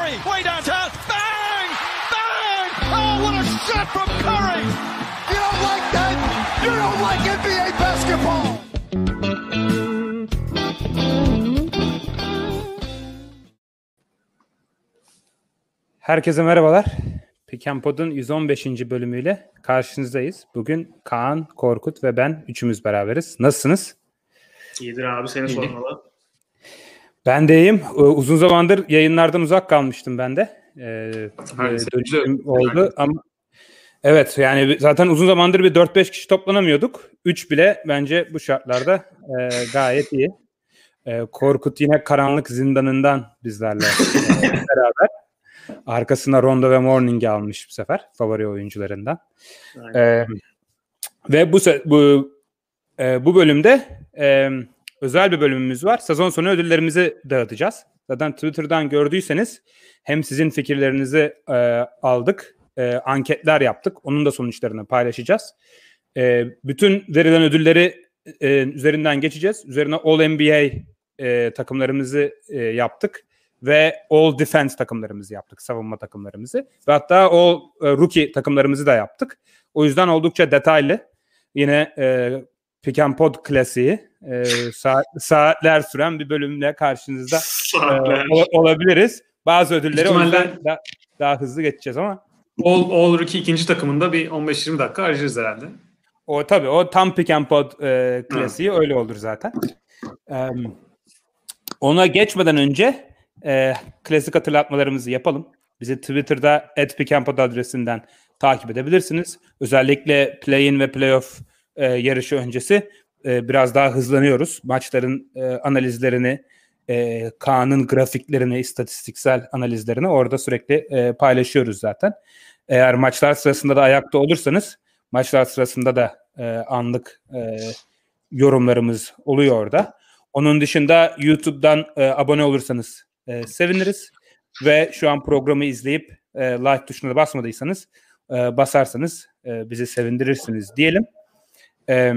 Curry, way downtown. Bang! Bang! Oh, what a shot from Curry! You don't like that? You don't like NBA basketball! Herkese merhabalar. Pikenpod'un 115. bölümüyle karşınızdayız. Bugün Kaan, Korkut ve ben üçümüz beraberiz. Nasılsınız? İyidir abi seni sormalı. Ben de iyiyim. Ee, Uzun zamandır yayınlardan uzak kalmıştım ben de. Ee, e, dönüşüm oldu ama evet yani zaten uzun zamandır bir 4-5 kişi toplanamıyorduk. 3 bile bence bu şartlarda e, gayet iyi. E, Korkut yine karanlık zindanından bizlerle e, beraber. Arkasına Rondo ve Morning'i almış bu sefer favori oyuncularından. Ee, ve bu bu e, bu bölümde e, özel bir bölümümüz var. Sezon sonu ödüllerimizi dağıtacağız. Zaten Twitter'dan gördüyseniz hem sizin fikirlerinizi e, aldık, e, anketler yaptık. Onun da sonuçlarını paylaşacağız. E, bütün verilen ödülleri e, üzerinden geçeceğiz. Üzerine All NBA e, takımlarımızı e, yaptık ve All Defense takımlarımızı yaptık, savunma takımlarımızı. Ve hatta All e, Rookie takımlarımızı da yaptık. O yüzden oldukça detaylı. Yine e, Pick and Pod klasiği e, saat, saatler süren bir bölümle karşınızda e, olabiliriz. Bazı ödülleri o yüzden da- daha hızlı geçeceğiz ama All, All Rookie ikinci takımında bir 15-20 dakika harcarız herhalde. o tabii o tam Pick and Pod e, klasiği öyle olur zaten. E, ona geçmeden önce e, klasik hatırlatmalarımızı yapalım. Bizi Twitter'da @pickandpod adresinden takip edebilirsiniz. Özellikle play-in ve playoff e, yarışı öncesi e, biraz daha hızlanıyoruz. Maçların e, analizlerini, e, Kaan'ın grafiklerini, istatistiksel analizlerini orada sürekli e, paylaşıyoruz zaten. Eğer maçlar sırasında da ayakta olursanız maçlar sırasında da e, anlık e, yorumlarımız oluyor orada. Onun dışında YouTube'dan e, abone olursanız e, seviniriz. Ve şu an programı izleyip e, like tuşuna basmadıysanız e, basarsanız e, bizi sevindirirsiniz diyelim. E,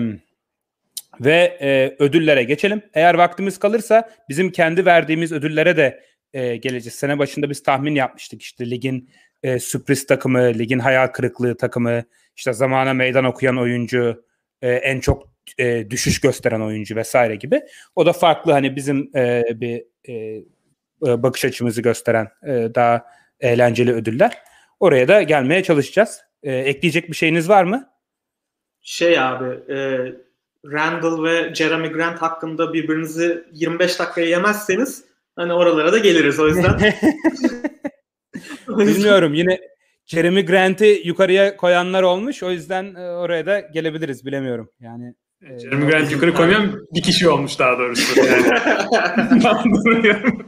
ve e, ödüllere geçelim. Eğer vaktimiz kalırsa bizim kendi verdiğimiz ödüllere de e, geleceğiz. Sene başında biz tahmin yapmıştık. İşte ligin e, sürpriz takımı, ligin hayal kırıklığı takımı, işte zamana meydan okuyan oyuncu, e, en çok e, düşüş gösteren oyuncu vesaire gibi. O da farklı hani bizim e, bir e, e, bakış açımızı gösteren e, daha eğlenceli ödüller. Oraya da gelmeye çalışacağız. E, ekleyecek bir şeyiniz var mı? Şey abi e, Randall ve Jeremy Grant hakkında birbirinizi 25 dakikaya yemezseniz hani oralara da geliriz o yüzden. Bilmiyorum yine Jeremy Grant'i yukarıya koyanlar olmuş. O yüzden e, oraya da gelebiliriz bilemiyorum. Yani e, Jeremy Grant yukarı koymayan bir kişi olmuş daha doğrusu. Yani. Ben duruyorum.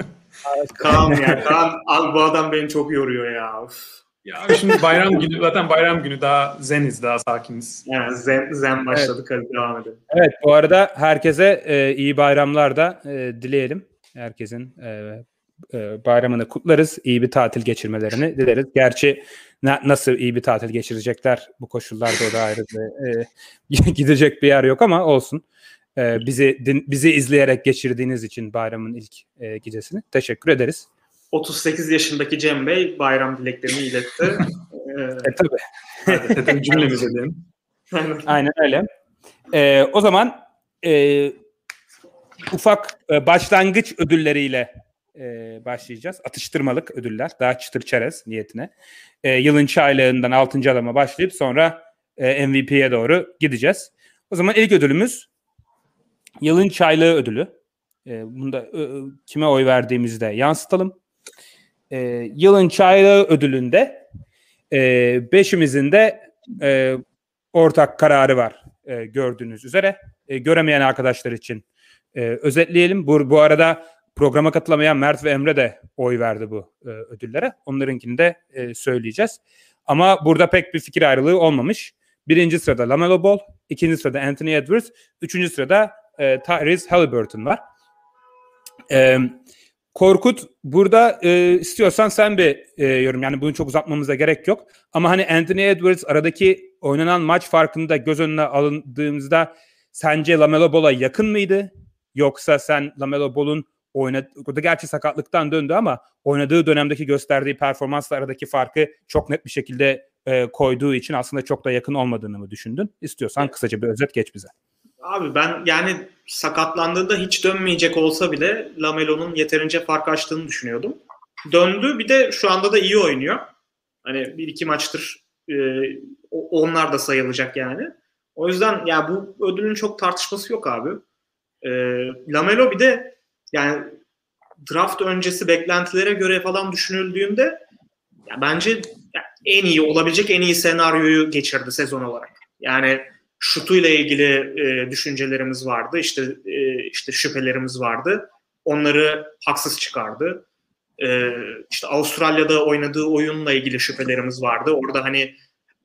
Kaan ya Kaan abi bu adam beni çok yoruyor ya. Uf. Ya abi şimdi bayram günü zaten bayram günü daha zeniz daha sakiniz. Yani zen, zen başladık hadi devam edelim. Evet bu arada herkese e, iyi bayramlar da e, dileyelim. Herkesin e, e, bayramını kutlarız. İyi bir tatil geçirmelerini dileriz. Gerçi na- nasıl iyi bir tatil geçirecekler bu koşullarda o da ayrı bir, e, gidecek bir yer yok ama olsun. E, bizi din- bizi izleyerek geçirdiğiniz için bayramın ilk e, gecesini teşekkür ederiz. 38 yaşındaki Cem Bey bayram dileklerini iletti. Ee, E, tabii. Hadi zaten cümlemize diyelim. aynen. Öyle. Ee, o zaman e, ufak e, başlangıç ödülleriyle e, başlayacağız. Atıştırmalık ödüller. Daha çıtır çerez niyetine. E, yılın çaylağından 6. adama başlayıp sonra e, MVP'ye doğru gideceğiz. O zaman ilk ödülümüz yılın çaylığı ödülü. E, bunda e, kime oy verdiğimizi de yansıtalım. E, yılın çaylığı ödülünde e, beşimizin de e, ortak kararı var e, gördüğünüz üzere. E, göremeyen arkadaşlar için e, özetleyelim. Bu, bu arada programa katılamayan Mert ve Emre de oy verdi bu e, ödüllere. Onlarınkini de e, söyleyeceğiz. Ama burada pek bir fikir ayrılığı olmamış. Birinci sırada Lamelo Ball, ikinci sırada Anthony Edwards, üçüncü sırada e, Tyrese Halliburton var. E, Korkut burada e, istiyorsan sen bir e, yorum yani bunu çok uzatmamıza gerek yok. Ama hani Anthony Edwards aradaki oynanan maç farkını da göz önüne alındığımızda sence Lamelo Ball'a yakın mıydı? Yoksa sen Lamelo Ball'un oynadı, o da gerçi sakatlıktan döndü ama oynadığı dönemdeki gösterdiği performansla aradaki farkı çok net bir şekilde e, koyduğu için aslında çok da yakın olmadığını mı düşündün? İstiyorsan kısaca bir özet geç bize. Abi ben yani sakatlandığında hiç dönmeyecek olsa bile Lamelo'nun yeterince fark açtığını düşünüyordum. Döndü bir de şu anda da iyi oynuyor. Hani bir iki maçtır e, onlar da sayılacak yani. O yüzden ya bu ödülün çok tartışması yok abi. E, Lamelo bir de yani draft öncesi beklentilere göre falan düşünüldüğünde ya bence en iyi olabilecek en iyi senaryoyu geçirdi sezon olarak. Yani şutuyla ilgili e, düşüncelerimiz vardı. İşte e, işte şüphelerimiz vardı. Onları haksız çıkardı. E, işte Avustralya'da oynadığı oyunla ilgili şüphelerimiz vardı. Orada hani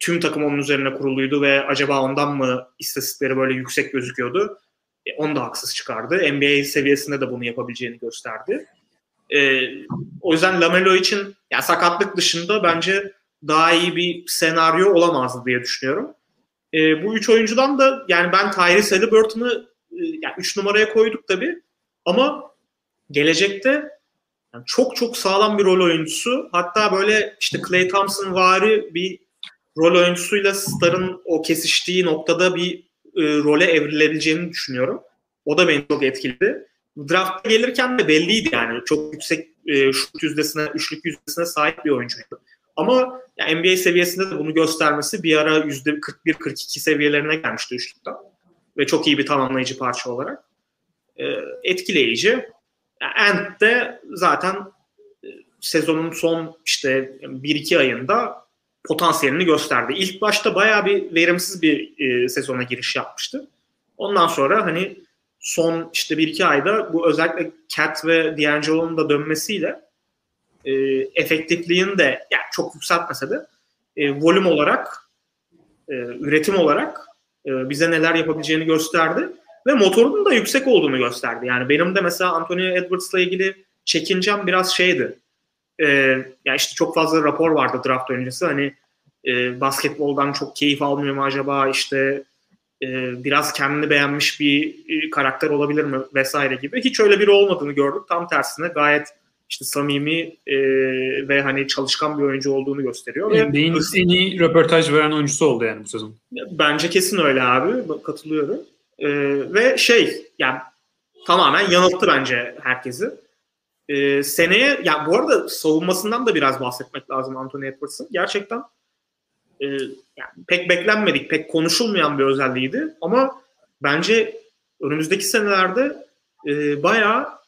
tüm takım onun üzerine kuruluydu ve acaba ondan mı istatistikleri böyle yüksek gözüküyordu? E, onu da haksız çıkardı. NBA seviyesinde de bunu yapabileceğini gösterdi. E, o yüzden Lamelo için yani sakatlık dışında bence daha iyi bir senaryo olamazdı diye düşünüyorum. E, bu üç oyuncudan da yani ben Tyrese Halliburton'ı e, yani üç numaraya koyduk tabii ama gelecekte yani çok çok sağlam bir rol oyuncusu. Hatta böyle işte Clay Thompson vari bir rol oyuncusuyla Star'ın o kesiştiği noktada bir e, role evrilebileceğini düşünüyorum. O da beni çok etkiledi. Draft'a gelirken de belliydi yani. Çok yüksek e, şut yüzdesine, üçlük yüzdesine sahip bir oyuncuydu. Ama yani NBA seviyesinde de bunu göstermesi bir ara %41-42 seviyelerine gelmişti üçlükten. Ve çok iyi bir tamamlayıcı parça olarak. E, etkileyici. Ant de zaten e, sezonun son işte 1-2 ayında potansiyelini gösterdi. İlk başta bayağı bir verimsiz bir e, sezona giriş yapmıştı. Ondan sonra hani son işte 1-2 ayda bu özellikle Cat ve D'Angelo'nun da dönmesiyle e, efektifliğini de yani çok yükseltmese de e, volüm olarak e, üretim olarak e, bize neler yapabileceğini gösterdi ve motorunun da yüksek olduğunu gösterdi. Yani benim de mesela Anthony Edwards'la ilgili çekincem biraz şeydi. E, yani işte çok fazla rapor vardı draft öncesi. Hani e, basketboldan çok keyif almıyor mu acaba işte e, biraz kendini beğenmiş bir e, karakter olabilir mi vesaire gibi. Hiç öyle biri olmadığını gördük. Tam tersine gayet işte samimi e, ve hani çalışkan bir oyuncu olduğunu gösteriyor. NBA'in en iyi röportaj veren oyuncusu oldu yani bu sezon. Bence kesin öyle abi. Katılıyorum. E, ve şey yani tamamen yanılttı bence herkesi. E, seneye yani bu arada savunmasından da biraz bahsetmek lazım Anthony Edwards'ın. Gerçekten e, yani pek beklenmedik, pek konuşulmayan bir özelliğiydi. Ama bence önümüzdeki senelerde e, bayağı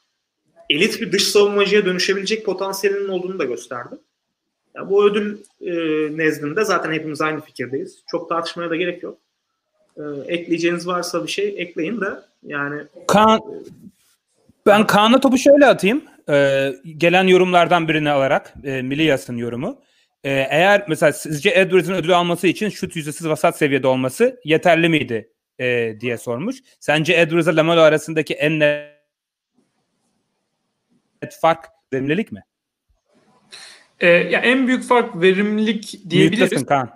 elit bir dış savunmacıya dönüşebilecek potansiyelinin olduğunu da gösterdi. Yani bu ödül e, nezdinde zaten hepimiz aynı fikirdeyiz. Çok tartışmaya da gerek yok. E, ekleyeceğiniz varsa bir şey ekleyin de yani. Kaan, ben Kaan'a topu şöyle atayım. E, gelen yorumlardan birini alarak e, Miliyas'ın yorumu. E, eğer mesela sizce Edwards'ın ödül alması için şut yüzdesiz vasat seviyede olması yeterli miydi e, diye sormuş. Sence Edwards'la Lamelo arasındaki en net fark verimlilik mi? Ee, ya en büyük fark verimlilik diyebiliriz. Müttesin Kaan.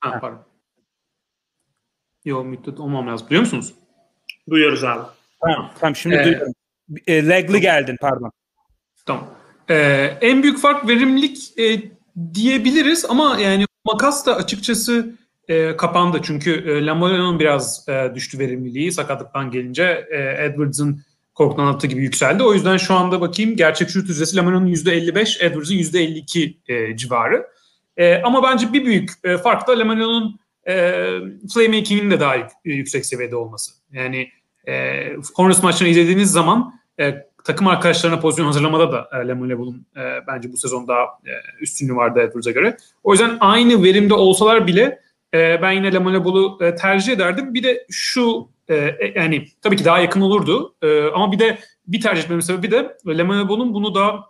Ha, pardon. Yok müddet olmam lazım. Duyuyor musunuz? Duyuyoruz abi. Tamam, tamam şimdi ee, duyuyorum. E, legli geldin pardon. Tamam. Ee, en büyük fark verimlilik e, diyebiliriz ama yani makas da açıkçası e, kapandı. Çünkü e, Lamelo'nun biraz e, düştü verimliliği sakatlıktan gelince e, Edwards'ın korkudan attığı gibi yükseldi. O yüzden şu anda bakayım gerçek şut yüzdesi Lamelo'nun %55, Edwards'ın %52 e, civarı. E, ama bence bir büyük e, fark da Lamelo'nun e, playmaking'in de daha yüksek seviyede olması. Yani e, Hornets maçını izlediğiniz zaman e, takım arkadaşlarına pozisyon hazırlamada da e, Lamelo e, bence bu sezon daha e, üstünlüğü vardı Edwards'a göre. O yüzden aynı verimde olsalar bile e, ben yine Lamelo e, tercih ederdim. Bir de şu e, e, yani tabii ki daha yakın olurdu e, ama bir de bir tercih etmemin sebebi de Lamelo bunu da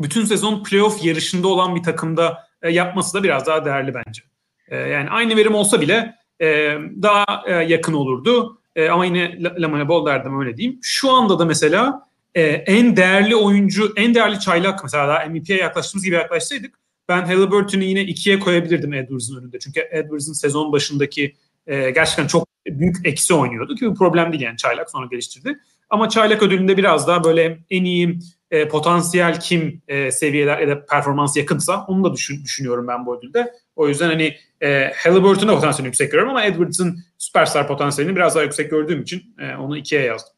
bütün sezon playoff yarışında olan bir takımda e, yapması da biraz daha değerli bence. E, yani aynı verim olsa bile e, daha e, yakın olurdu. E, ama yine Ball derdim öyle diyeyim. Şu anda da mesela e, en değerli oyuncu, en değerli çaylak mesela daha MVP'ye yaklaştığımız gibi yaklaşsaydık ben Halliburton'u yine ikiye koyabilirdim Edwards'ın önünde. Çünkü Edwards'ın sezon başındaki e, gerçekten çok büyük eksi oynuyordu ki bu problem değil yani çaylak sonra geliştirdi. Ama çaylak ödülünde biraz daha böyle en iyi e, potansiyel kim e, seviyeler ya da performans yakınsa onu da düşün, düşünüyorum ben bu ödülde. O yüzden hani e, Halliburton'un da potansiyelini yüksek görüyorum ama Edwards'ın süperstar potansiyelini biraz daha yüksek gördüğüm için e, onu ikiye yazdım.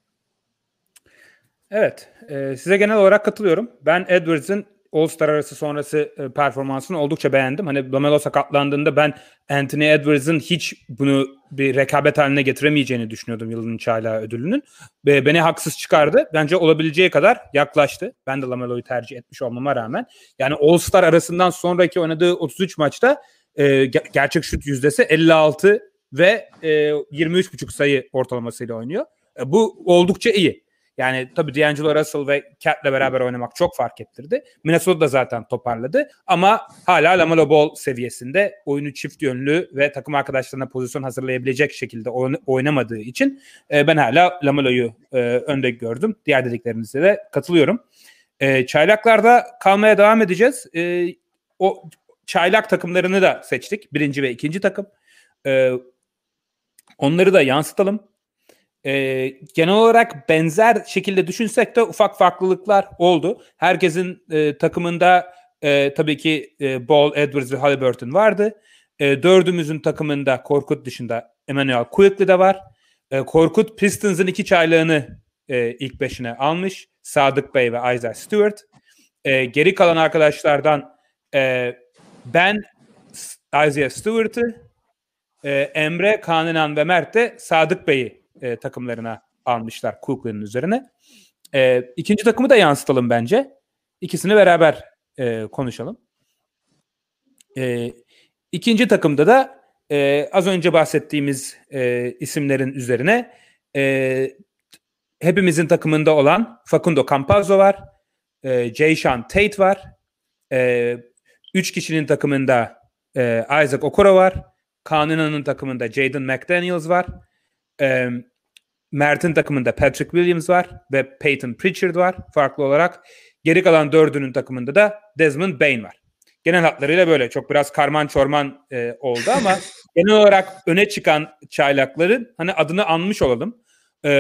Evet. E, size genel olarak katılıyorum. Ben Edwards'ın All-Star arası sonrası e, performansını oldukça beğendim. Hani Lamelo sakatlandığında ben Anthony Edwards'ın hiç bunu bir rekabet haline getiremeyeceğini düşünüyordum yılın çaylağı ödülünün. Ve beni haksız çıkardı. Bence olabileceği kadar yaklaştı. Ben de Lamelo'yu tercih etmiş olmama rağmen. Yani All-Star arasından sonraki oynadığı 33 maçta e, gerçek şut yüzdesi 56 ve e, 23,5 sayı ortalamasıyla oynuyor. E, bu oldukça iyi. Yani tabii D'Angelo Russell ve Cat'le beraber oynamak çok fark ettirdi. Minnesota da zaten toparladı ama hala Lamelo Ball seviyesinde oyunu çift yönlü ve takım arkadaşlarına pozisyon hazırlayabilecek şekilde oynamadığı için e, ben hala Lamelo'yu e, önde gördüm. Diğer dediklerinize de katılıyorum. E, çaylaklarda kalmaya devam edeceğiz. E, o çaylak takımlarını da seçtik. Birinci ve ikinci takım. E, onları da yansıtalım. E, genel olarak benzer şekilde düşünsek de ufak farklılıklar oldu. Herkesin e, takımında e, tabii ki e, Ball, Edwards ve Halliburton vardı. E, dördümüzün takımında Korkut dışında Emmanuel Quickly de var. E, Korkut Pistons'ın iki çaylığını e, ilk beşine almış. Sadık Bey ve Isaiah Stewart. E, geri kalan arkadaşlardan e, ben Isaiah Stewart'ı, e, Emre, Kanunan ve Mert de Sadık Bey'i e, takımlarına almışlar Cookland'ın üzerine. E, ikinci takımı da yansıtalım bence. İkisini beraber e, konuşalım. E, ikinci takımda da e, az önce bahsettiğimiz e, isimlerin üzerine e, hepimizin takımında olan Facundo Campazzo var. E, Jayshawn Tate var. E, üç kişinin takımında e, Isaac Okoro var. Kanuna'nın takımında Jaden McDaniels var. E, Mert'in takımında Patrick Williams var ve Peyton Pritchard var farklı olarak. Geri kalan dördünün takımında da Desmond Bain var. Genel hatlarıyla böyle çok biraz karman çorman e, oldu ama genel olarak öne çıkan çaylakların hani adını anmış olalım. E,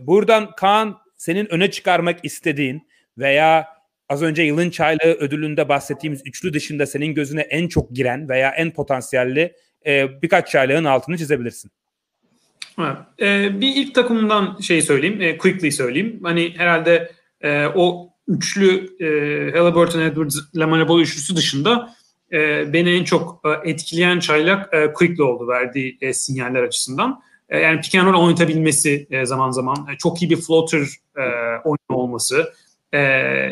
buradan Kaan senin öne çıkarmak istediğin veya az önce yılın çaylağı ödülünde bahsettiğimiz üçlü dışında senin gözüne en çok giren veya en potansiyelli e, birkaç çaylağın altını çizebilirsin. Evet. Ee, bir ilk takımından şey söyleyeyim, e, quickly söyleyeyim. Hani herhalde e, o üçlü e, Halliburton, Edwards, Lamanabol üçlüsü dışında e, beni en çok e, etkileyen çaylak e, Quickly oldu verdiği sinyaller açısından. Yani pick and roll oynatabilmesi zaman zaman, çok iyi bir floater e, oyunu olması,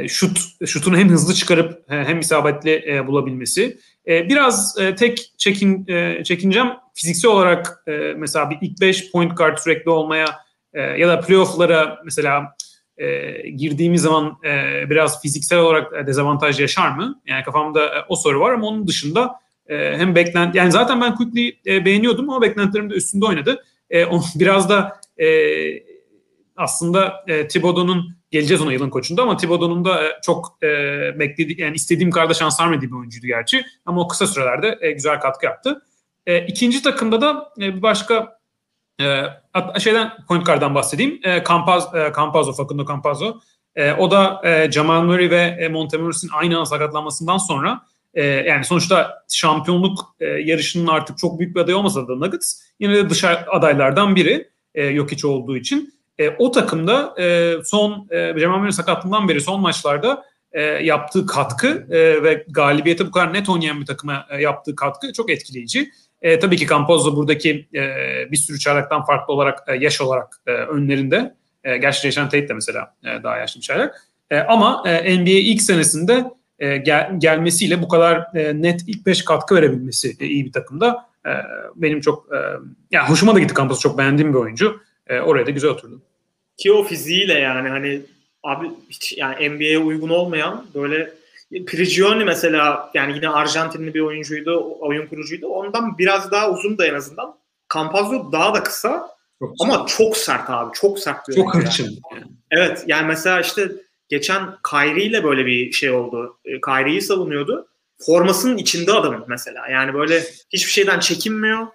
şut şutunu hem hızlı çıkarıp hem isabetli e, bulabilmesi. E, biraz e, tek çekin e, çekincem fiziksel olarak e, mesela bir ilk 5 point guard sürekli olmaya ya da playoff'lara mesela girdiğimiz zaman biraz fiziksel olarak dezavantaj yaşar mı? Yani kafamda o soru var ama onun dışında hem beklent yani zaten ben Quickly beğeniyordum ama beklentilerim de üstünde oynadı. Biraz da aslında e, Thibodeau'nun geleceğiz ona yılın koçunda ama Thibodeau'nun da e, çok e, bekledi yani istediğim kadar şans vermediği bir oyuncuydu gerçi ama o kısa sürelerde e, güzel katkı yaptı. E, ikinci takımda da e, bir başka e, şeyden point guard'dan bahsedeyim. E, Campaz, e, Campazzo, Facundo Campazzo. E, o da e, Jamal Murray ve e, Montemoris'in aynı anda sakatlanmasından sonra e, yani sonuçta şampiyonluk e, yarışının artık çok büyük bir aday olmasa da Nuggets yine de dışarı adaylardan biri e, yok hiç olduğu için. E, o takımda e, son e, Jamal Murray sakatlığından beri son maçlarda e, yaptığı katkı e, ve galibiyete bu kadar net oynayan bir takıma e, yaptığı katkı çok etkileyici. E, tabii ki Campazzo buradaki e, bir sürü çaylaktan farklı olarak e, yaş olarak e, önlerinde. E, gerçi Jason Tate de mesela e, daha yaşlı bir çaylak. E, ama e, NBA ilk senesinde e, gel, gelmesiyle bu kadar e, net ilk 5 katkı verebilmesi e, iyi bir takımda. E, benim çok e, yani hoşuma da gitti Campazzo çok beğendiğim bir oyuncu. E, oraya da güzel oturdu. Ki o fiziğiyle yani hani abi hiç yani NBA'ye uygun olmayan böyle Prigioni mesela yani yine Arjantinli bir oyuncuydu, oyun kurucuydu. Ondan biraz daha uzun da en azından. Campazzo daha da kısa çok ama çok sert abi. Çok sert bir Çok hırçın. Yani. Evet yani mesela işte geçen Kyrie ile böyle bir şey oldu. E, Kyrie'yi savunuyordu. Formasının içinde adamın mesela. Yani böyle hiçbir şeyden çekinmiyor.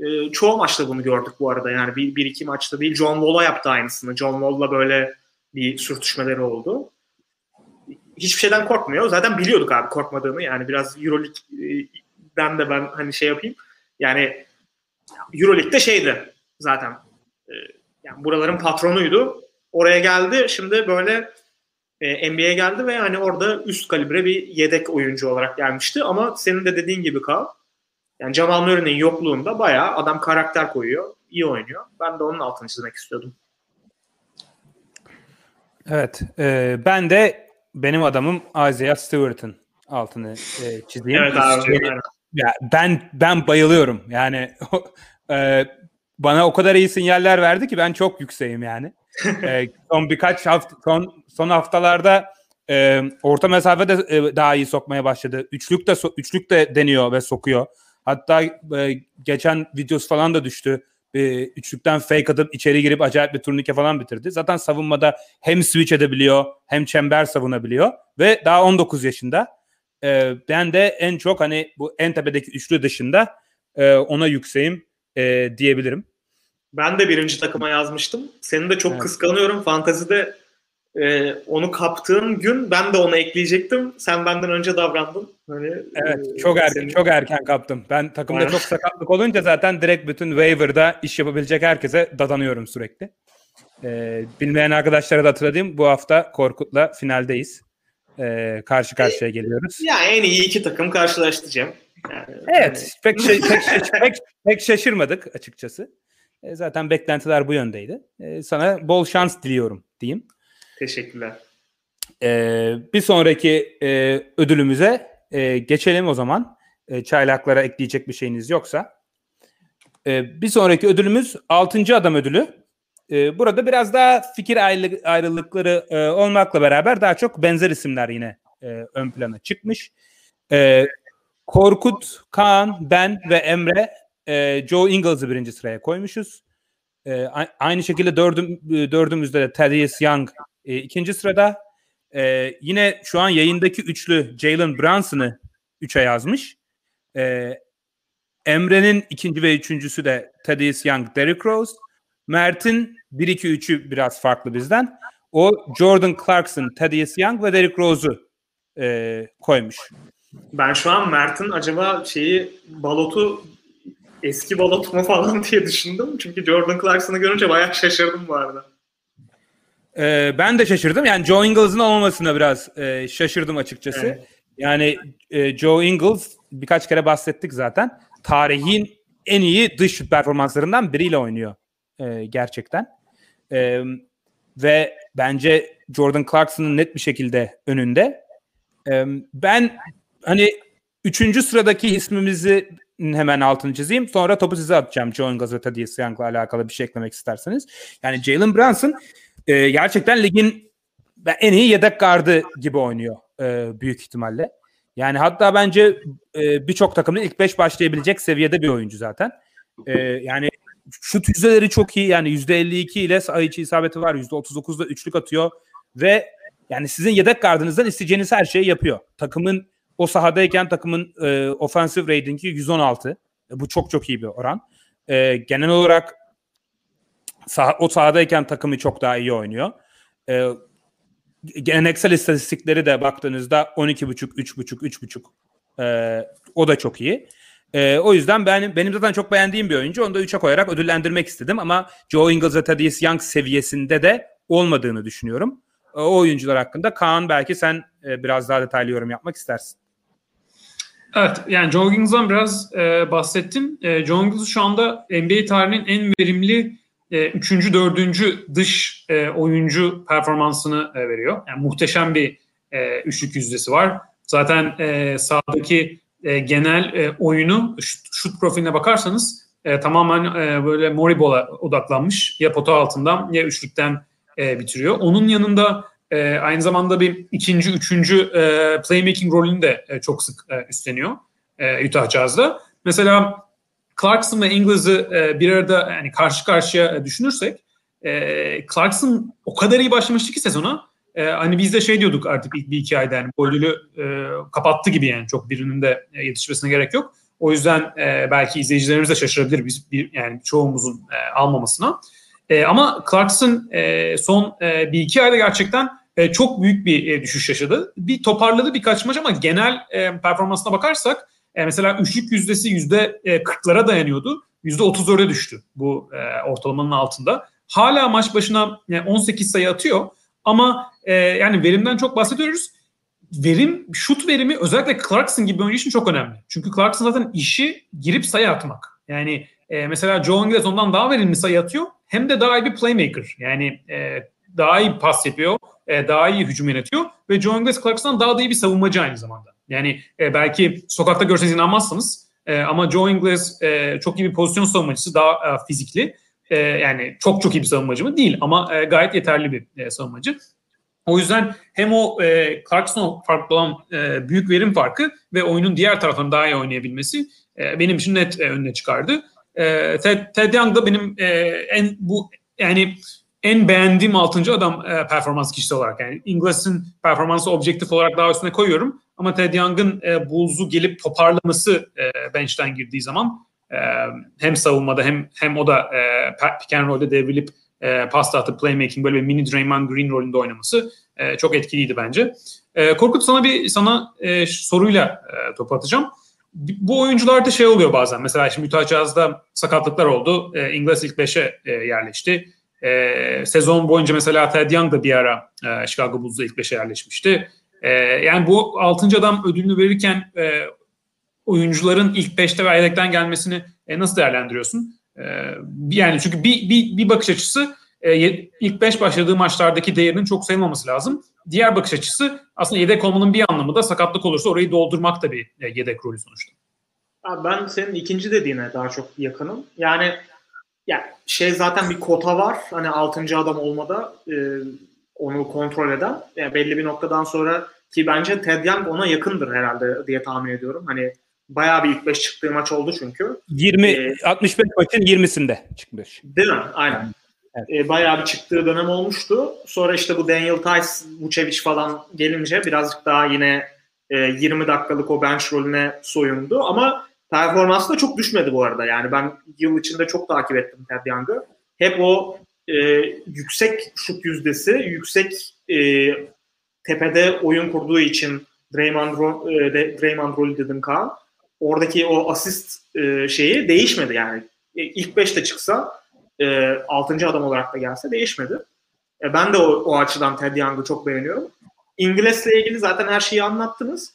E, çoğu maçta bunu gördük bu arada. Yani bir, bir iki maçta değil. John Wall'a yaptı aynısını. John Wall'la böyle bir sürtüşmeleri oldu. Hiçbir şeyden korkmuyor. Zaten biliyorduk abi korkmadığını. Yani biraz Euroleague'den de ben hani şey yapayım. Yani Euroleague'de şeydi zaten. E, yani buraların patronuydu. Oraya geldi. Şimdi böyle e, NBA'ye geldi ve hani orada üst kalibre bir yedek oyuncu olarak gelmişti. Ama senin de dediğin gibi Kaan yani Jamal Murray'nin yokluğunda bayağı adam karakter koyuyor. iyi oynuyor. Ben de onun altını çizmek istiyordum. Evet. E, ben de benim adamım Isaiah Stewart'ın altını e, çizeyim. Evet abi. Şey, ya ben ben bayılıyorum. Yani e, bana o kadar iyi sinyaller verdi ki ben çok yükseğim yani. e, son birkaç hafta son son haftalarda e, orta mesafede e, daha iyi sokmaya başladı. Üçlük de üçlük de deniyor ve sokuyor. Hatta e, geçen videosu falan da düştü. E, üçlükten fake atıp içeri girip acayip bir turnike falan bitirdi. Zaten savunmada hem switch edebiliyor hem çember savunabiliyor ve daha 19 yaşında. E, ben de en çok hani bu en tepedeki üçlü dışında e, ona yükseğim e, diyebilirim. Ben de birinci takıma yazmıştım. Seni de çok evet. kıskanıyorum. Fantazide e, onu kaptığın gün ben de onu ekleyecektim. Sen benden önce davrandın. Hani, evet, e, çok erken senin... çok erken kaptım. Ben takımda Aynen. çok sakatlık olunca zaten direkt bütün waiver'da iş yapabilecek herkese dadanıyorum sürekli. E, bilmeyen arkadaşlara da hatırlatayım. Bu hafta Korkut'la finaldeyiz. E, karşı karşıya geliyoruz. Ya en iyi iki takım karşılaştıracağım. Yani, evet, hani... pek, şey, pek, pek, pek şaşırmadık açıkçası. E, zaten beklentiler bu yöndeydi. E, sana bol şans diliyorum diyeyim. Teşekkürler. Ee, bir sonraki e, ödülümüze e, geçelim o zaman. E, çaylaklara ekleyecek bir şeyiniz yoksa. E, bir sonraki ödülümüz 6. adam ödülü. E, burada biraz daha fikir ayrılıkları e, olmakla beraber daha çok benzer isimler yine e, ön plana çıkmış. E, Korkut, Kaan, ben ve Emre e, Joe Ingles'ı birinci sıraya koymuşuz. E, aynı şekilde dördüm, dördümüzde de Thaddeus Young e, ikinci sırada. E, yine şu an yayındaki üçlü Jalen Brunson'ı üçe yazmış. E, Emre'nin ikinci ve üçüncüsü de Thaddeus Young, Derrick Rose. Mert'in 1-2-3'ü biraz farklı bizden. O Jordan Clarkson, Thaddeus Young ve Derrick Rose'u e, koymuş. Ben şu an Mert'in acaba şeyi balotu eski balot mu falan diye düşündüm. Çünkü Jordan Clarkson'ı görünce bayağı şaşırdım bu arada. Ee, ben de şaşırdım. Yani Joe Ingles'ın olmamasına biraz e, şaşırdım açıkçası. Evet. Yani e, Joe Ingles birkaç kere bahsettik zaten. Tarihin en iyi dış şut performanslarından biriyle oynuyor e, gerçekten. E, ve bence Jordan Clarkson'ın net bir şekilde önünde. E, ben hani üçüncü sıradaki ismimizi hemen altını çizeyim. Sonra topu size atacağım. Joe Ingles ve Thaddeus Young'la alakalı bir şey eklemek isterseniz. Yani Jalen Brunson e, gerçekten ligin en iyi yedek gardı gibi oynuyor e, büyük ihtimalle. Yani hatta bence e, birçok takımın ilk 5 başlayabilecek seviyede bir oyuncu zaten. E, yani şut yüzdeleri çok iyi. Yani %52 ile sayı içi isabeti var. %39'da üçlük atıyor ve yani sizin yedek gardınızdan isteyeceğiniz her şeyi yapıyor. Takımın o sahadayken takımın e, offensive ratingi 116. E, bu çok çok iyi bir oran. E, genel olarak sah- o sahadayken takımı çok daha iyi oynuyor. E, geleneksel istatistikleri de baktığınızda 12.5, 3.5, 3.5 e, o da çok iyi. E, o yüzden ben benim zaten çok beğendiğim bir oyuncu. Onu da 3'e koyarak ödüllendirmek istedim ama Joe Ingles ve Thaddeus Young seviyesinde de olmadığını düşünüyorum. E, o oyuncular hakkında Kaan belki sen e, biraz daha detaylı yorum yapmak istersin. Evet yani Joe Ingles'dan biraz e, bahsettim. E, Joe Ingles şu anda NBA tarihinin en verimli e, üçüncü, dördüncü dış e, oyuncu performansını e, veriyor. Yani muhteşem bir üçlük yüzdesi var. Zaten e, genel oyunu şut, profiline bakarsanız tamamen böyle Moribol'a odaklanmış. Ya pota altından ya üçlükten bitiriyor. Onun yanında aynı zamanda bir ikinci, üçüncü playmaking rolünü de çok sık üstleniyor Utah Jazz'da. Mesela Clarkson ve Ingles'ı e, bir arada yani karşı karşıya e, düşünürsek e, Clarkson o kadar iyi başlamıştı ki sezona. E, hani biz de şey diyorduk artık ilk bir iki ayda yani Boylül'ü e, kapattı gibi yani çok birinin de e, yetişmesine gerek yok. O yüzden e, belki izleyicilerimiz de şaşırabilir biz bir, yani çoğumuzun e, almamasına. E, ama Clarkson e, son e, bir iki ayda gerçekten e, çok büyük bir e, düşüş yaşadı. Bir toparladı birkaç maç ama genel e, performansına bakarsak e, mesela üçlük yüzdesi yüzde e, 40'lara dayanıyordu. Yüzde 34'e düştü bu e, ortalamanın altında. Hala maç başına yani 18 sayı atıyor ama e, yani verimden çok bahsediyoruz. Verim, şut verimi özellikle Clarkson gibi oyuncu için çok önemli. Çünkü Clarkson zaten işi girip sayı atmak. Yani e, mesela Joe Ingles ondan daha verimli sayı atıyor. Hem de daha iyi bir playmaker. Yani e, daha iyi pas yapıyor. E, daha iyi hücum yönetiyor. Ve Joe Ingles Clarkson'dan daha da iyi bir savunmacı aynı zamanda. Yani e, belki sokakta görseniz inanmazsınız. E, ama Joe Ingles e, çok iyi bir pozisyon savunmacısı. Daha e, fizikli. E, yani çok çok iyi bir savunmacı mı? Değil ama e, gayet yeterli bir e, savunmacı. O yüzden hem o e, Clarkson farklı olan e, büyük verim farkı ve oyunun diğer tarafını daha iyi oynayabilmesi e, benim için net e, önüne çıkardı. E, Ted, Ted Young da benim e, en bu yani en beğendiğim 6. adam e, performans kişisi olarak. Yani Ingles'in performansı objektif olarak daha üstüne koyuyorum. Ama Ted Young'ın e, Bulls'u gelip toparlaması e, bench'ten girdiği zaman e, hem savunmada hem hem o da e, pick and roll'de devrilip e, pasta atıp playmaking böyle bir mini Draymond Green rolünde oynaması e, çok etkiliydi bence. E, Korkut sana bir sana e, soruyla e, top atacağım. Bu oyuncularda şey oluyor bazen. Mesela şimdi Utah Jazz'da sakatlıklar oldu. E, Ingles ilk 5'e e, yerleşti. E, sezon boyunca mesela Ted Young da bir ara e, Chicago Bulls'da ilk 5'e yerleşmişti. E, yani bu 6. adam ödülünü verirken e, oyuncuların ilk 5'te ve yedekten gelmesini e, nasıl değerlendiriyorsun? E, yani çünkü bir, bir, bir bakış açısı e, ilk 5 başladığı maçlardaki değerinin çok sayılmaması lazım. Diğer bakış açısı aslında yedek olmanın bir anlamı da sakatlık olursa orayı doldurmak da bir e, yedek rolü sonuçta. Ben senin ikinci dediğine daha çok yakınım. Yani ya şey zaten bir kota var. Hani altıncı adam olmada e, onu kontrol eden. Yani belli bir noktadan sonra ki bence Ted Young ona yakındır herhalde diye tahmin ediyorum. Hani bayağı bir ilk 5 çıktığı maç oldu çünkü. 20 ee, 65 maçın 20'sinde çıkmış. Değil mi? Aynen. Evet. E, bayağı bir çıktığı dönem olmuştu. Sonra işte bu Daniel Tice, Vucevic falan gelince birazcık daha yine e, 20 dakikalık o bench rolüne soyundu. Ama performansı da çok düşmedi bu arada. Yani ben yıl içinde çok takip ettim Ted Young'ı. Hep o e, yüksek şut yüzdesi, yüksek e, tepede oyun kurduğu için Draymond, e, Draymond rolü dedim Kaan. Oradaki o asist e, şeyi değişmedi yani. E, ilk 5'te çıksa e, 6. adam olarak da gelse değişmedi. E, ben de o, o açıdan Ted Young'ı çok beğeniyorum. İngiliz'le ilgili zaten her şeyi anlattınız.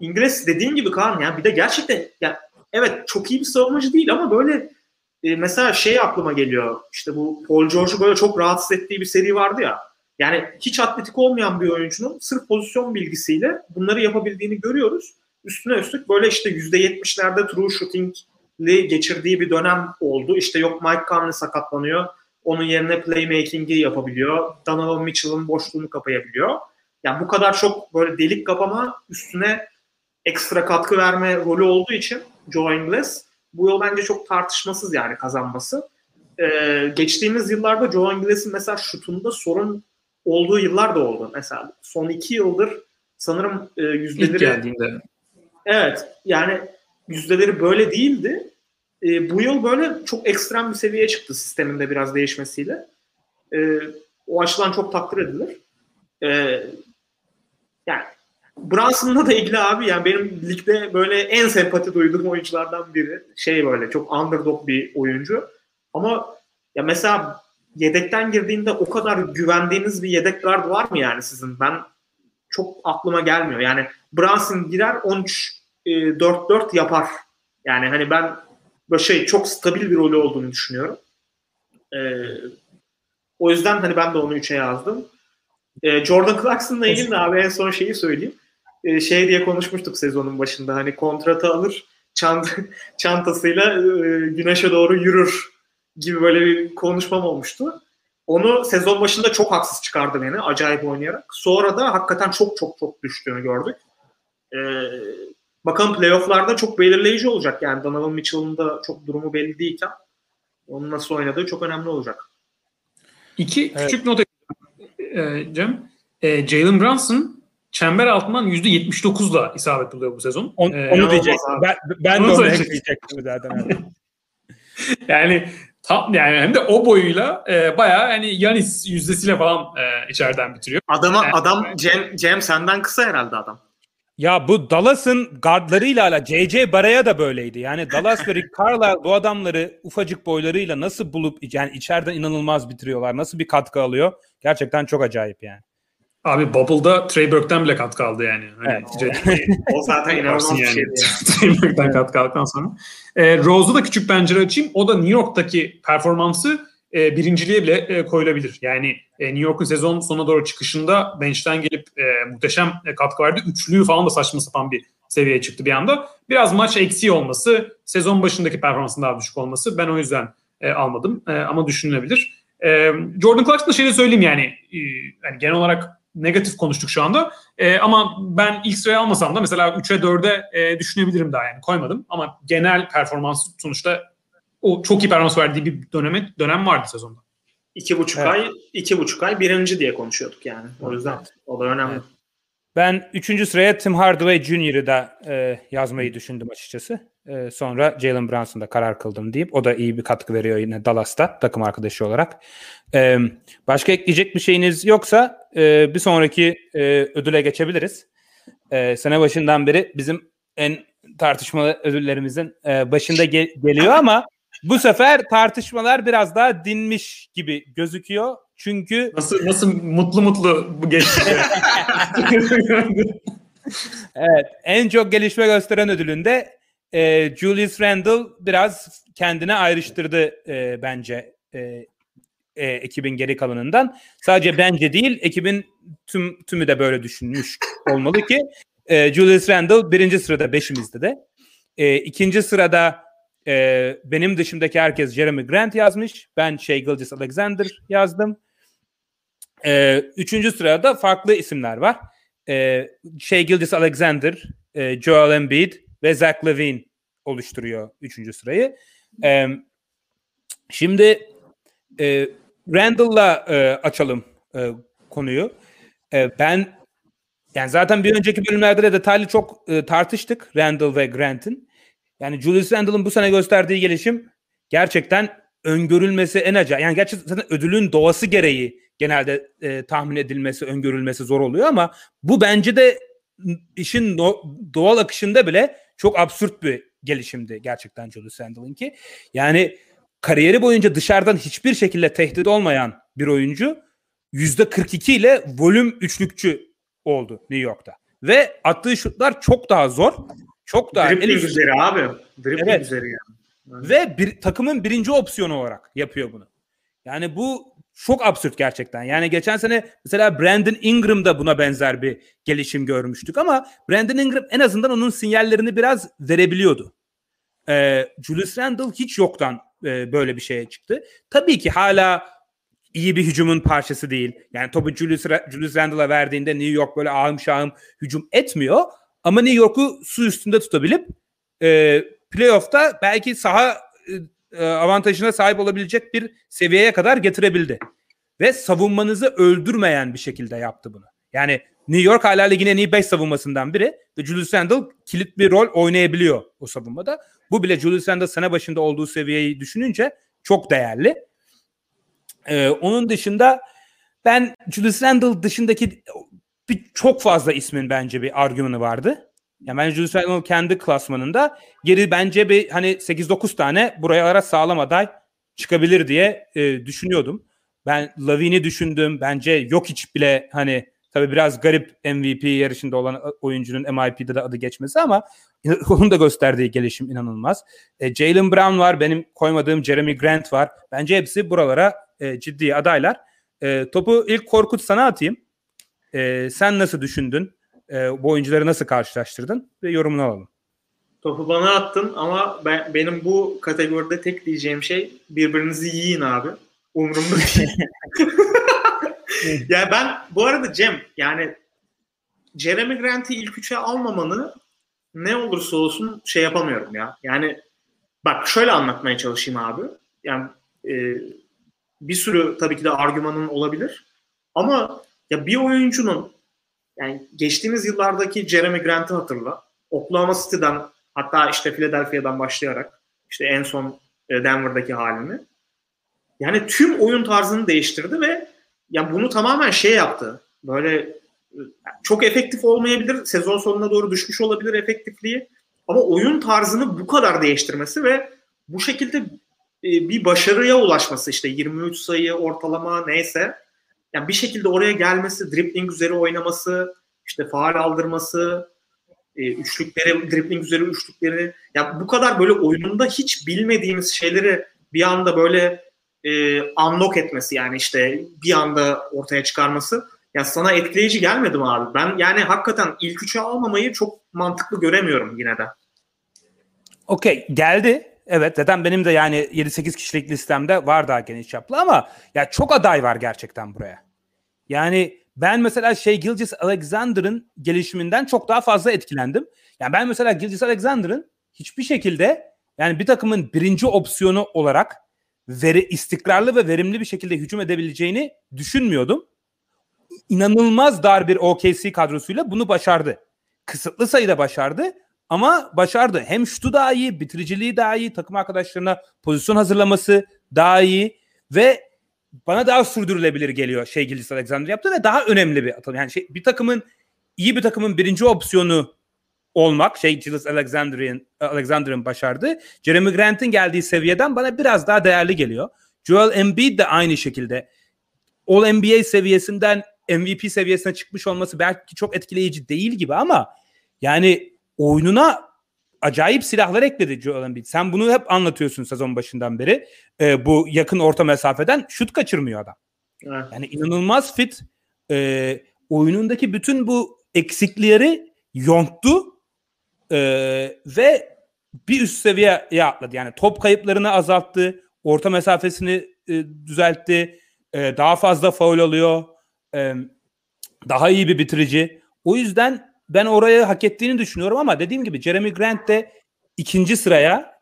İngiliz dediğin gibi Kaan yani bir de gerçekten ya evet çok iyi bir savunmacı değil ama böyle e, mesela şey aklıma geliyor. İşte bu Paul George'u böyle çok rahatsız ettiği bir seri vardı ya. Yani hiç atletik olmayan bir oyuncunun sırf pozisyon bilgisiyle bunları yapabildiğini görüyoruz. Üstüne üstlük böyle işte %70'lerde true shooting'li geçirdiği bir dönem oldu. İşte yok Mike Conley sakatlanıyor. Onun yerine playmaking'i yapabiliyor. Donovan Mitchell'ın boşluğunu kapayabiliyor. Yani bu kadar çok böyle delik kapama üstüne ekstra katkı verme rolü olduğu için Joe Ingles bu yol bence çok tartışmasız yani kazanması. Ee, geçtiğimiz yıllarda Joe Ingles'in mesela şutunda sorun olduğu yıllar da oldu. Mesela son iki yıldır sanırım e, yüzdeleri... İlk geldiğinde. Evet yani yüzdeleri böyle değildi. E, bu yıl böyle çok ekstrem bir seviyeye çıktı sisteminde biraz değişmesiyle. E, o açıdan çok takdir edilir. E, yani Brunson'la da ilgili abi yani benim ligde böyle en sempati duyduğum oyunculardan biri. Şey böyle çok underdog bir oyuncu. Ama ya mesela yedekten girdiğinde o kadar güvendiğiniz bir yedek guard var mı yani sizin? Ben çok aklıma gelmiyor. Yani Brunson girer 13 4-4 e, yapar. Yani hani ben böyle şey çok stabil bir rolü olduğunu düşünüyorum. Ee, o yüzden hani ben de onu 3'e yazdım. Ee, Jordan Clarkson'la ilgili de abi en son şeyi söyleyeyim. Ee, şey diye konuşmuştuk sezonun başında. Hani kontratı alır çant çantasıyla e, güneşe doğru yürür gibi böyle bir konuşmam olmuştu. Onu sezon başında çok haksız çıkardı beni acayip oynayarak. Sonra da hakikaten çok çok çok düştüğünü gördük. Ee, bakalım playofflarda çok belirleyici olacak. Yani Donovan Mitchell'ın da çok durumu belli değilken onun nasıl oynadığı çok önemli olacak. İki evet. küçük not e, Cem. E, Jalen Brunson çember altından %79'la isabet buluyor bu sezon. On, Ee, onu diyecektim. abi. Ben, ben Onu de onu ekleyecektim zaten. yani tam yani hem de o boyuyla e, bayağı yani Yanis yüzdesiyle falan e, içeriden bitiriyor. Adama Evet. adam Cem, Cem senden kısa herhalde adam. Ya bu Dallas'ın gardlarıyla ala JJ Baraya da böyleydi. Yani Dallas ve Rick Carlisle bu adamları ufacık boylarıyla nasıl bulup yani içeriden inanılmaz bitiriyorlar. Nasıl bir katkı alıyor? Gerçekten çok acayip yani. Abi Bubble'da Trey Burke'den bile katkı aldı yani. Hani O zaten inanılmaz bir şeydi. Trey Burke'den katkı aldıktan sonra. E, Rose'u da küçük pencere açayım. O da New York'taki performansı e, birinciliğe bile e, koyulabilir. Yani e, New York'un sezon sonuna doğru çıkışında bench'ten gelip e, muhteşem e, katkı verdi. Üçlüğü falan da saçma sapan bir seviyeye çıktı bir anda. Biraz maç eksiği olması, sezon başındaki performansın daha düşük olması ben o yüzden e, almadım. E, ama düşünülebilir. E, Jordan Clarkson'da şey de söyleyeyim yani, e, yani genel olarak negatif konuştuk şu anda. E, ama ben ilk sıraya almasam da mesela 3'e 4'e e, düşünebilirim daha yani koymadım. Ama genel performans sonuçta o çok iyi performans verdiği bir döneme, dönem vardı sezonda. İki buçuk Evet. ay, iki buçuk ay birinci diye konuşuyorduk yani. O yüzden o da önemli. Evet. Ben 3. sıraya Tim Hardaway Jr.'ı da e, yazmayı düşündüm açıkçası. E, sonra Jalen Brunson'da karar kıldım deyip o da iyi bir katkı veriyor yine Dallas'ta takım arkadaşı olarak. E, başka ekleyecek bir şeyiniz yoksa e, bir sonraki e, ödüle geçebiliriz. E, sene başından beri bizim en tartışmalı ödüllerimizin e, başında ge- geliyor ama bu sefer tartışmalar biraz daha dinmiş gibi gözüküyor. Çünkü Nasıl nasıl mutlu mutlu bu geçti. Evet, en çok gelişme gösteren ödülünde e, Julius Randle biraz kendine ayrıştırdı e, bence e, e, ekibin geri kalanından. Sadece bence değil, ekibin tüm tümü de böyle düşünmüş olmalı ki e, Julius Randle birinci sırada beşimizde de. E, ikinci sırada e, benim dışımdaki herkes Jeremy Grant yazmış. Ben Shea Gilgeous Alexander yazdım. E, üçüncü sırada farklı isimler var e, Shea Gilgis Alexander, e, Joel Embiid ve Zach Levine oluşturuyor üçüncü sırayı. E, şimdi e, Randall'la e, açalım e, konuyu. E, ben yani zaten bir önceki bölümlerde de detaylı çok e, tartıştık Randall ve Grant'in. Yani Julius Randall'ın bu sene gösterdiği gelişim gerçekten öngörülmesi en acayip. Yani gerçekten ödülün doğası gereği genelde e, tahmin edilmesi, öngörülmesi zor oluyor ama bu bence de işin doğal akışında bile çok absürt bir gelişimdi gerçekten Julius Randle'ınki. Yani kariyeri boyunca dışarıdan hiçbir şekilde tehdit olmayan bir oyuncu %42 ile volüm üçlükçü oldu New York'ta. Ve attığı şutlar çok daha zor. Çok daha Dribbling üstü- üzeri abi. Dribbling Evet. üzeri yani. ve bir takımın birinci opsiyonu olarak yapıyor bunu. Yani bu çok absürt gerçekten. Yani geçen sene mesela Brandon Ingram da buna benzer bir gelişim görmüştük ama Brandon Ingram en azından onun sinyallerini biraz verebiliyordu. Ee, Julius Randle hiç yoktan e, böyle bir şeye çıktı. Tabii ki hala iyi bir hücumun parçası değil. Yani topu Julius, Julius Randle'a verdiğinde New York böyle ağım şahım hücum etmiyor. Ama New York'u su üstünde tutabilip e, playoff'ta belki saha e, avantajına sahip olabilecek bir seviyeye kadar getirebildi. Ve savunmanızı öldürmeyen bir şekilde yaptı bunu. Yani New York hala ligin en iyi 5 savunmasından biri ve Julius Randle kilit bir rol oynayabiliyor o savunmada. Bu bile Julius Randle sene başında olduğu seviyeyi düşününce çok değerli. Ee, onun dışında ben Julius Randle dışındaki bir çok fazla ismin bence bir argümanı vardı. Yani ben Julius Randle kendi klasmanında geri bence bir hani 8-9 tane buralara sağlam aday çıkabilir diye e, düşünüyordum. Ben Lavine'i düşündüm. Bence yok hiç bile hani tabii biraz garip MVP yarışında olan oyuncunun MIP'de de adı geçmesi ama onun da gösterdiği gelişim inanılmaz. E, Jalen Brown var. Benim koymadığım Jeremy Grant var. Bence hepsi buralara e, ciddi adaylar. E, topu ilk Korkut sana atayım. E, sen nasıl düşündün? E, bu oyuncuları nasıl karşılaştırdın? Ve yorumunu alalım. Topu bana attın ama ben, benim bu kategoride tek diyeceğim şey birbirinizi yiyin abi. Umurumda değil. yani ben bu arada Cem yani Jeremy Grant'i ilk üçe almamanı ne olursa olsun şey yapamıyorum ya. Yani bak şöyle anlatmaya çalışayım abi. Yani e, bir sürü tabii ki de argümanın olabilir. Ama ya bir oyuncunun yani geçtiğimiz yıllardaki Jeremy Grant'ı hatırla. Oklahoma City'den hatta işte Philadelphia'dan başlayarak işte en son e, Denver'daki halini. Yani tüm oyun tarzını değiştirdi ve ya bunu tamamen şey yaptı. Böyle e, çok efektif olmayabilir. Sezon sonuna doğru düşmüş olabilir efektifliği. Ama oyun tarzını bu kadar değiştirmesi ve bu şekilde e, bir başarıya ulaşması işte 23 sayı ortalama neyse yani bir şekilde oraya gelmesi, dribbling üzeri oynaması, işte faal aldırması, e, üçlükleri, dribbling üzeri üçlükleri ya bu kadar böyle oyununda hiç bilmediğimiz şeyleri bir anda böyle e, unlock etmesi yani işte bir anda ortaya çıkarması ya sana etkileyici gelmedi mi abi? Ben yani hakikaten ilk üçe almamayı çok mantıklı göremiyorum yine de. Okey geldi. Evet zaten benim de yani 7-8 kişilik listemde var daha geniş çaplı ama ya çok aday var gerçekten buraya. Yani ben mesela şey Gilgis Alexander'ın gelişiminden çok daha fazla etkilendim. Yani ben mesela Gilgis Alexander'ın hiçbir şekilde yani bir takımın birinci opsiyonu olarak veri istikrarlı ve verimli bir şekilde hücum edebileceğini düşünmüyordum. İnanılmaz dar bir OKC kadrosuyla bunu başardı. Kısıtlı sayıda başardı ama başardı. Hem şutu daha iyi, bitiriciliği daha iyi, takım arkadaşlarına pozisyon hazırlaması daha iyi ve bana daha sürdürülebilir geliyor şey Gilgis Alexander yaptı ve daha önemli bir atılım. Yani şey, bir takımın iyi bir takımın birinci opsiyonu olmak şey Gilgis Alexander'ın Alexander'ın başardı. Jeremy Grant'in geldiği seviyeden bana biraz daha değerli geliyor. Joel Embiid de aynı şekilde All NBA seviyesinden MVP seviyesine çıkmış olması belki çok etkileyici değil gibi ama yani oyununa acayip silahlar ekledi Joel Embiid. Sen bunu hep anlatıyorsun sezon başından beri. Ee, bu yakın orta mesafeden şut kaçırmıyor adam. Evet. Yani inanılmaz fit. Ee, oyunundaki bütün bu eksiklikleri yonttu ee, ve bir üst seviyeye atladı. Yani top kayıplarını azalttı. Orta mesafesini e, düzeltti. E, daha fazla faul alıyor. E, daha iyi bir bitirici. O yüzden ben orayı hak ettiğini düşünüyorum ama dediğim gibi Jeremy Grant de ikinci sıraya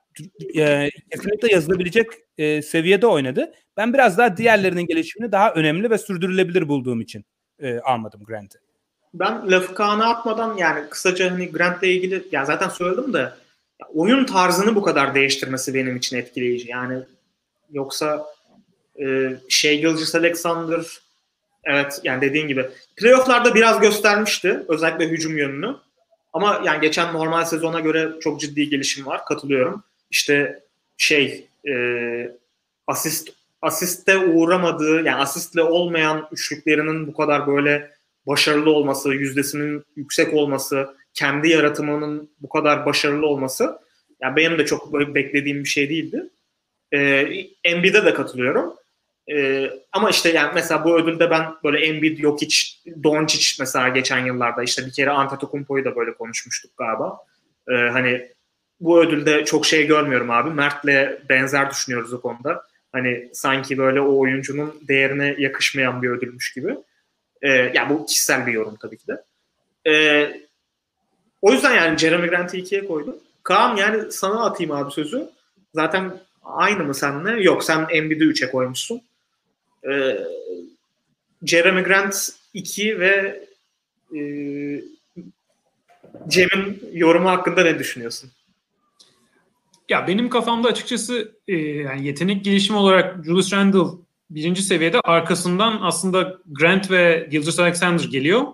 e, kesinlikle yazılabilecek e, seviyede oynadı. Ben biraz daha diğerlerinin gelişimini daha önemli ve sürdürülebilir bulduğum için e, almadım Grant'i. Ben lafı Kaan'a atmadan yani kısaca hani Grant'le ilgili ya zaten söyledim de oyun tarzını bu kadar değiştirmesi benim için etkileyici. Yani yoksa e, şey Gilgis Alexander Evet yani dediğin gibi. Playoff'larda biraz göstermişti. Özellikle hücum yönünü. Ama yani geçen normal sezona göre çok ciddi gelişim var. Katılıyorum. İşte şey e, asist asiste uğramadığı yani asistle olmayan üçlüklerinin bu kadar böyle başarılı olması, yüzdesinin yüksek olması, kendi yaratımının bu kadar başarılı olması yani benim de çok beklediğim bir şey değildi. Ee, NBA'de de katılıyorum. Ee, ama işte yani mesela bu ödülde ben böyle Embiid, Jokic, Doncic mesela geçen yıllarda işte bir kere Antetokounmpo'yu da böyle konuşmuştuk galiba. Ee, hani bu ödülde çok şey görmüyorum abi. Mert'le benzer düşünüyoruz o konuda. Hani sanki böyle o oyuncunun değerine yakışmayan bir ödülmüş gibi. Ee, yani bu kişisel bir yorum tabii ki de. Ee, o yüzden yani Jeremy Grant'i ikiye koydum. Kaan yani sana atayım abi sözü. Zaten aynı mı senle? Yok sen Embiid'i 3'e koymuşsun e, Jeremy Grant 2 ve e, Cem'in yorumu hakkında ne düşünüyorsun? Ya benim kafamda açıkçası e, yani yetenek gelişimi olarak Julius Randle birinci seviyede arkasından aslında Grant ve Gilgis Alexander geliyor.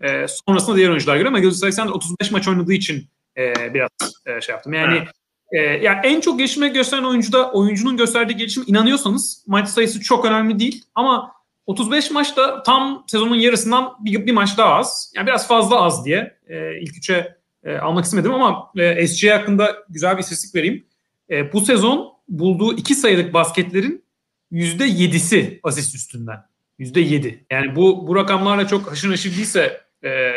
E, sonrasında diğer oyuncular geliyor ama Gilgis Alexander 35 maç oynadığı için e, biraz e, şey yaptım. Yani. E, yani en çok gelişme gösteren oyuncuda oyuncunun gösterdiği gelişim inanıyorsanız maç sayısı çok önemli değil ama 35 maçta tam sezonun yarısından bir, bir maç daha az. Yani biraz fazla az diye e, ilk üçe e, almak istemedim ama e, SC hakkında güzel bir istatistik vereyim. E, bu sezon bulduğu iki sayılık basketlerin %7'si asist üstünden. %7. Yani bu bu rakamlarla çok haşır neşir değilse e,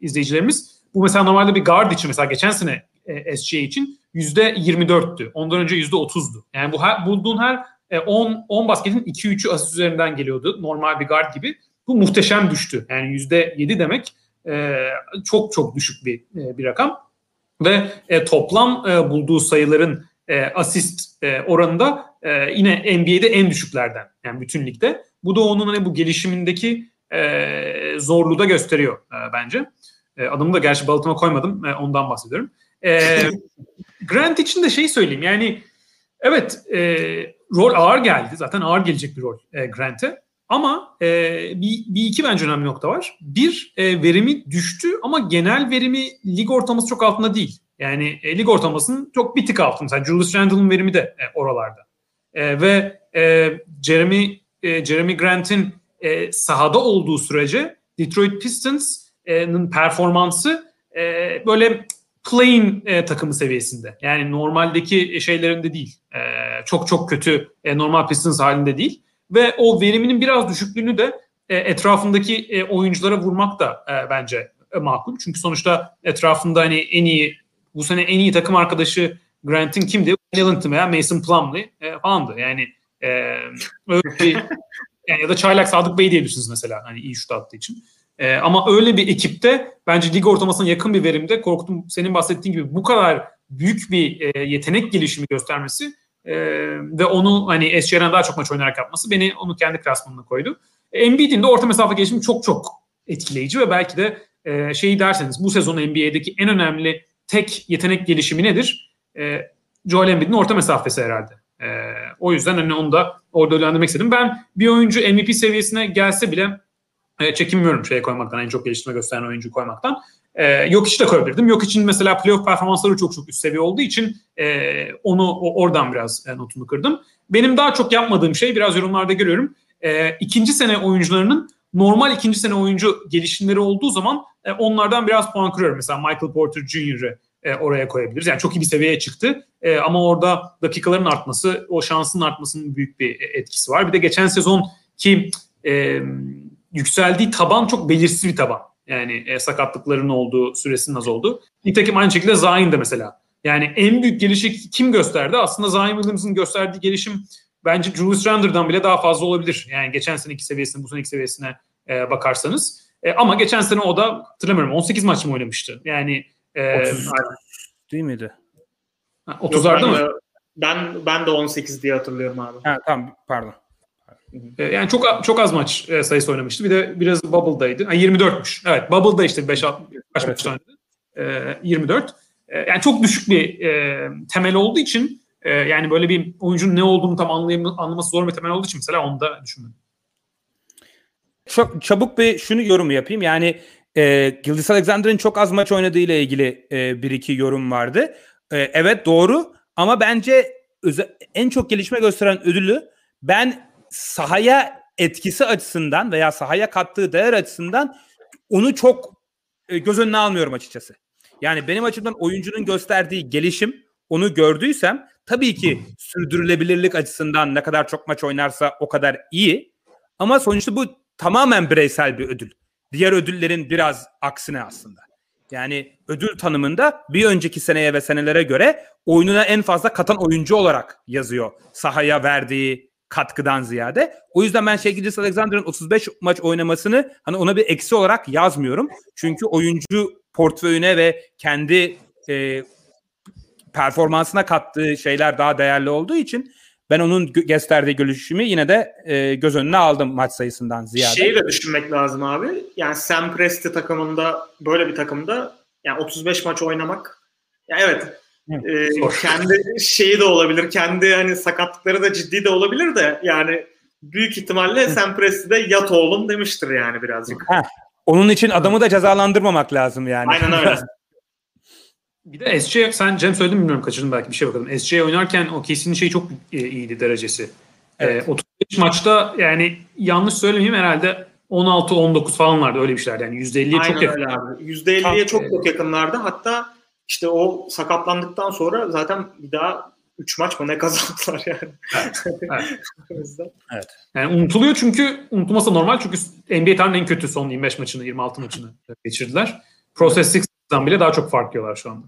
izleyicilerimiz bu mesela normalde bir guard için mesela geçen sene e, SC için %24'tü. Ondan önce %30'du. Yani bu her, bulduğun her 10 e, 10 basketin 2-3'ü asist üzerinden geliyordu. Normal bir guard gibi. Bu muhteşem düştü. Yani %7 demek e, çok çok düşük bir e, bir rakam. Ve toplam bulduğu sayıların asist oranında e, yine NBA'de en düşüklerden. Yani bütün ligde. Bu da onun hani bu gelişimindeki zorluğu da gösteriyor bence. Adımı da gerçi Baltimore koymadım. Ondan bahsediyorum. E, Grant için de şey söyleyeyim. Yani evet e, rol ağır geldi. Zaten ağır gelecek bir rol e, Grant'e. Ama e, bir, bir iki bence önemli nokta var. Bir, e, verimi düştü ama genel verimi lig ortalaması çok altında değil. Yani e, lig ortalamasının çok bir tık altında. Mesela Julius Randle'ın verimi de e, oralarda. E, ve e, Jeremy e, Jeremy Grant'in e, sahada olduğu sürece Detroit Pistons'ın performansı e, böyle plain e, takımı seviyesinde. Yani normaldeki şeylerinde değil. E, çok çok kötü e, normal Pistons halinde değil. Ve o veriminin biraz düşüklüğünü de e, etrafındaki e, oyunculara vurmak da e, bence e, makul. Çünkü sonuçta etrafında hani en iyi bu sene en iyi takım arkadaşı Grant'in kimdi? Ellington veya Mason Plumlee e, falandı. Yani e, öyle bir, yani ya da Çaylak Sadık Bey diyebilirsiniz mesela hani iyi şut attığı için. E, ama öyle bir ekipte bence lig ortalamasına yakın bir verimde Korkut'un senin bahsettiğin gibi bu kadar büyük bir e, yetenek gelişimi göstermesi e, ve onu hani SCR'den daha çok maç oynayarak yapması beni onu kendi klasmanına koydu. Embiid'in de orta mesafe gelişimi çok çok etkileyici ve belki de e, şeyi derseniz bu sezon NBA'deki en önemli tek yetenek gelişimi nedir? E, Joel Embiid'in orta mesafesi herhalde. E, o yüzden hani onu da orada öğrendirmek istedim. Ben bir oyuncu MVP seviyesine gelse bile e, çekinmiyorum şeye koymaktan, en çok geliştirme gösteren oyuncu koymaktan. E, yok hiç de koyabilirdim. Yok için mesela playoff performansları çok çok üst seviye olduğu için e, onu o, oradan biraz e, notumu kırdım. Benim daha çok yapmadığım şey biraz yorumlarda görüyorum. E, ikinci sene oyuncularının normal ikinci sene oyuncu gelişimleri olduğu zaman e, onlardan biraz puan kırıyorum. Mesela Michael Porter Jr.'ı e, oraya koyabiliriz. Yani çok iyi bir seviyeye çıktı e, ama orada dakikaların artması, o şansın artmasının büyük bir etkisi var. Bir de geçen sezon ki e, yükseldiği taban çok belirsiz bir taban. Yani e, sakatlıkların olduğu, süresinin az olduğu. Nitekim aynı şekilde Zayn de mesela. Yani en büyük gelişi kim gösterdi? Aslında Zayn Williams'ın gösterdiği gelişim bence Julius Randle'dan bile daha fazla olabilir. Yani geçen seneki seviyesine, bu seneki seviyesine e, bakarsanız. E, ama geçen sene o da hatırlamıyorum 18 maç mı oynamıştı? Yani e, 30 değil miydi? 30'larda mı? Ben ben de 18 diye hatırlıyorum abi. Ha, tamam pardon. E, yani çok çok az maç e, sayısı oynamıştı. Bir de biraz Bubble'daydı. Ha, 24'müş. Evet Bubble'da işte 5 6 kaç maç oynadı. E, 24. E, yani çok düşük bir e, temel olduğu için e, yani böyle bir oyuncunun ne olduğunu tam anlayam anlaması zor bir temel olduğu için mesela onu da düşünmedim. Çok çabuk bir şunu yorum yapayım. Yani e, Gildas Alexander'ın çok az maç oynadığı ile ilgili e, bir iki yorum vardı. E, evet doğru ama bence en çok gelişme gösteren ödülü ben sahaya etkisi açısından veya sahaya kattığı değer açısından onu çok e, göz önüne almıyorum açıkçası. Yani benim açımdan oyuncunun gösterdiği gelişim onu gördüysem tabii ki sürdürülebilirlik açısından ne kadar çok maç oynarsa o kadar iyi. Ama sonuçta bu tamamen bireysel bir ödül. Diğer ödüllerin biraz aksine aslında. Yani ödül tanımında bir önceki seneye ve senelere göre oyununa en fazla katan oyuncu olarak yazıyor. Sahaya verdiği katkıdan ziyade. O yüzden ben şey Gilles Alexander'ın 35 maç oynamasını hani ona bir eksi olarak yazmıyorum. Çünkü oyuncu portföyüne ve kendi e, performansına kattığı şeyler daha değerli olduğu için ben onun gösterdiği gelişimi yine de e, göz önüne aldım maç sayısından ziyade. Şeyi de düşünmek lazım abi. Yani Sam Presti takımında böyle bir takımda yani 35 maç oynamak ya evet e, kendi şeyi de olabilir. Kendi hani sakatlıkları da ciddi de olabilir de yani büyük ihtimalle Sam Presti de yat oğlum demiştir yani birazcık. Heh. Onun için adamı da cezalandırmamak lazım yani. Aynen öyle. Bir de SC sen Cem söyledin bilmiyorum kaçırdım belki bir şey bakalım. SC oynarken o kesin şey çok iyiydi derecesi. Evet. Ee, 35 maçta yani yanlış söylemeyeyim herhalde 16-19 falan vardı öyle bir şeyler. Yani %50'ye çok yakın. Abi. %50'ye çok çok yakınlardı. Hatta işte o sakatlandıktan sonra zaten bir daha 3 maç mı ne kazandılar yani. Evet. evet. evet. Yani unutuluyor çünkü unutulması normal çünkü NBA tarihinin en kötü son 25 maçını 26 maçını geçirdiler. Process evet bile daha çok fark yiyorlar şu anda.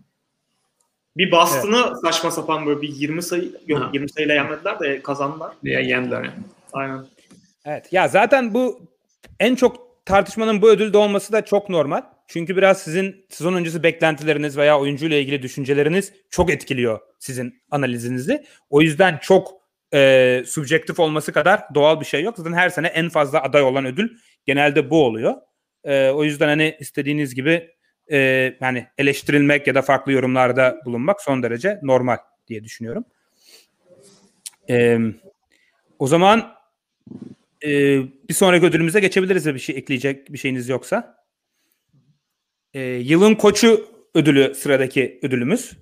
Bir Boston'ı evet. saçma sapan böyle bir 20 sayı yok ha. 20 sayıyla yenmediler de kazandılar. Ya yendiler yani. Aynen. Evet. Ya zaten bu en çok tartışmanın bu ödülde olması da çok normal. Çünkü biraz sizin sezon öncesi beklentileriniz veya oyuncuyla ilgili düşünceleriniz çok etkiliyor sizin analizinizi. O yüzden çok e, subjektif olması kadar doğal bir şey yok. Zaten her sene en fazla aday olan ödül genelde bu oluyor. E, o yüzden hani istediğiniz gibi e, yani eleştirilmek ya da farklı yorumlarda bulunmak son derece normal diye düşünüyorum. E, o zaman e, bir sonraki ödülümüze geçebiliriz bir şey ekleyecek bir şeyiniz yoksa. E, yılın koçu ödülü sıradaki ödülümüz.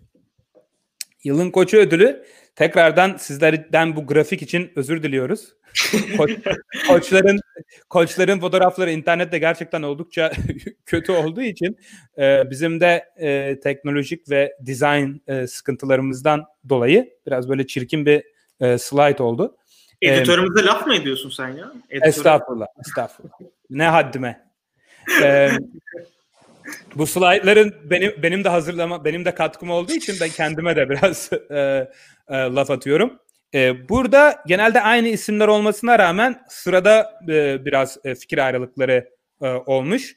Yılın koçu ödülü tekrardan sizlerden bu grafik için özür diliyoruz. Koç, koçların koçların fotoğrafları internette gerçekten oldukça kötü olduğu için e, bizim de e, teknolojik ve design e, sıkıntılarımızdan dolayı biraz böyle çirkin bir e, slide oldu. Editörümüze ee, laf mı ediyorsun sen ya? Editörü... Estağfurullah, estağfurullah. Ne haddime. ee, bu slaytların benim benim de hazırlama benim de katkım olduğu için ben kendime de biraz e, e, laf atıyorum. E, burada genelde aynı isimler olmasına rağmen sırada e, biraz e, fikir ayrılıkları e, olmuş.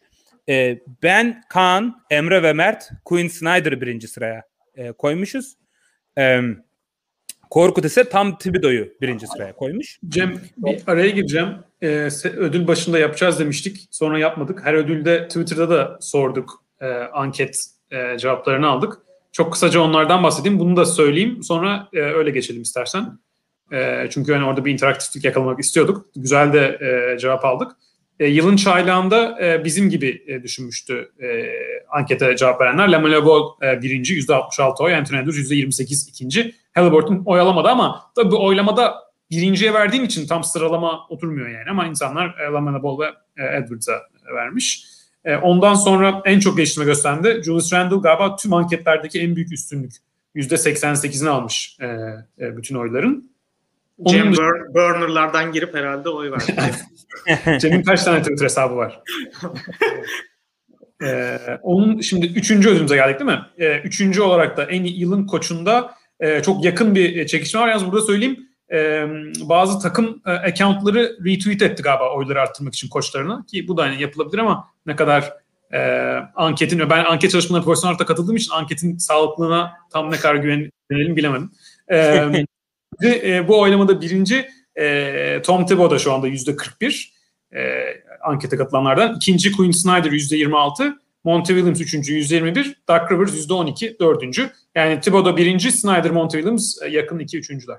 E, ben, Kaan, Emre ve Mert Queen Snyder birinci sıraya e, koymuşuz. E, Korkut ise tam Thibodeau'yu birinci sıraya koymuş. Cem bir araya gireceğim. Ee, ödül başında yapacağız demiştik. Sonra yapmadık. Her ödülde Twitter'da da sorduk. E, anket e, cevaplarını aldık. Çok kısaca onlardan bahsedeyim. Bunu da söyleyeyim. Sonra e, öyle geçelim istersen. E, çünkü hani orada bir interaktiflik yakalamak istiyorduk. Güzel de e, cevap aldık. E, yılın çaylağında e, bizim gibi e, düşünmüştü e, ankete cevap verenler. Lamela Ball e, birinci, %66 oy. Anthony Edwards %28 ikinci. Halliburton oy alamadı ama tabii oylamada birinciye verdiğim için tam sıralama oturmuyor yani. Ama insanlar e, Lamela Ball ve e, Edwards'a vermiş. E, ondan sonra en çok geliştirme gösterdi. Julius Randle galiba tüm anketlerdeki en büyük üstünlük. %88'ini almış e, e, bütün oyların. Onun Cem Bur- Burner'lardan girip herhalde oy verdi. Cem'in kaç tane Twitter hesabı var? ee, onun şimdi üçüncü ödülümüze geldik değil mi? Ee, üçüncü olarak da en iyi yılın koçunda e, çok yakın bir çekişme var. Yalnız burada söyleyeyim e, bazı takım e, accountları retweet etti galiba oyları arttırmak için koçlarına ki bu da hani yapılabilir ama ne kadar e, anketin ve ben anket çalışmalarına profesyonel olarak katıldığım için anketin sağlıklılığına tam ne kadar güvenelim bilemedim. E, e, bu oylamada birinci e, Tom Thibodeau şu anda yüzde 41 e, ankete katılanlardan. İkinci Quinn Snyder yüzde 26. Monty Williams üçüncü yüzde 21. Doug Rivers yüzde 12 dördüncü. Yani Thibodeau birinci, Snyder, Monty Williams e, yakın iki üçüncüler.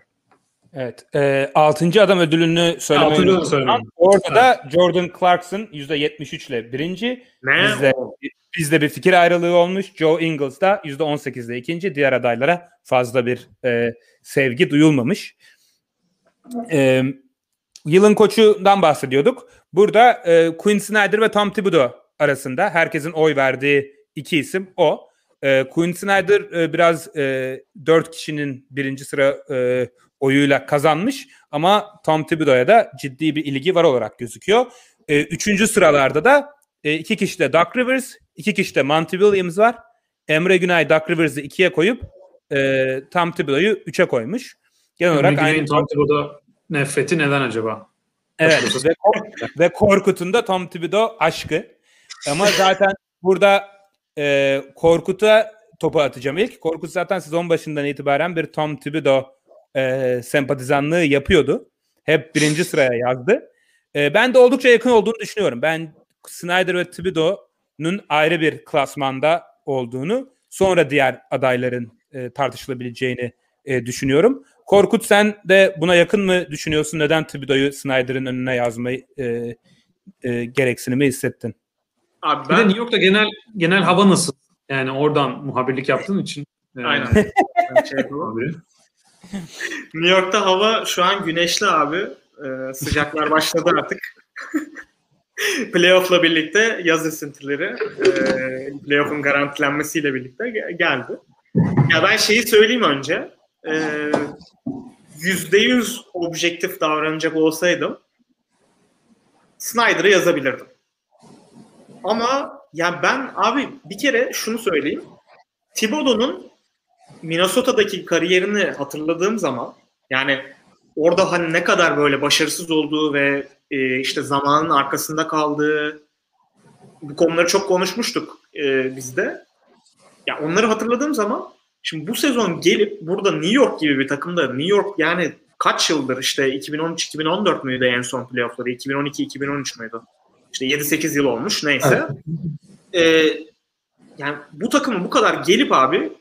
Evet. E, altıncı adam ödülünü söylemeyi unuttum. Orada da Jordan Clarkson %73 ile birinci. Ne? Bizde, bizde bir fikir ayrılığı olmuş. Joe Ingles da %18 ile ikinci. Diğer adaylara fazla bir e, sevgi duyulmamış. E, yılın koçundan bahsediyorduk. Burada e, Quinn Snyder ve Tom Thibodeau arasında herkesin oy verdiği iki isim o. E, Quinn Snyder e, biraz e, dört kişinin birinci sıra e, oyuyla kazanmış ama Tom Thibodeau'ya da ciddi bir ilgi var olarak gözüküyor. E, üçüncü sıralarda da e, iki kişi de Doug Rivers, iki kişi de Monty Williams var. Emre Günay Doug Rivers'ı ikiye koyup e, Tom Thibodeau'yu üçe koymuş. Genel Emre olarak aynı Tom Thibodeau nefreti neden acaba? Evet ve, ve Korkut'un da Tom Thibodeau aşkı. Ama zaten burada e, Korkut'a topu atacağım ilk. Korkut zaten sezon başından itibaren bir Tom Thibodeau e, sempatizanlığı yapıyordu. Hep birinci sıraya yazdı. E, ben de oldukça yakın olduğunu düşünüyorum. Ben Snyder ve Thibodeau'nun ayrı bir klasmanda olduğunu sonra diğer adayların e, tartışılabileceğini e, düşünüyorum. Korkut sen de buna yakın mı düşünüyorsun? Neden Thibodeau'yu Snyder'ın önüne yazmayı e, e, gereksinimi hissettin? Abi ben... Bir de New York'ta genel genel hava nasıl? Yani oradan muhabirlik yaptığın için. Yani, Aynen. şey New York'ta hava şu an güneşli abi. Ee, sıcaklar başladı artık. Playoff'la birlikte yaz esintileri e, playoff'un garantilenmesiyle birlikte geldi. Ya ben şeyi söyleyeyim önce. Ee, yüzde yüz objektif davranacak olsaydım Snyder'ı yazabilirdim. Ama yani ben abi bir kere şunu söyleyeyim. Thibodeau'nun Minnesota'daki kariyerini hatırladığım zaman yani orada hani ne kadar böyle başarısız olduğu ve e, işte zamanın arkasında kaldığı bu konuları çok konuşmuştuk e, bizde. Ya onları hatırladığım zaman şimdi bu sezon gelip burada New York gibi bir takımda New York yani kaç yıldır işte 2013-2014 müydü en son playoffları? 2012-2013 müydü? İşte 7-8 yıl olmuş neyse. Ee, yani bu takımın bu kadar gelip abi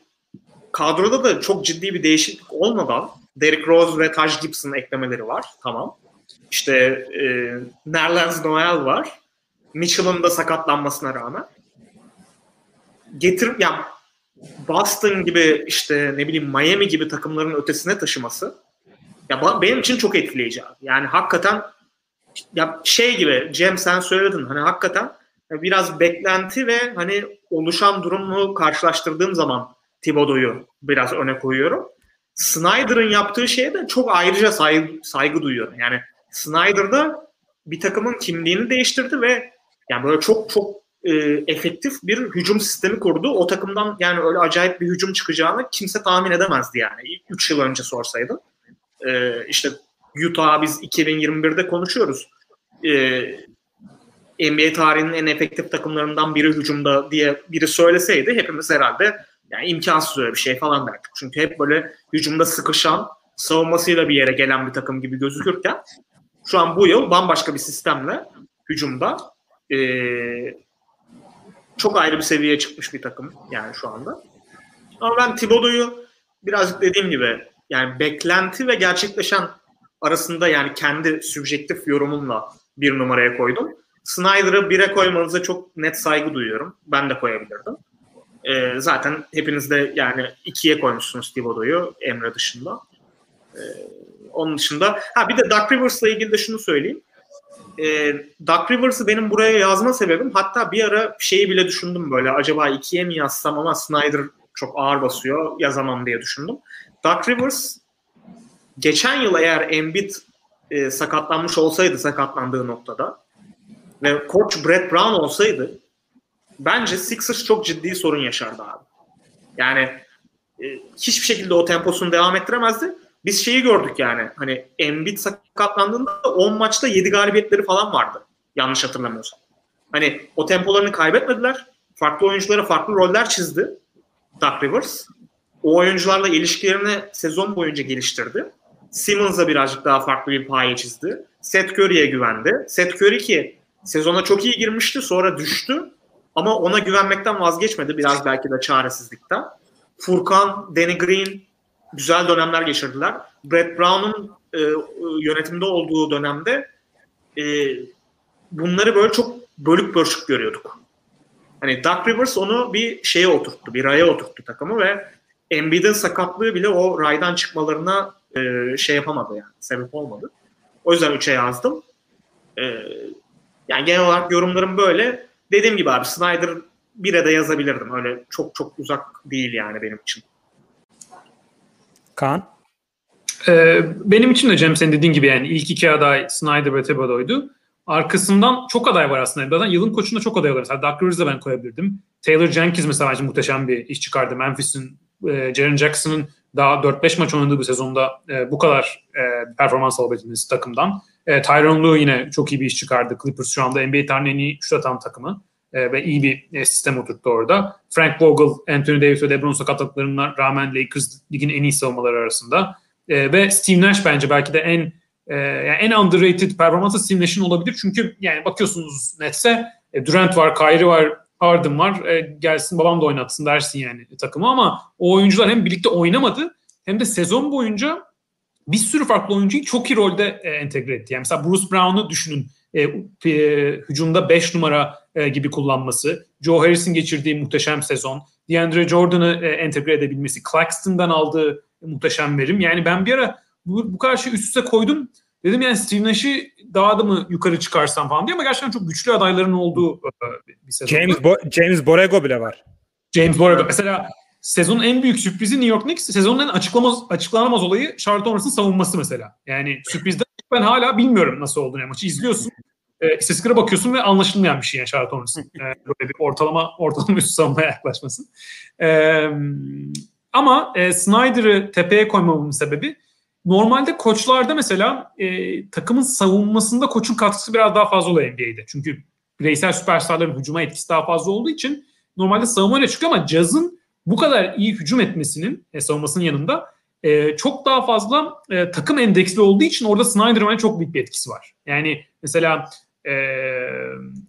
kadroda da çok ciddi bir değişiklik olmadan Derrick Rose ve Taj Gibson eklemeleri var. Tamam. İşte e, Nerlens Noel var. Mitchell'ın da sakatlanmasına rağmen. Getir, yani Boston gibi işte ne bileyim Miami gibi takımların ötesine taşıması ya benim için çok etkileyici abi. Yani hakikaten ya şey gibi Cem sen söyledin hani hakikaten biraz beklenti ve hani oluşan durumu karşılaştırdığım zaman Thibodeau'yu biraz öne koyuyorum. Snyder'ın yaptığı şeye de çok ayrıca saygı, saygı duyuyorum. Yani Snyder'da bir takımın kimliğini değiştirdi ve yani böyle çok çok e, efektif bir hücum sistemi kurdu. O takımdan yani öyle acayip bir hücum çıkacağını kimse tahmin edemezdi yani. 3 yıl önce sorsaydın. E, işte Utah biz 2021'de konuşuyoruz. E, NBA tarihinin en efektif takımlarından biri hücumda diye biri söyleseydi hepimiz herhalde yani imkansız öyle bir şey falan derdik. Çünkü hep böyle hücumda sıkışan, savunmasıyla bir yere gelen bir takım gibi gözükürken şu an bu yıl bambaşka bir sistemle hücumda e, çok ayrı bir seviyeye çıkmış bir takım yani şu anda. Ama ben Thibodeau'yu birazcık dediğim gibi yani beklenti ve gerçekleşen arasında yani kendi sübjektif yorumumla bir numaraya koydum. Snyder'ı bire koymanıza çok net saygı duyuyorum. Ben de koyabilirdim. Ee, zaten hepiniz de yani ikiye koymuşsunuz Thibodeau'yu Emre dışında. Ee, onun dışında ha bir de Doug Rivers'la ilgili de şunu söyleyeyim. Ee, Doug Rivers'ı benim buraya yazma sebebim hatta bir ara şeyi bile düşündüm böyle acaba ikiye mi yazsam ama Snyder çok ağır basıyor yazamam diye düşündüm. Doug Rivers geçen yıl eğer Embiid e, sakatlanmış olsaydı sakatlandığı noktada ve koç Brett Brown olsaydı bence Sixers çok ciddi sorun yaşardı abi. Yani e, hiçbir şekilde o temposunu devam ettiremezdi. Biz şeyi gördük yani hani Embiid sakatlandığında 10 maçta 7 galibiyetleri falan vardı. Yanlış hatırlamıyorsam. Hani o tempolarını kaybetmediler. Farklı oyunculara farklı roller çizdi Doug Rivers. O oyuncularla ilişkilerini sezon boyunca geliştirdi. Simmons'a birazcık daha farklı bir paye çizdi. Seth Curry'e güvendi. Seth Curry ki sezona çok iyi girmişti sonra düştü. Ama ona güvenmekten vazgeçmedi biraz belki de çaresizlikten. Furkan, Danny Green güzel dönemler geçirdiler. Brett Brown'un e, yönetimde olduğu dönemde e, bunları böyle çok bölük bölçük görüyorduk. Hani Doug Rivers onu bir şeye oturttu, bir raya oturttu takımı ve Embiid'in sakatlığı bile o raydan çıkmalarına e, şey yapamadı yani, sebep olmadı. O yüzden 3'e yazdım. E, yani genel olarak yorumlarım böyle. Dediğim gibi abi Snyder 1'e de yazabilirdim. Öyle çok çok uzak değil yani benim için. Kaan? Ee, benim için de Cem senin dediğin gibi yani ilk iki aday Snyder ve Thibodeau'ydu. Arkasından çok aday var aslında. Zaten yılın koçunda çok aday var. Mesela Doug Rivers'ı ben koyabilirdim. Taylor Jenkins mesela bence muhteşem bir iş çıkardı. Memphis'in, e, Jaren Jackson'ın daha 4-5 maç oynadığı bir sezonda e, bu kadar e, performans alabilmesi takımdan. E, Tyron Lue yine çok iyi bir iş çıkardı. Clippers şu anda NBA tarihinin en iyi şut atan takımı e, ve iyi bir e, sistem oturttu orada. Frank Vogel, Anthony Davis ve LeBron sakatlıklarına rağmen Lakers ligin en iyi savunmaları arasında. E, ve Steve Nash bence belki de en yani en underrated performansı Steve Nash'in olabilir. Çünkü yani bakıyorsunuz Nets'e Durant var, Kyrie var, Harden var. Gelsin babam da oynatsın dersin yani takımı ama o oyuncular hem birlikte oynamadı hem de sezon boyunca bir sürü farklı oyuncuyu çok iyi rolde entegre etti. Yani mesela Bruce Brown'u düşünün. E, e, hücumda 5 numara e, gibi kullanması, Joe Harris'in geçirdiği muhteşem sezon, DeAndre Jordan'ı e, entegre edebilmesi, Claxton'dan aldığı muhteşem verim. Yani ben bir ara bu, bu kadar şey üst üste koydum. Dedim yani Steve Nash'i daha da mı yukarı çıkarsam falan diye ama gerçekten çok güçlü adayların olduğu e, bir sezon. James, Bo- James Borrego bile var. James Borrego. Mesela sezonun en büyük sürprizi New York Knicks. Sezonun en açıklamaz, açıklanamaz olayı Charlotte Hornets'ın savunması mesela. Yani sürprizde ben hala bilmiyorum nasıl olduğunu. Yani maçı izliyorsun. E, istatistiklere bakıyorsun ve anlaşılmayan bir şey yani Charlotte Hornets'ın. E, böyle bir ortalama ortalama üst savunmaya yaklaşması. E, ama e, Snyder'ı tepeye koymamın sebebi normalde koçlarda mesela e, takımın savunmasında koçun katkısı biraz daha fazla oluyor NBA'de. Çünkü bireysel süperstarların hücuma etkisi daha fazla olduğu için normalde savunmayla çıkıyor ama Jazz'ın bu kadar iyi hücum etmesinin e, savunmasının yanında e, çok daha fazla e, takım endeksli olduğu için orada Snyderman'e çok büyük bir etkisi var. Yani mesela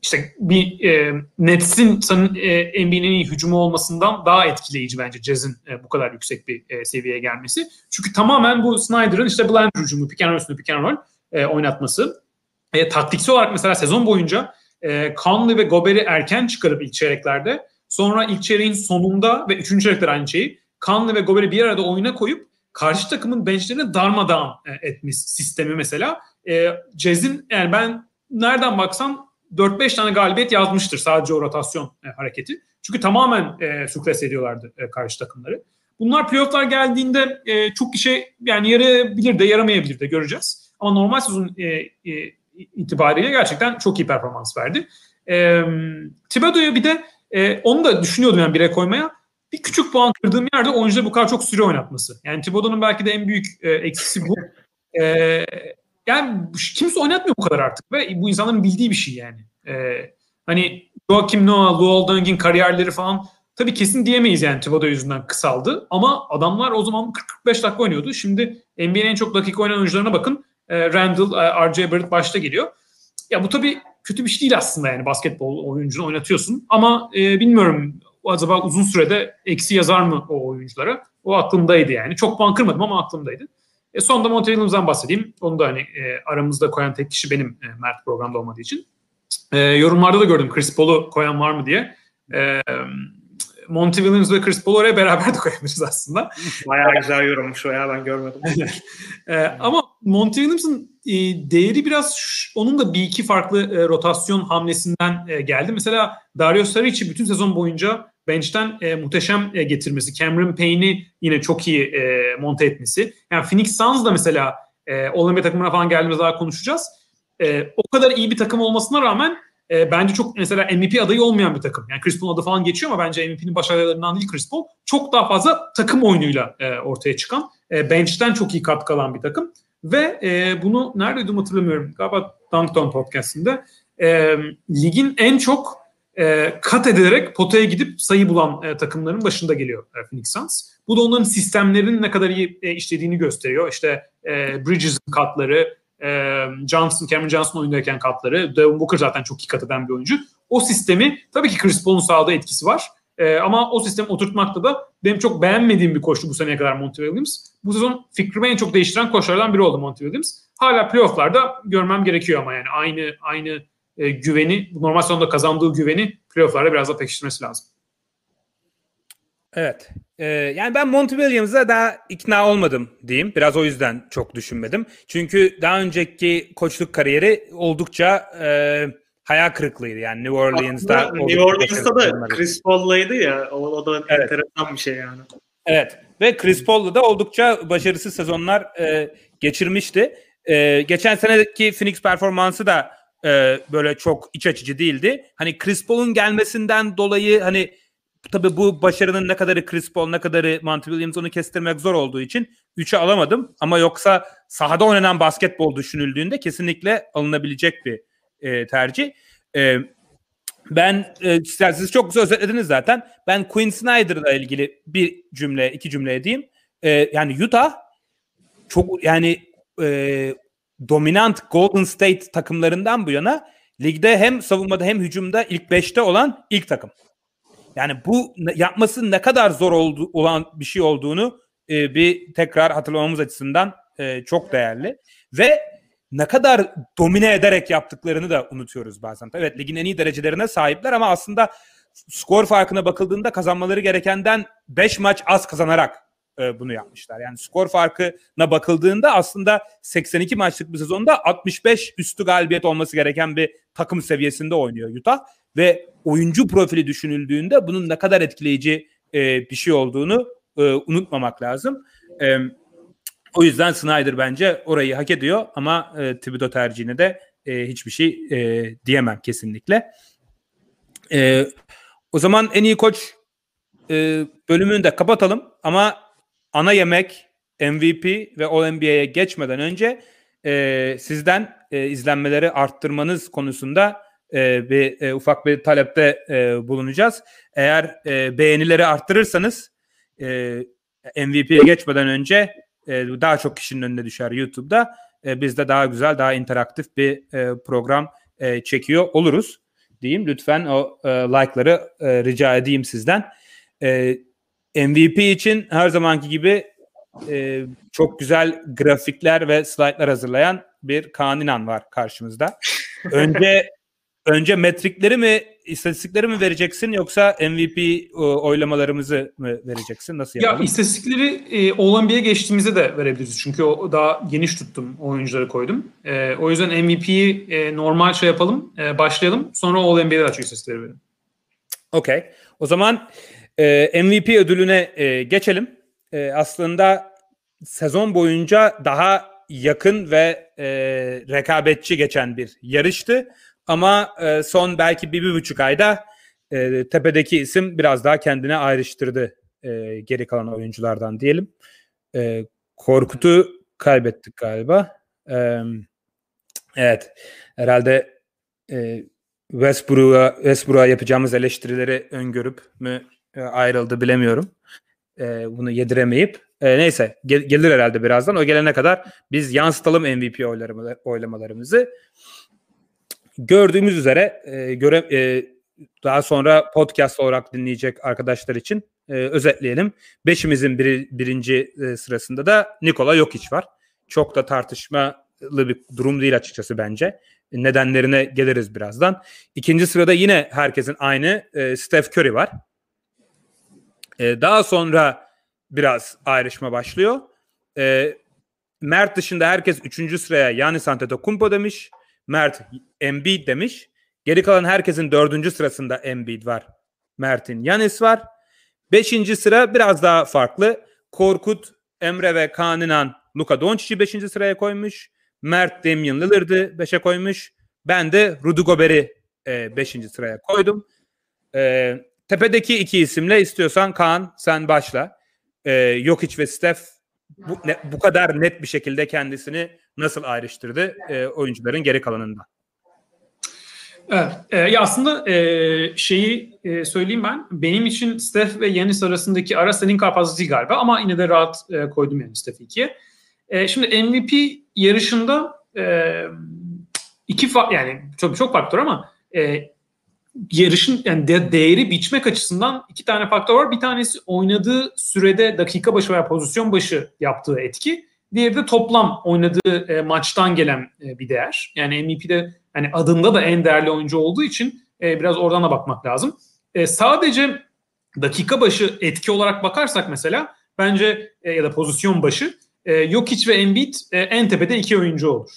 işte bir e, Nets'in e, NBA'nin hücumu olmasından daha etkileyici bence Jazz'in e, bu kadar yüksek bir e, seviyeye gelmesi. Çünkü tamamen bu Snyder'ın işte blend hücumu, pick and roll üstünde pick and roll e, oynatması. E, taktiksel olarak mesela sezon boyunca e, Conley ve Gobert'i erken çıkarıp ilk çeyreklerde sonra ilk çeyreğin sonunda ve üçüncü çeyrekler aynı şeyi Conley ve Gobert'i bir arada oyuna koyup karşı takımın benchlerini darmadağın e, etmiş sistemi mesela. E, Jazz'in yani ben nereden baksam 4-5 tane galibiyet yazmıştır sadece o rotasyon e, hareketi. Çünkü tamamen e, sükres ediyorlardı e, karşı takımları. Bunlar playofflar geldiğinde e, çok işe yani yarayabilir de yaramayabilir de göreceğiz. Ama normal sezon e, e, itibariyle gerçekten çok iyi performans verdi. E, Thibodeau'ya bir de e, onu da düşünüyordum yani bire koymaya. Bir küçük puan kırdığım yerde oyuncuları bu kadar çok süre oynatması. Yani Thibodeau'nun belki de en büyük e, eksisi bu. E, yani kimse oynatmıyor bu kadar artık ve bu insanların bildiği bir şey yani. Ee, hani Joakim Noah, Luol Deng'in kariyerleri falan tabii kesin diyemeyiz yani Thibodeau yüzünden kısaldı ama adamlar o zaman 40-45 dakika oynuyordu. Şimdi NBA'nin en çok dakika oynayan oyuncularına bakın. E, Randall, e, RJ Barrett başta geliyor. Ya bu tabii kötü bir şey değil aslında yani basketbol oyuncunu oynatıyorsun ama e, bilmiyorum acaba uzun sürede eksi yazar mı o oyunculara? O aklımdaydı yani. Çok puan kırmadım ama aklımdaydı. E, son da Monte Williams'dan bahsedeyim. Onu da hani e, aramızda koyan tek kişi benim e, Mert programda olmadığı için. E, yorumlarda da gördüm Chris Paul'u koyan var mı diye. E, Monty Williams ve Chris Paul oraya beraber de koyabiliriz aslında. Bayağı güzel yorummuş o ya ben görmedim. e, ama Monty Williams'ın e, değeri biraz onun da bir iki farklı e, rotasyon hamlesinden e, geldi. Mesela Dario Saric bütün sezon boyunca bench'ten e, muhteşem e, getirmesi. Cameron Payne'i yine çok iyi e, monte etmesi. Yani Phoenix Suns da mesela e, All takımına falan geldiğimizde daha konuşacağız. E, o kadar iyi bir takım olmasına rağmen e, bence çok mesela MVP adayı olmayan bir takım. Yani Chris Paul adı falan geçiyor ama bence MVP'nin başarılarından değil Chris Paul. Çok daha fazla takım oyunuyla e, ortaya çıkan, e, bench'ten çok iyi katkı alan bir takım. Ve e, bunu nerede duydum hatırlamıyorum. Galiba Dunkton podcastinde. E, ligin en çok e, kat edilerek potaya gidip sayı bulan e, takımların başında geliyor e, Phoenix Suns. Bu da onların sistemlerinin ne kadar iyi e, işlediğini gösteriyor. İşte e, Bridges'in katları, e, Johnson, Cameron Johnson oyundayken katları, Devin Booker zaten çok iyi kat eden bir oyuncu. O sistemi tabii ki Chris Paul'un sağladığı etkisi var. E, ama o sistemi oturtmakta da benim çok beğenmediğim bir koçtu bu seneye kadar Monty Williams. Bu sezon fikrimi en çok değiştiren koçlardan biri oldu Monty Williams. Hala playofflarda görmem gerekiyor ama yani aynı aynı e, güveni, normal sonunda kazandığı güveni playofflarda biraz da pekiştirmesi lazım. Evet. Ee, yani ben Monty Williams'a daha ikna olmadım diyeyim. Biraz o yüzden çok düşünmedim. Çünkü daha önceki koçluk kariyeri oldukça e, hayal kırıklığıydı. Yani New Orleans'da. New Orleans'ta da Chris Paul'laydı ya. O, o da evet. enteresan bir şey yani. Evet. Ve Chris Paul'la da oldukça başarısız sezonlar e, geçirmişti. E, geçen seneki Phoenix performansı da e, böyle çok iç açıcı değildi. Hani Chris Paul'un gelmesinden dolayı hani tabii bu başarının ne kadarı Chris Paul ne kadarı Monty Williams onu kestirmek zor olduğu için 3'e alamadım. Ama yoksa sahada oynanan basketbol düşünüldüğünde kesinlikle alınabilecek bir e, tercih. E, ben e, siz çok güzel özetlediniz zaten. Ben Quinn Snyder'la ilgili bir cümle, iki cümle edeyim. E, yani Utah çok yani e, dominant Golden State takımlarından bu yana ligde hem savunmada hem hücumda ilk 5'te olan ilk takım. Yani bu yapması ne kadar zor oldu, olan bir şey olduğunu e, bir tekrar hatırlamamız açısından e, çok değerli. Ve ne kadar domine ederek yaptıklarını da unutuyoruz bazen. Evet ligin en iyi derecelerine sahipler ama aslında skor farkına bakıldığında kazanmaları gerekenden 5 maç az kazanarak e, bunu yapmışlar. Yani skor farkına bakıldığında aslında 82 maçlık bir sezonda 65 üstü galibiyet olması gereken bir takım seviyesinde oynuyor Utah ve oyuncu profili düşünüldüğünde bunun ne kadar etkileyici e, bir şey olduğunu e, unutmamak lazım. E, o yüzden Snyder bence orayı hak ediyor ama e, Thibodeau tercihine de e, hiçbir şey e, diyemem kesinlikle. E, o zaman en iyi koç e, bölümünü de kapatalım ama ana yemek MVP ve All-NBA'ye geçmeden önce e, sizden e, izlenmeleri arttırmanız konusunda e, bir e, ufak bir talepte e, bulunacağız. Eğer e, beğenileri arttırırsanız e, MVP'ye geçmeden önce e, daha çok kişinin önüne düşer YouTube'da. E, biz de daha güzel, daha interaktif bir e, program e, çekiyor oluruz diyeyim. Lütfen o e, like'ları e, rica edeyim sizden. E, MVP için her zamanki gibi e, çok güzel grafikler ve slaytlar hazırlayan bir Kaan İnan var karşımızda. Önce önce metrikleri mi istatistikleri mi vereceksin yoksa MVP oylamalarımızı mı vereceksin? Nasıl yapalım? Ya istatistikleri e, All-NBA'ye geçtiğimizde de verebiliriz. Çünkü o daha geniş tuttum oyuncuları koydum. E, o yüzden MVP'yi e, normal şey yapalım. E, başlayalım. Sonra All-NBA'de açık istatistikleri verelim. Okey. O zaman e, MVP ödülüne e, geçelim. E, aslında sezon boyunca daha yakın ve e, rekabetçi geçen bir yarıştı. Ama e, son belki bir, bir buçuk ayda e, tepedeki isim biraz daha kendine ayrıştırdı e, geri kalan oyunculardan diyelim. E, Korkut'u kaybettik galiba. E, evet. Herhalde e, Westbrook'a Westbrook'a yapacağımız eleştirileri öngörüp mü e, ayrıldı bilemiyorum. E, bunu yediremeyip. E, neyse gel, gelir herhalde birazdan. O gelene kadar biz yansıtalım MVP oylamalarımızı gördüğümüz üzere e, göre e, daha sonra podcast olarak dinleyecek arkadaşlar için e, özetleyelim. Beşimizin bir, birinci e, sırasında da Nikola Jokic var. Çok da tartışmalı bir durum değil açıkçası bence. Nedenlerine geliriz birazdan. İkinci sırada yine herkesin aynı e, Steph Curry var. E, daha sonra biraz ayrışma başlıyor. E, Mert dışında herkes üçüncü sıraya Yanis Antetokounmpo demiş. Mert Embiid demiş. Geri kalan herkesin dördüncü sırasında Embiid var. Mert'in Yanis var. Beşinci sıra biraz daha farklı. Korkut, Emre ve Kaan İnan Luka Doncic'i beşinci sıraya koymuş. Mert Damian Lillard'ı beşe koymuş. Ben de Rudy Gobert'i e, beşinci sıraya koydum. E, tepedeki iki isimle istiyorsan Kaan sen başla. E, Jokic ve Steph bu, ne, bu kadar net bir şekilde kendisini nasıl ayrıştırdı e, oyuncuların geri kalanında? Evet, e, ya aslında e, şeyi e, söyleyeyim ben. Benim için Steph ve Yanis arasındaki ara senin fazla değil galiba ama yine de rahat e, koydum yani Steph'i ikiye. E, şimdi MVP yarışında e, iki fa- yani çok çok faktör ama e, yarışın yani de, değeri biçmek açısından iki tane faktör var. Bir tanesi oynadığı sürede dakika başı veya pozisyon başı yaptığı etki. Diğeri de toplam oynadığı e, maçtan gelen e, bir değer. Yani MVP'de hani adında da en değerli oyuncu olduğu için e, biraz oradan da bakmak lazım. E, sadece dakika başı etki olarak bakarsak mesela bence e, ya da pozisyon başı e, Jokic ve Embiid e, en tepede iki oyuncu olur.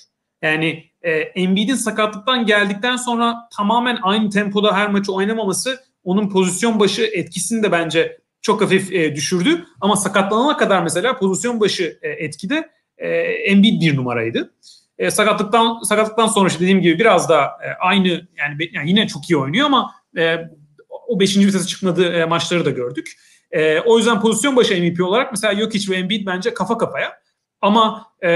Yani e, Embiid'in sakatlıktan geldikten sonra tamamen aynı tempoda her maçı oynamaması onun pozisyon başı etkisini de bence çok hafif e, düşürdü. Ama sakatlanana kadar mesela pozisyon başı e, etkide e, Embiid bir numaraydı. E, sakatlıktan sakatlıktan sonra işte dediğim gibi biraz da e, aynı yani, yani yine çok iyi oynuyor ama e, o 5. vitese çıkmadığı e, maçları da gördük. E, o yüzden pozisyon başı MVP olarak mesela Jokic ve Embiid bence kafa kafaya. Ama e,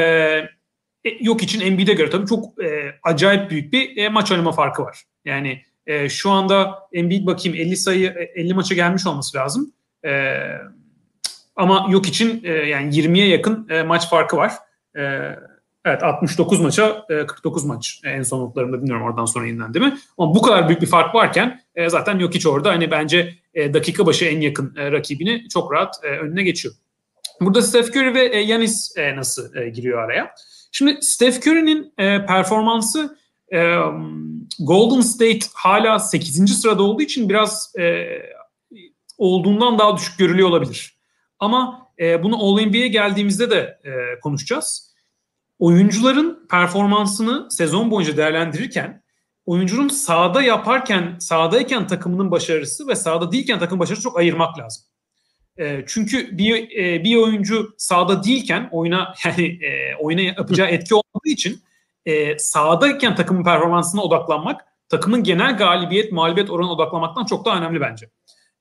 yok için Embiid'e göre tabii çok e, acayip büyük bir e, maç oynama farkı var. Yani e, şu anda Embiid bakayım 50 sayı 50 maça gelmiş olması lazım. E, ama yok için e, yani 20'ye yakın e, maç farkı var. E, evet 69 maça e, 49 maç en son notlarımda bilmiyorum oradan sonra yeniden değil mi? Ama bu kadar büyük bir fark varken e, zaten yok hiç orada hani bence e, dakika başı en yakın e, rakibini çok rahat e, önüne geçiyor. Burada Steph Curry ve e, Yanis e, nasıl e, giriyor araya? Şimdi Steph Curry'nin e, performansı e, Golden State hala 8. sırada olduğu için biraz e, olduğundan daha düşük görülüyor olabilir. Ama e, bunu All-NBA'ye geldiğimizde de e, konuşacağız. Oyuncuların performansını sezon boyunca değerlendirirken oyuncunun sahada yaparken, sahadayken takımının başarısı ve sahada değilken takım başarısı çok ayırmak lazım. E, çünkü bir e, bir oyuncu sahada değilken oyuna yani e, oyuna yapacağı etki olmadığı için e, sahadayken takımın performansına odaklanmak takımın genel galibiyet mağlubiyet oranına odaklanmaktan çok daha önemli bence.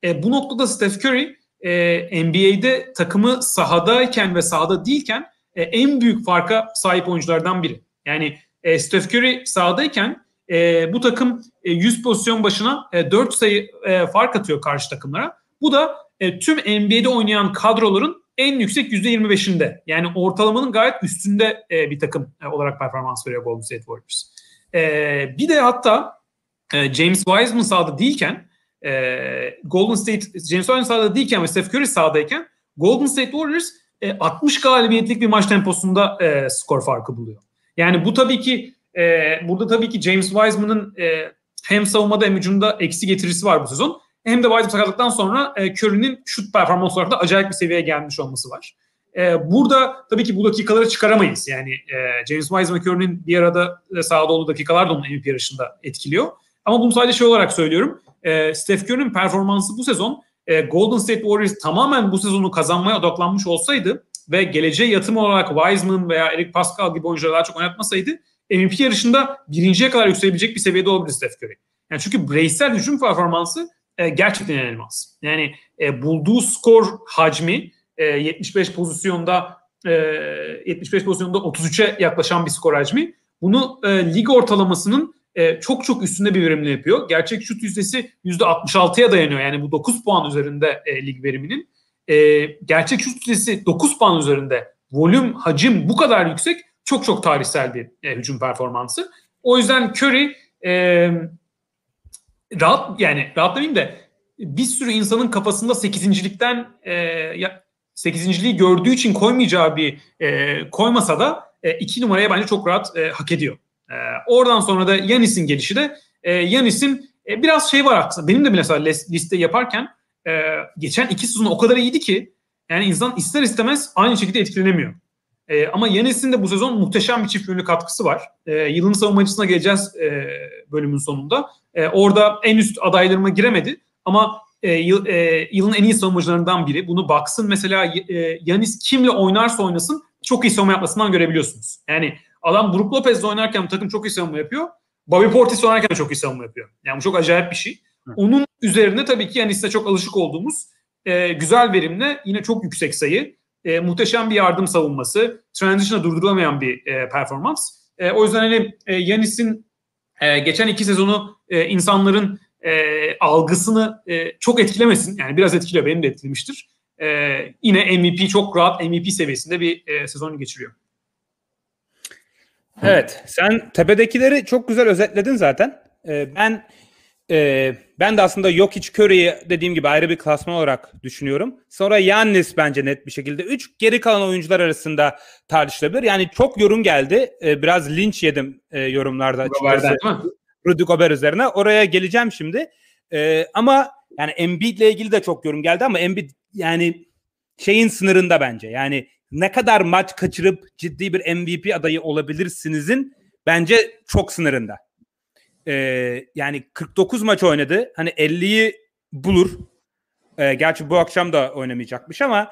E, bu noktada Steph Curry e, NBA'de takımı sahadayken ve sahada değilken e, en büyük farka sahip oyunculardan biri. Yani e, Steph Curry sahadayken e, bu takım e, 100 pozisyon başına e, 4 sayı e, fark atıyor karşı takımlara. Bu da e, tüm NBA'de oynayan kadroların en yüksek %25'inde. Yani ortalamanın gayet üstünde e, bir takım e, olarak performans veriyor Golden State Warriors. E, bir de hatta e, James Wiseman sahada değilken e, Golden State James Wiseman sahada değilken ve Steph Curry sahadayken Golden State Warriors e, 60 galibiyetlik bir maç temposunda e, skor farkı buluyor. Yani bu tabii ki e, burada tabii ki James Wiseman'ın e, hem savunmada hem hücumda eksi getirisi var bu sezon. Hem de Wiseman sakatlıktan sonra e, Curry'nin şut performansı olarak da acayip bir seviyeye gelmiş olması var. E, burada tabii ki bu dakikaları çıkaramayız. Yani e, James Wiseman Curry'nin bir arada e, sahada olduğu dakikalar da onun MVP yarışında etkiliyor. Ama bunu sadece şey olarak söylüyorum. E, Steph Curry'nin performansı bu sezon e, Golden State Warriors tamamen bu sezonu kazanmaya odaklanmış olsaydı ve geleceğe yatım olarak Wiseman veya Eric Pascal gibi oyuncuları daha çok oynatmasaydı MVP yarışında birinciye kadar yükselebilecek bir seviyede olabilir Steph Curry. Yani çünkü bireysel hücum performansı e, gerçekten inanılmaz. Yani e, bulduğu skor hacmi e, 75 pozisyonda e, 75 pozisyonda 33'e yaklaşan bir skor hacmi. Bunu e, lig ortalamasının e, çok çok üstünde bir verimli yapıyor. Gerçek şut yüzdesi %66'ya dayanıyor. Yani bu 9 puan üzerinde e, lig veriminin. E, gerçek şut yüzdesi 9 puan üzerinde. Volüm, hacim bu kadar yüksek. Çok çok tarihsel bir e, hücum performansı. O yüzden Curry e, rahat yani rahat demeyeyim de bir sürü insanın kafasında 8.likten e, 8.liği gördüğü için koymayacağı bir e, koymasa da e, iki numaraya bence çok rahat e, hak ediyor. E, oradan sonra da Yanis'in gelişi de e, Yanis'in e, biraz şey var aslında. Benim de mesela liste yaparken e, geçen iki sezon o kadar iyiydi ki yani insan ister istemez aynı şekilde etkilenemiyor. E, ama Yanis'in de bu sezon muhteşem bir çift yönlü katkısı var. E, yılın savunmacısına geleceğiz e, bölümün sonunda. E, orada en üst adaylarıma giremedi ama e, yıl, e, yılın en iyi savunmacılarından biri. Bunu baksın mesela e, Yanis kimle oynarsa oynasın çok iyi savunma yapmasından görebiliyorsunuz. Yani adam Brook Lopez'le oynarken takım çok iyi savunma yapıyor. Bobby Portis oynarken çok iyi savunma yapıyor. Yani bu çok acayip bir şey. Onun üzerine tabii ki Yanis'te çok alışık olduğumuz e, güzel verimle yine çok yüksek sayı, e, muhteşem bir yardım savunması, transition'a durdurulamayan bir e, performans. E, o yüzden hani e, Yanis'in e, geçen iki sezonu e, insanların e, algısını e, çok etkilemesin. Yani biraz etkiliyor, benim de etkilemiştir. E, yine MVP çok rahat MVP seviyesinde bir e, sezon geçiriyor. Evet, sen tepedekileri çok güzel özetledin zaten. Ee, ben e, ben de aslında yok hiç Curry'i dediğim gibi ayrı bir klasman olarak düşünüyorum. Sonra Yannis bence net bir şekilde. Üç geri kalan oyuncular arasında tartışılabilir. Yani çok yorum geldi. Ee, biraz linç yedim e, yorumlarda. Rudy Gobert üzerine. Oraya geleceğim şimdi. Ee, ama yani Embiid ile ilgili de çok yorum geldi ama Embiid yani şeyin sınırında bence. Yani ne kadar maç kaçırıp ciddi bir MVP adayı olabilirsinizin bence çok sınırında. Ee, yani 49 maç oynadı. Hani 50'yi bulur. Ee, gerçi bu akşam da oynamayacakmış ama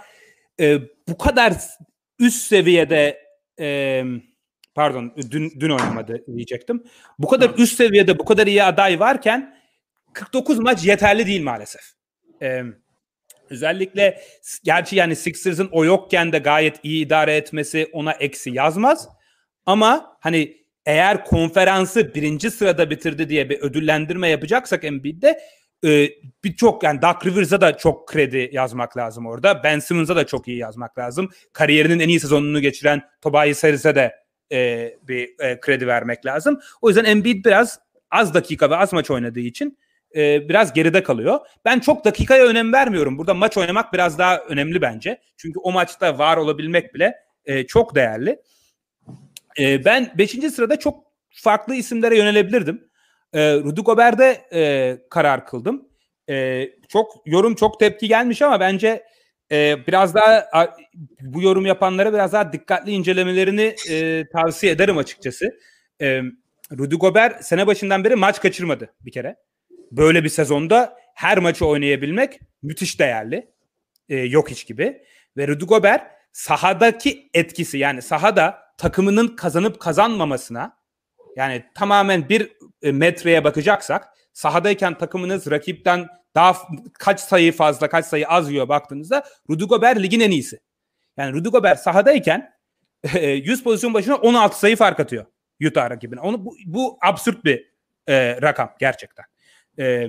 e, bu kadar üst seviyede e, pardon dün, dün oynamadı diyecektim. Bu kadar üst seviyede bu kadar iyi aday varken 49 maç yeterli değil maalesef. Ee, özellikle gerçi yani Sixers'ın o yokken de gayet iyi idare etmesi ona eksi yazmaz. Ama hani eğer konferansı birinci sırada bitirdi diye bir ödüllendirme yapacaksak Embiid'de e, birçok yani Doug Rivers'a da çok kredi yazmak lazım orada. Ben Simmons'a da çok iyi yazmak lazım. Kariyerinin en iyi sezonunu geçiren Tobias Harris'e de e, bir e, kredi vermek lazım. O yüzden Embiid biraz az dakika ve az maç oynadığı için e, biraz geride kalıyor. Ben çok dakikaya önem vermiyorum. Burada maç oynamak biraz daha önemli bence. Çünkü o maçta var olabilmek bile e, çok değerli. E, ben 5. sırada çok farklı isimlere yönelebilirdim. E, Rudy Gobert'de e, karar kıldım. E, çok yorum çok tepki gelmiş ama bence e, biraz daha bu yorum yapanlara biraz daha dikkatli incelemelerini e, tavsiye ederim açıkçası. E, Rudy Gobert sene başından beri maç kaçırmadı bir kere. Böyle bir sezonda her maçı oynayabilmek müthiş değerli. E, yok hiç gibi. Ve Rudy Gobert sahadaki etkisi yani sahada takımının kazanıp kazanmamasına yani tamamen bir e, metreye bakacaksak sahadayken takımınız rakipten daha kaç sayı fazla kaç sayı az yiyor baktığınızda Rudy Gobert ligin en iyisi. Yani Rudy Gobert sahadayken 100 pozisyon başına 16 sayı fark atıyor Utah rakibine. Onu, bu, bu absürt bir e, rakam gerçekten. E,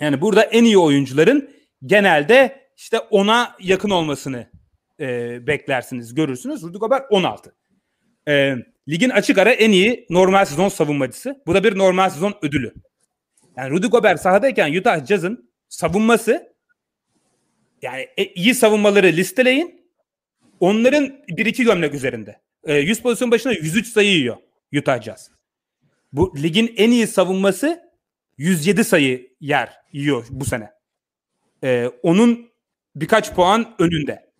yani burada en iyi oyuncuların genelde işte ona yakın olmasını e, beklersiniz, görürsünüz. Rudy Gobert 16. E, ligin açık ara en iyi normal sezon savunmacısı. Bu da bir normal sezon ödülü. Yani Rudy Gobert sahadayken Utah Jazz'ın savunması yani e, iyi savunmaları listeleyin. Onların bir iki gömlek üzerinde. E, 100 pozisyon başına 103 sayı yiyor Utah Jazz. Bu ligin en iyi savunması 107 sayı yer yiyor bu sene. E, onun birkaç puan önünde.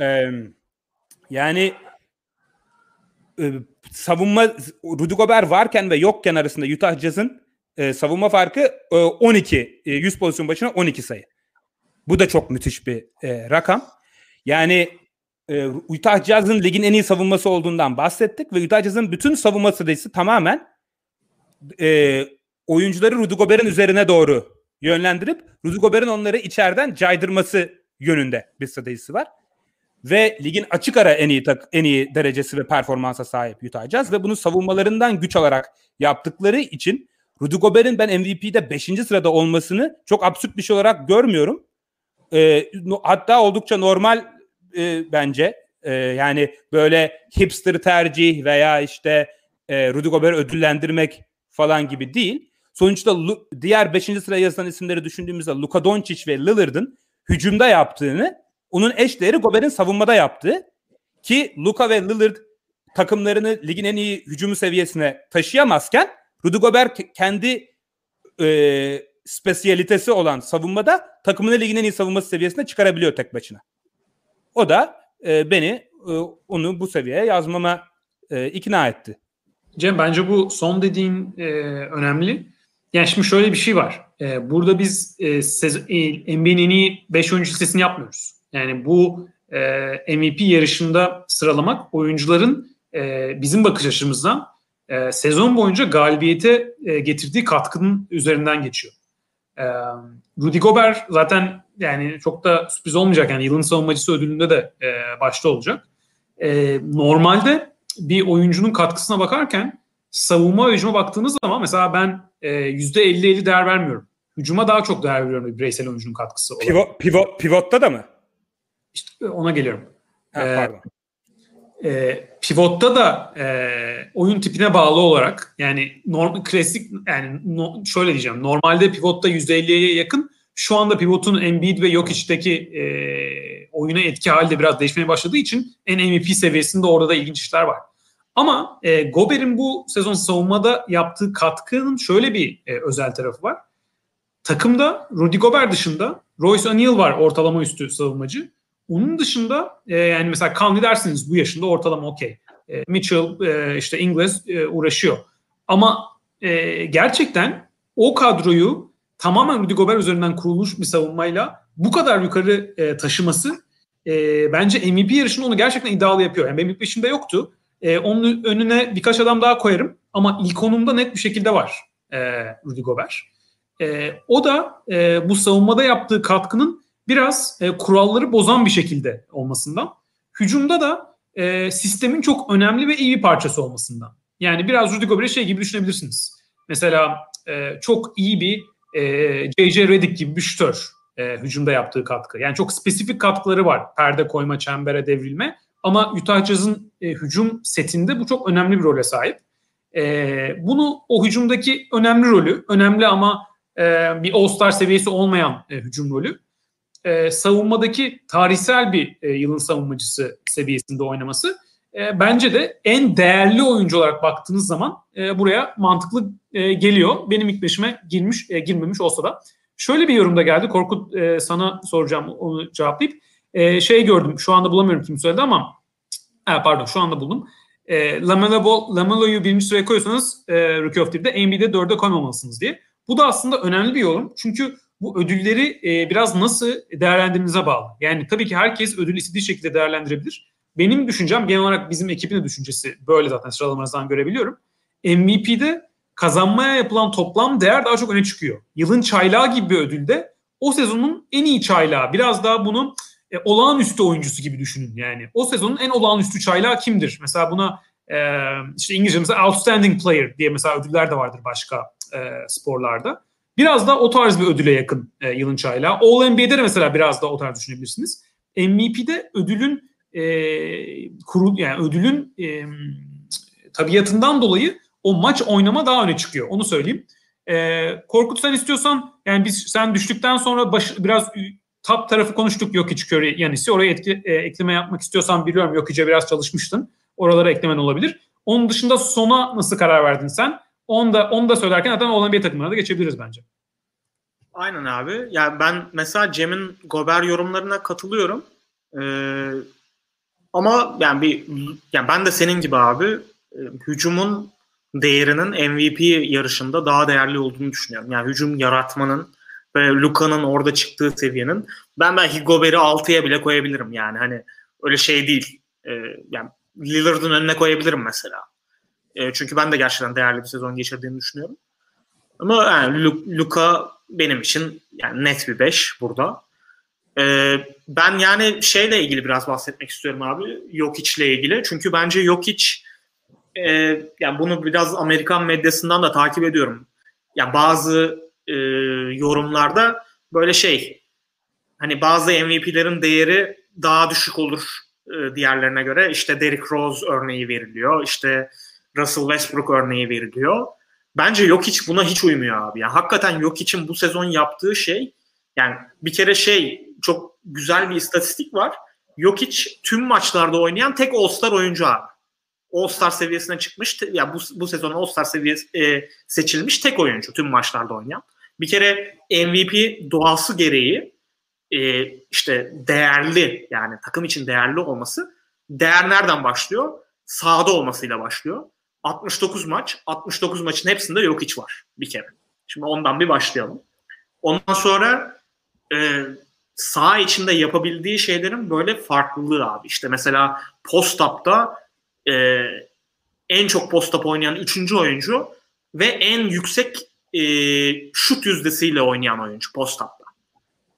E, yani e, savunma Rudy Gobert varken ve yokken arasında Utah Jazz'ın e, savunma farkı e, 12. E, 100 pozisyon başına 12 sayı. Bu da çok müthiş bir e, rakam. Yani e, Utah Jazz'ın ligin en iyi savunması olduğundan bahsettik ve Utah Jazz'ın bütün savunma stratejisi tamamen e, oyuncuları Rudy Gobert'in üzerine doğru yönlendirip Rudy Gobert'in onları içeriden caydırması yönünde bir stratejisi var. Ve ligin açık ara en iyi tak, en iyi derecesi ve performansa sahip Utah Jazz ve bunu savunmalarından güç alarak yaptıkları için Rudy Gobert'in ben MVP'de 5. sırada olmasını çok absürt bir şey olarak görmüyorum. E, hatta oldukça normal e, bence. E, yani böyle hipster tercih veya işte e, Rudy Gobert'i ödüllendirmek falan gibi değil. Sonuçta diğer 5. sıraya yazılan isimleri düşündüğümüzde Luka Doncic ve Lillard'ın hücumda yaptığını, onun eşleri Gobert'in savunmada yaptığı ki Luka ve Lillard takımlarını ligin en iyi hücumu seviyesine taşıyamazken Rudy Gobert kendi e, spesiyalitesi olan savunmada takımını ligin en iyi savunması seviyesine çıkarabiliyor tek başına. O da e, beni e, onu bu seviyeye yazmama e, ikna etti. Cem bence bu son dediğin e, önemli. Yani şimdi şöyle bir şey var. E, burada biz e, e, NBA'nin en iyi 5 oyuncu listesini yapmıyoruz. Yani bu e, MVP yarışında sıralamak oyuncuların e, bizim bakış açımızdan e, sezon boyunca galibiyete e, getirdiği katkının üzerinden geçiyor. E, Rudy Gobert zaten yani çok da sürpriz olmayacak yani yılın savunmacısı ödülünde de e, başta olacak. E, normalde bir oyuncunun katkısına bakarken savunma hücuma baktığınız zaman mesela ben e, %50-50 değer vermiyorum. Hücuma daha çok değer veriyorum bir bireysel oyuncunun katkısı olarak. Pivot, pivot, pivotta da mı? İşte ona geliyorum. Ha, ee, pardon. E, pivotta da e, oyun tipine bağlı olarak yani norm, klasik yani no, şöyle diyeceğim normalde pivotta %50'ye yakın şu anda pivotun Embiid ve Jokic'teki e, oyuna etki halde biraz değişmeye başladığı için en MVP seviyesinde orada da ilginç işler var. Ama e, Gobert'in bu sezon savunmada yaptığı katkının şöyle bir e, özel tarafı var. Takımda Rudy Gobert dışında Royce O'Neal var ortalama üstü savunmacı. Onun dışında e, yani mesela Conley dersiniz bu yaşında ortalama okey. E, Mitchell e, işte Ingles e, uğraşıyor. Ama e, gerçekten o kadroyu tamamen Rudy Gobert üzerinden kurulmuş bir savunmayla bu kadar yukarı e, taşıması e, bence MVP yarışında onu gerçekten iddialı yapıyor. Yani ilk beşimde yoktu. E, onun önüne birkaç adam daha koyarım ama ilk onumda net bir şekilde var e, Rudy Gobert. E, o da e, bu savunmada yaptığı katkının biraz e, kuralları bozan bir şekilde olmasından. Hücumda da e, sistemin çok önemli ve iyi bir parçası olmasından. Yani biraz Rudy Gobert'i şey gibi düşünebilirsiniz. Mesela e, çok iyi bir e, J.J. Redick gibi bir şütör e, hücumda yaptığı katkı. Yani çok spesifik katkıları var. Perde koyma, çembere devrilme. Ama Utah Jazz'ın e, hücum setinde bu çok önemli bir role sahip. E, bunu o hücumdaki önemli rolü, önemli ama e, bir All-Star seviyesi olmayan e, hücum rolü e, savunmadaki tarihsel bir e, yılın savunmacısı seviyesinde oynaması e, bence de en değerli oyuncu olarak baktığınız zaman e, buraya mantıklı e, geliyor. Benim ilk beşime girmiş e, girmemiş olsa da. Şöyle bir yorumda geldi. Korkut e, sana soracağım onu cevaplayıp. E, şey gördüm şu anda bulamıyorum kim söyledi ama e, pardon şu anda buldum. E, Lamelo Lamelo'yu birinci sıraya koyuyorsanız e, Rookie of the Year'de NBA'de dörde koymamalısınız diye. Bu da aslında önemli bir yorum. Çünkü bu ödülleri e, biraz nasıl değerlendirdiğinize bağlı. Yani tabii ki herkes ödülü istediği şekilde değerlendirebilir. Benim düşüncem genel olarak bizim ekibin de düşüncesi böyle zaten sıralamanızdan görebiliyorum. MVP'de kazanmaya yapılan toplam değer daha çok öne çıkıyor. Yılın çaylağı gibi bir ödülde o sezonun en iyi çaylağı biraz daha bunu e, olağanüstü oyuncusu gibi düşünün yani. O sezonun en olağanüstü çaylağı kimdir? Mesela buna e, işte İngilizce mesela outstanding player diye mesela ödüller de vardır başka e, sporlarda. Biraz da o tarz bir ödüle yakın e, yılın çaylağı. All NBA'de de mesela biraz da o tarz düşünebilirsiniz. MVP'de ödülün e, kurul yani ödülün e, tabiatından dolayı o maç oynama daha öne çıkıyor. Onu söyleyeyim. E, Korkut sen istiyorsan yani biz sen düştükten sonra baş, biraz top tarafı konuştuk yok hiç Curry Yanis'i. Oraya etki, e, ekleme yapmak istiyorsan biliyorum yok Jokic'e biraz çalışmıştın. Oralara eklemen olabilir. Onun dışında sona nasıl karar verdin sen? Onu da, onu da söylerken zaten olan bir takımına da geçebiliriz bence. Aynen abi. Yani ben mesela Cem'in Gober yorumlarına katılıyorum. Ee, ama yani bir yani ben de senin gibi abi e, hücumun değerinin MVP yarışında daha değerli olduğunu düşünüyorum. Yani hücum yaratmanın ve Luka'nın orada çıktığı seviyenin ben belki Gober'i 6'ya bile koyabilirim yani hani öyle şey değil. Ee, yani Lillard'ın önüne koyabilirim mesela. E, çünkü ben de gerçekten değerli bir sezon geçirdiğini düşünüyorum. Ama yani Luka benim için yani net bir 5 burada. E, ben yani şeyle ilgili biraz bahsetmek istiyorum abi. Jokic ile ilgili. Çünkü bence Jokic e, yani bunu biraz Amerikan medyasından da takip ediyorum. Yani bazı e, yorumlarda böyle şey hani bazı MVP'lerin değeri daha düşük olur e, diğerlerine göre. İşte Derrick Rose örneği veriliyor. İşte Russell Westbrook örneği veriliyor. Bence yok hiç buna hiç uymuyor abi. Yani hakikaten yok için bu sezon yaptığı şey yani bir kere şey çok güzel bir istatistik var. Yok hiç tüm maçlarda oynayan tek All-Star oyuncu abi. All-Star seviyesine çıkmış. Ya bu, bu sezon All-Star seviyesi e, seçilmiş tek oyuncu tüm maçlarda oynayan. Bir kere MVP doğası gereği e, işte değerli yani takım için değerli olması değer nereden başlıyor? Sahada olmasıyla başlıyor. 69 maç, 69 maçın hepsinde yok hiç var bir kere. Şimdi ondan bir başlayalım. Ondan sonra e, saha içinde yapabildiği şeylerin böyle farklılığı abi. İşte mesela post-up'ta e, en çok post-up oynayan 3. oyuncu ve en yüksek e, şut yüzdesiyle oynayan oyuncu post-up'ta.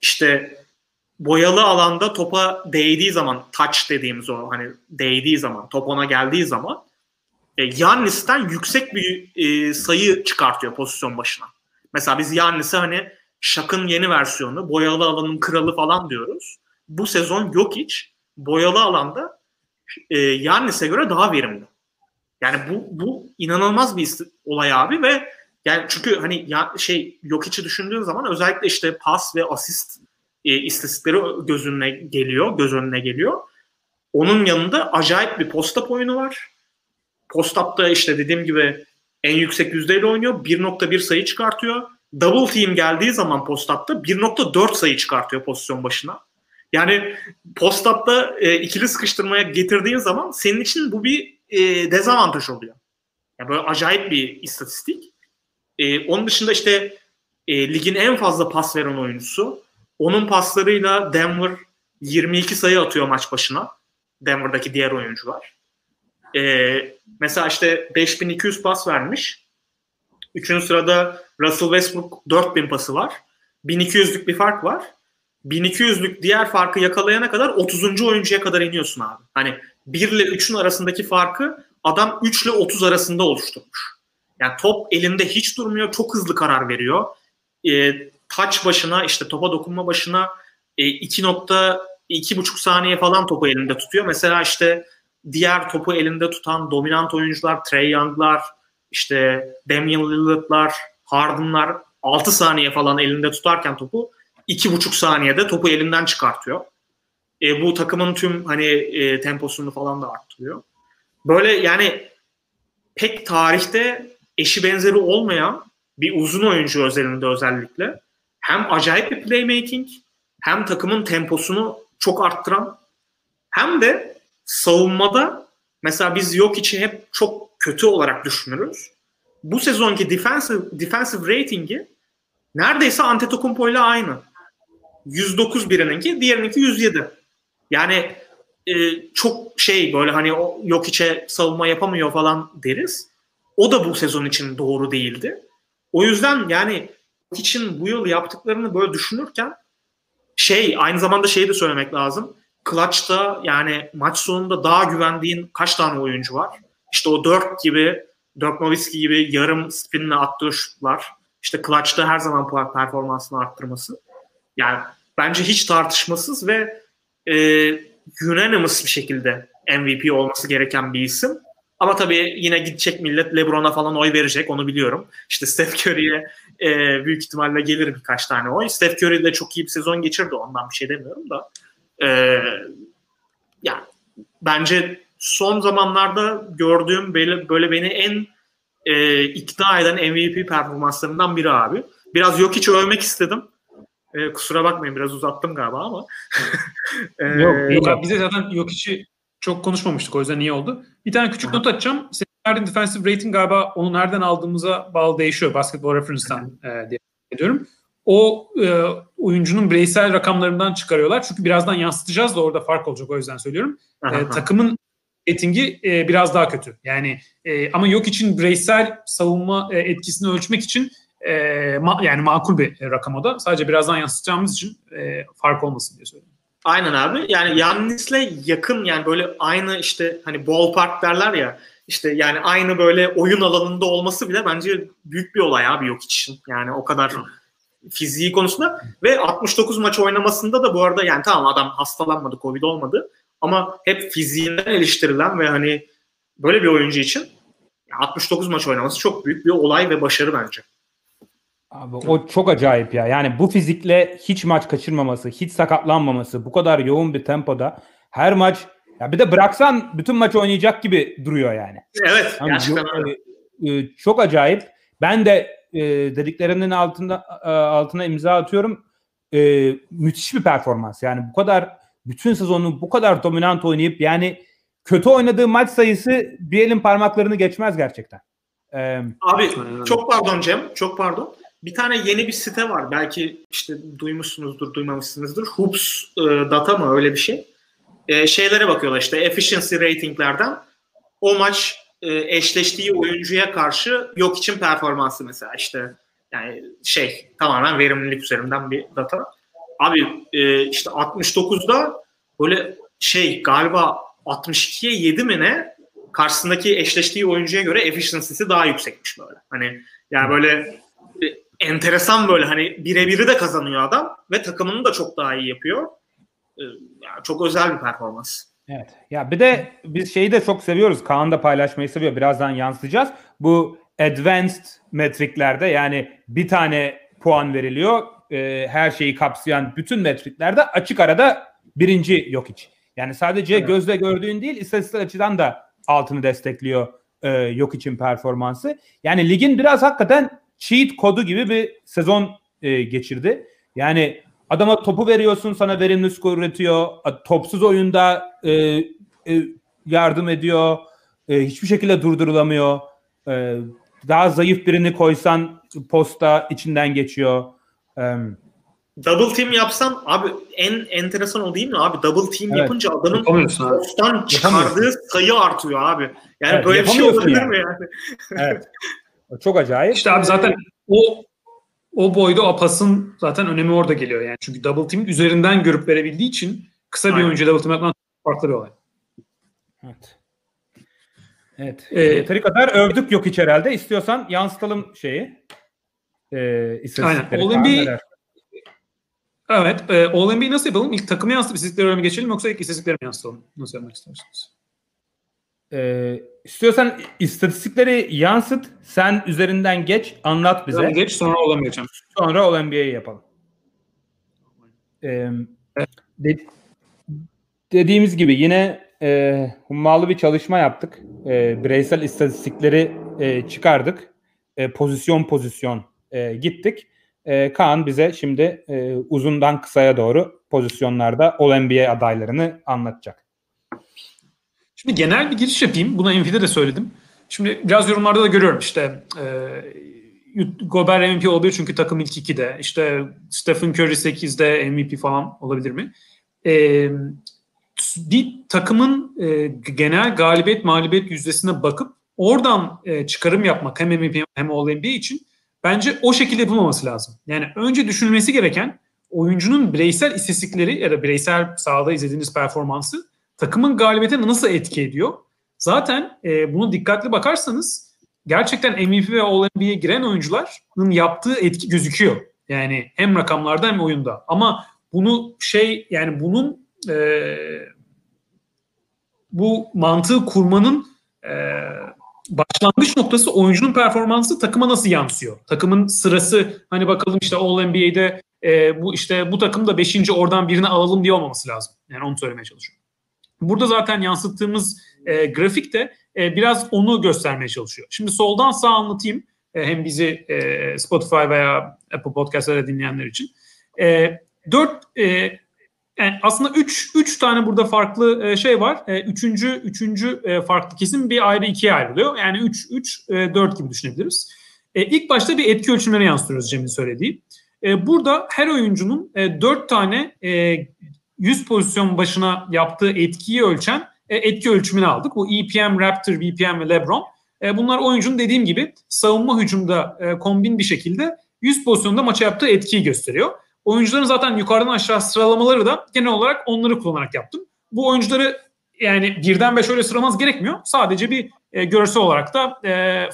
İşte boyalı alanda topa değdiği zaman touch dediğimiz o hani değdiği zaman top ona geldiği zaman e, Yannis'ten yüksek bir e, sayı çıkartıyor pozisyon başına. Mesela biz Yannis'e hani Şak'ın yeni versiyonu, boyalı alanın kralı falan diyoruz. Bu sezon yok hiç. Boyalı alanda e, Yannis'e göre daha verimli. Yani bu bu inanılmaz bir olay abi ve yani çünkü hani ya şey yok içi düşündüğün zaman özellikle işte pas ve asist e, istatistikleri göz önüne geliyor, göz önüne geliyor. Onun yanında acayip bir post-up oyunu var. Post-up'ta işte dediğim gibi en yüksek yüzdeyle oynuyor. 1.1 sayı çıkartıyor. Double team geldiği zaman post-up'ta 1.4 sayı çıkartıyor pozisyon başına. Yani post-up'ta e, ikili sıkıştırmaya getirdiğin zaman senin için bu bir e, dezavantaj oluyor. Yani böyle acayip bir istatistik. E, onun dışında işte e, ligin en fazla pas veren oyuncusu. Onun paslarıyla Denver 22 sayı atıyor maç başına. Denver'daki diğer oyuncular. Ee, mesela işte 5200 pas vermiş. Üçüncü sırada Russell Westbrook 4000 pası var. 1200'lük bir fark var. 1200'lük diğer farkı yakalayana kadar 30. oyuncuya kadar iniyorsun abi. Hani 1 ile 3'ün arasındaki farkı adam 3 ile 30 arasında oluşturmuş. Yani top elinde hiç durmuyor. Çok hızlı karar veriyor. E, touch başına işte topa dokunma başına e, 2.2,5 saniye falan topu elinde tutuyor. Mesela işte diğer topu elinde tutan dominant oyuncular Trey Young'lar, işte Damian Lillard'lar, Harden'lar 6 saniye falan elinde tutarken topu 2,5 saniyede topu elinden çıkartıyor. E, bu takımın tüm hani e, temposunu falan da arttırıyor. Böyle yani pek tarihte eşi benzeri olmayan bir uzun oyuncu özelinde özellikle hem acayip bir playmaking hem takımın temposunu çok arttıran hem de savunmada mesela biz yok için hep çok kötü olarak düşünürüz. Bu sezonki defensive, defensive ratingi neredeyse Antetokounmpo ile aynı. 109 birininki, diğerininki 107. Yani e, çok şey böyle hani o yok içe savunma yapamıyor falan deriz. O da bu sezon için doğru değildi. O yüzden yani için bu yıl yaptıklarını böyle düşünürken şey aynı zamanda şeyi de söylemek lazım. Clutch'ta yani maç sonunda daha güvendiğin kaç tane oyuncu var? İşte o Dirk gibi, Dirk Nowitzki gibi yarım spinle attığı şutlar. İşte Clutch'ta her zaman performansını arttırması. Yani bence hiç tartışmasız ve e, unanimous bir şekilde MVP olması gereken bir isim. Ama tabii yine gidecek millet LeBron'a falan oy verecek onu biliyorum. İşte Steph Curry'e e, büyük ihtimalle gelir birkaç tane oy. Steph Curry de çok iyi bir sezon geçirdi ondan bir şey demiyorum da. E, yani bence son zamanlarda gördüğüm böyle, böyle beni en e, ikna eden MVP performanslarından biri abi. Biraz yok hiç övmek istedim. E, kusura bakmayın biraz uzattım galiba ama. e, yok, yok abi, bize zaten yok hiç çok konuşmamıştık o yüzden iyi oldu. Bir tane küçük not atacağım. Senin verdiğin defensive rating galiba onu nereden aldığımıza bağlı değişiyor. Basketball Reference'dan e, diye ediyorum. O e, oyuncunun bireysel rakamlarından çıkarıyorlar. Çünkü birazdan yansıtacağız da orada fark olacak o yüzden söylüyorum. E, takımın ratingi e, biraz daha kötü. Yani e, ama yok için bireysel savunma e, etkisini ölçmek için e, ma, yani makul bir rakam o da. Sadece birazdan yansıtacağımız için e, fark olmasın diye söylüyorum. Aynen abi. Yani Yannis'le yakın yani böyle aynı işte hani ballpark derler ya işte yani aynı böyle oyun alanında olması bile bence büyük bir olay abi yok için. Yani o kadar fiziği konusunda ve 69 maç oynamasında da bu arada yani tamam adam hastalanmadı, Covid olmadı ama hep fiziğinden eleştirilen ve hani böyle bir oyuncu için 69 maç oynaması çok büyük bir olay ve başarı bence. Abi o çok acayip ya. Yani bu fizikle hiç maç kaçırmaması, hiç sakatlanmaması, bu kadar yoğun bir tempoda her maç ya bir de bıraksan bütün maç oynayacak gibi duruyor yani. Evet, yani gerçekten öyle. E, çok acayip. Ben de e, dediklerinin altında e, altına imza atıyorum. E, müthiş bir performans. Yani bu kadar bütün sezonu bu kadar dominant oynayıp yani kötü oynadığı maç sayısı bir elin parmaklarını geçmez gerçekten. Ee, Abi çok pardon Cem, çok pardon. Bir tane yeni bir site var. Belki işte duymuşsunuzdur, duymamışsınızdır. Hoops e, data mı öyle bir şey. E, şeylere bakıyorlar işte efficiency ratinglerden. O maç e, eşleştiği oyuncuya karşı yok için performansı mesela işte yani şey tamamen verimlilik üzerinden bir data. Abi e, işte 69'da böyle şey galiba 62'ye 7 mi ne karşısındaki eşleştiği oyuncuya göre efficiency'si daha yüksekmiş böyle. Hani yani böyle enteresan böyle hani birebiri de kazanıyor adam ve takımını da çok daha iyi yapıyor. Ee, yani çok özel bir performans. Evet. Ya bir de biz şeyi de çok seviyoruz. Kaan da paylaşmayı seviyor. Birazdan yansıtacağız. Bu advanced metriklerde yani bir tane puan veriliyor. E, her şeyi kapsayan bütün metriklerde açık arada birinci yok hiç. Yani sadece evet. gözle gördüğün değil istatistik açıdan da altını destekliyor e, yok için performansı. Yani ligin biraz hakikaten cheat kodu gibi bir sezon e, geçirdi. Yani adama topu veriyorsun sana verimli skor üretiyor. Topsuz oyunda e, e, yardım ediyor. E, hiçbir şekilde durdurulamıyor. E, daha zayıf birini koysan posta içinden geçiyor. E, double team yapsan abi en enteresan o değil mi abi? Double team evet. yapınca adamın postan çıkardığı sayı artıyor abi. Yani evet, böyle bir şey olabilir yani. mi yani? evet. Çok acayip. İşte abi zaten o o boyda o pasın zaten önemi orada geliyor yani. Çünkü double team üzerinden görüp verebildiği için kısa bir Aynen. oyuncu double team yapmak farklı bir olay. Evet. Evet. Ee, Yeteri kadar övdük yok hiç herhalde. İstiyorsan yansıtalım şeyi. Ee, istatistikleri. Aynen. All Evet. E, All NBA nasıl yapalım? İlk takımı yansıtıp istatistikleri mi geçelim yoksa ilk istatistikleri mi yansıtalım? Nasıl yapmak istersiniz? Ee, istiyorsan istatistikleri yansıt, sen üzerinden geç, anlat bize. Ben geç, sonra olan geçeceğim. Sonra olan NBA'yi yapalım. Ee, de, dediğimiz gibi yine e, hummalı bir çalışma yaptık. E, bireysel istatistikleri e, çıkardık. E, pozisyon pozisyon e, gittik. E, Kaan bize şimdi e, uzundan kısaya doğru pozisyonlarda All NBA adaylarını anlatacak. Şimdi genel bir giriş yapayım. Buna MVP'de de söyledim. Şimdi biraz yorumlarda da görüyorum işte e, Gobert MVP olabilir çünkü takım ilk 2'de. İşte Stephen Curry 8'de MVP falan olabilir mi? E, bir takımın e, genel galibiyet mağlubiyet yüzdesine bakıp oradan e, çıkarım yapmak hem MVP hem All NBA için bence o şekilde yapılmaması lazım. Yani önce düşünülmesi gereken oyuncunun bireysel istatistikleri ya da bireysel sahada izlediğiniz performansı takımın galibiyetine nasıl etki ediyor? Zaten e, bunu dikkatli bakarsanız gerçekten MVP ve All-NBA'ye giren oyuncuların yaptığı etki gözüküyor. Yani hem rakamlarda hem oyunda. Ama bunu şey yani bunun e, bu mantığı kurmanın e, başlangıç noktası oyuncunun performansı takıma nasıl yansıyor? Takımın sırası hani bakalım işte All NBA'de e, bu işte bu takım da 5. oradan birini alalım diye olmaması lazım. Yani onu söylemeye çalışıyorum. Burada zaten yansıttığımız e, grafik de e, biraz onu göstermeye çalışıyor. Şimdi soldan sağ anlatayım. E, hem bizi e, Spotify veya Apple Podcast'lara dinleyenler için. E, dört e, yani aslında üç, üç tane burada farklı e, şey var. E, üçüncü üçüncü e, farklı kesim bir ayrı ikiye ayrılıyor. Yani üç, üç, e, dört gibi düşünebiliriz. E, ilk başta bir etki ölçümleri yansıtıyoruz Cem'in söylediği. E, burada her oyuncunun e, dört tane e, 100 pozisyon başına yaptığı etkiyi ölçen e, etki ölçümünü aldık. Bu EPM, Raptor, VPM ve LeBron. E, bunlar oyuncunun dediğim gibi savunma hücumda e, kombin bir şekilde 100 pozisyonda maça yaptığı etkiyi gösteriyor. Oyuncuların zaten yukarıdan aşağı sıralamaları da genel olarak onları kullanarak yaptım. Bu oyuncuları yani birden beş öyle sıralamaz gerekmiyor. Sadece bir görsel olarak da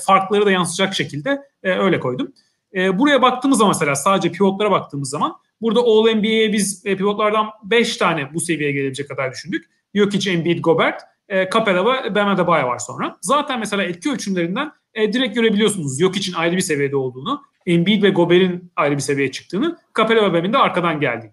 farkları da yansıtacak şekilde öyle koydum. Buraya baktığımız zaman mesela sadece pivotlara baktığımız zaman burada All NBA'ye biz e, pivotlardan 5 tane bu seviyeye gelebilecek kadar düşündük. Jokic, Embiid, Gobert, e, Capela ve Bam Adebayo var sonra. Zaten mesela etki ölçümlerinden e, direkt görebiliyorsunuz Jokic'in ayrı bir seviyede olduğunu, Embiid ve Gobert'in ayrı bir seviyeye çıktığını, Capela ve Bam'in de arkadan geldiğini.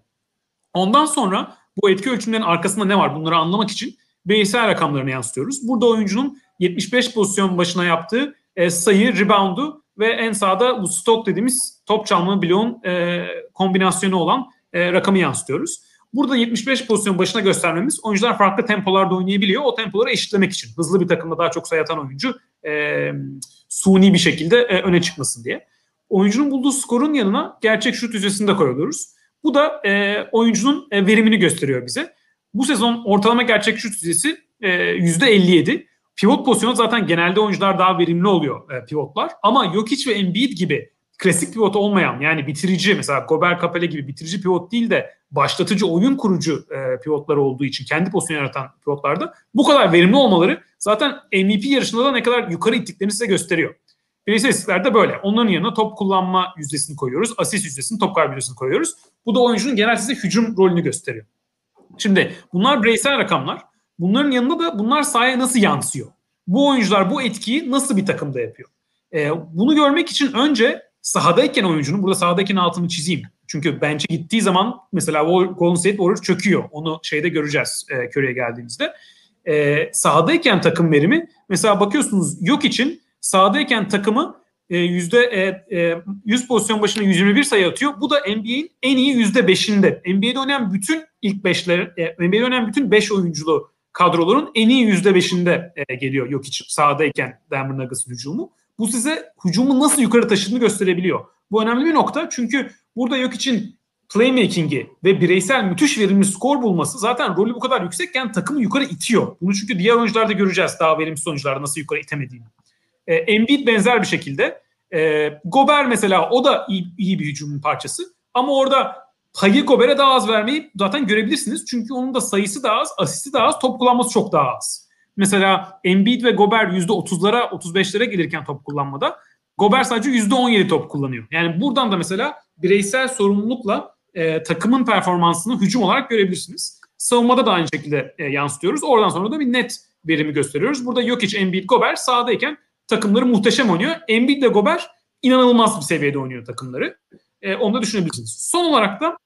Ondan sonra bu etki ölçümlerinin arkasında ne var bunları anlamak için bireysel rakamlarını yansıtıyoruz. Burada oyuncunun 75 pozisyon başına yaptığı e, sayı, reboundu ve en sağda bu stok dediğimiz top çalma bloğun e, kombinasyonu olan e, rakamı yansıtıyoruz. Burada 75 pozisyon başına göstermemiz oyuncular farklı tempolarda oynayabiliyor. O tempoları eşitlemek için. Hızlı bir takımda daha çok sayı atan oyuncu e, suni bir şekilde e, öne çıkmasın diye. Oyuncunun bulduğu skorun yanına gerçek şut yüzdesini de koyuyoruz. Bu da e, oyuncunun e, verimini gösteriyor bize. Bu sezon ortalama gerçek şut yüzdesi e, %57. Pivot pozisyonu zaten genelde oyuncular daha verimli oluyor e, pivotlar. Ama Jokic ve Embiid gibi klasik pivot olmayan yani bitirici mesela Gobert Capela gibi bitirici pivot değil de başlatıcı oyun kurucu e, pivotlar olduğu için kendi pozisyonu yaratan pivotlarda bu kadar verimli olmaları zaten MVP yarışında da ne kadar yukarı ittiklerini size gösteriyor. Bireysel istatistiklerde böyle. Onların yanına top kullanma yüzdesini koyuyoruz. Asist yüzdesini, top kaybı yüzdesini koyuyoruz. Bu da oyuncunun genel size hücum rolünü gösteriyor. Şimdi bunlar bireysel rakamlar. Bunların yanında da bunlar sahaya nasıl yansıyor? Bu oyuncular bu etkiyi nasıl bir takımda yapıyor? Ee, bunu görmek için önce sahadayken oyuncunun, burada sahadayken altını çizeyim. Çünkü bench'e gittiği zaman mesela Golden State Warriors çöküyor. Onu şeyde göreceğiz e, Curry'e geldiğimizde. E, sahadayken takım verimi mesela bakıyorsunuz yok için sahadayken takımı e, yüzde e, e, 100 pozisyon başına 121 sayı atıyor. Bu da NBA'in en iyi yüzde 5'inde. NBA'de oynayan bütün ilk 5'ler, e, NBA'de oynayan bütün 5 oyunculu kadroların en iyi yüzde 5'inde e, geliyor yok için sahadayken Denver Nuggets hücumu. Bu size hücumu nasıl yukarı taşıdığını gösterebiliyor. Bu önemli bir nokta çünkü burada yok için playmaking'i ve bireysel müthiş verimli skor bulması zaten rolü bu kadar yüksekken takımı yukarı itiyor. Bunu çünkü diğer oyuncularda göreceğiz daha verimsiz oyuncularda nasıl yukarı itemediğini. E, Embiid benzer bir şekilde. E, Gober mesela o da iyi, iyi bir hücumun parçası. Ama orada payı Gober'e daha az vermeyi zaten görebilirsiniz. Çünkü onun da sayısı daha az, asisti daha az, top kullanması çok daha az. Mesela Embiid ve Gober %30'lara 35'lere gelirken top kullanmada Gober sadece %17 top kullanıyor. Yani buradan da mesela bireysel sorumlulukla e, takımın performansını hücum olarak görebilirsiniz. Savunmada da aynı şekilde e, yansıtıyoruz. Oradan sonra da bir net verimi gösteriyoruz. Burada Jokic, Embiid, Gober sahadayken takımları muhteşem oynuyor. Embiid ile Gober inanılmaz bir seviyede oynuyor takımları. E, onu da düşünebilirsiniz. Son olarak da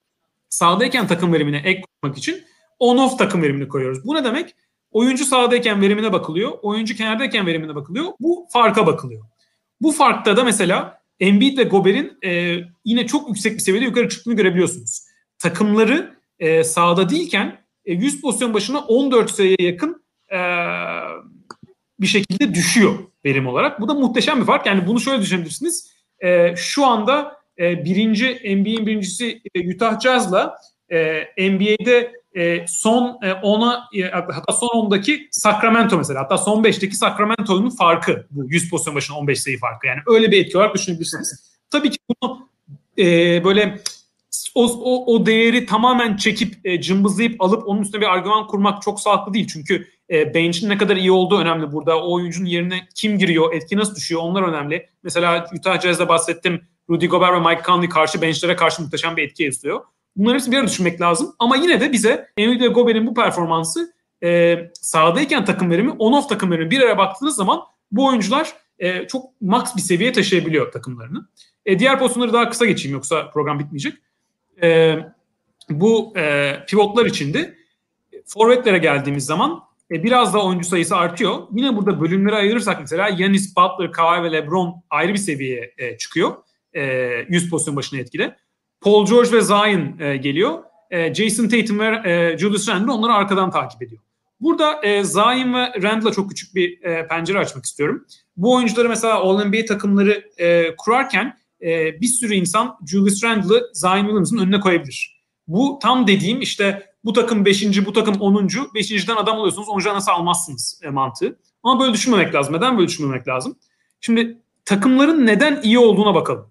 sahadayken takım verimine ek koymak için on-off takım verimini koyuyoruz. Bu ne demek? Oyuncu sahadayken verimine bakılıyor. Oyuncu kenardayken verimine bakılıyor. Bu farka bakılıyor. Bu farkta da mesela Embiid ve Gober'in e, yine çok yüksek bir seviyede yukarı çıktığını görebiliyorsunuz. Takımları e, sahada değilken e, 100 pozisyon başına 14 sayıya yakın e, bir şekilde düşüyor verim olarak. Bu da muhteşem bir fark. Yani bunu şöyle düşünebilirsiniz. E, şu anda e, birinci NBA'in birincisi e, Utah Jazz'la e, NBA'de e, son e, 10'a e, hatta son 10'daki Sacramento mesela hatta son 5'teki Sacramento'nun farkı bu 100 pozisyon başına 15 sayı farkı. Yani öyle bir etki olarak düşünebilirsiniz. Tabii ki bunu e, böyle o, o, o değeri tamamen çekip e, cımbızlayıp alıp onun üstüne bir argüman kurmak çok sağlıklı değil. Çünkü e, bench'in ne kadar iyi olduğu önemli burada. O oyuncunun yerine kim giriyor, etki nasıl düşüyor onlar önemli. Mesela Utah Jazz'da bahsettim. Rudy Gobert ve Mike Conley karşı benchlere karşı muhteşem bir etki yansıtıyor. Bunları hepsini bir arada düşünmek lazım. Ama yine de bize Embiid Gobert'in bu performansı e, sahadayken takım verimi, on-off takım verimi bir araya baktığınız zaman bu oyuncular e, çok max bir seviyeye taşıyabiliyor takımlarını. E, diğer pozisyonları daha kısa geçeyim yoksa program bitmeyecek. E, bu e, pivotlar içinde forvetlere geldiğimiz zaman e, biraz da oyuncu sayısı artıyor. Yine burada bölümlere ayırırsak mesela Yanis, Butler, Kawhi ve LeBron ayrı bir seviyeye e, çıkıyor. E, 100 pozisyon başına etkili. Paul George ve Zion e, geliyor. E, Jason Tatum ve e, Julius Randle onları arkadan takip ediyor. Burada e, Zion ve Randle'a çok küçük bir e, pencere açmak istiyorum. Bu oyuncuları mesela All-NBA takımları e, kurarken e, bir sürü insan Julius Randle'ı Zion Williams'ın önüne koyabilir. Bu tam dediğim işte bu takım 5. bu takım 10. 5.den adam alıyorsunuz 10'dan nasıl almazsınız e, mantığı. Ama böyle düşünmemek lazım. Neden böyle düşünmemek lazım? Şimdi takımların neden iyi olduğuna bakalım.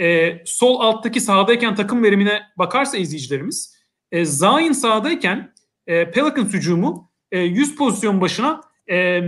E, sol alttaki sahadayken takım verimine bakarsa izleyicilerimiz e, Zion sahadayken e, Pelicans hücumu e, 100 pozisyon başına e,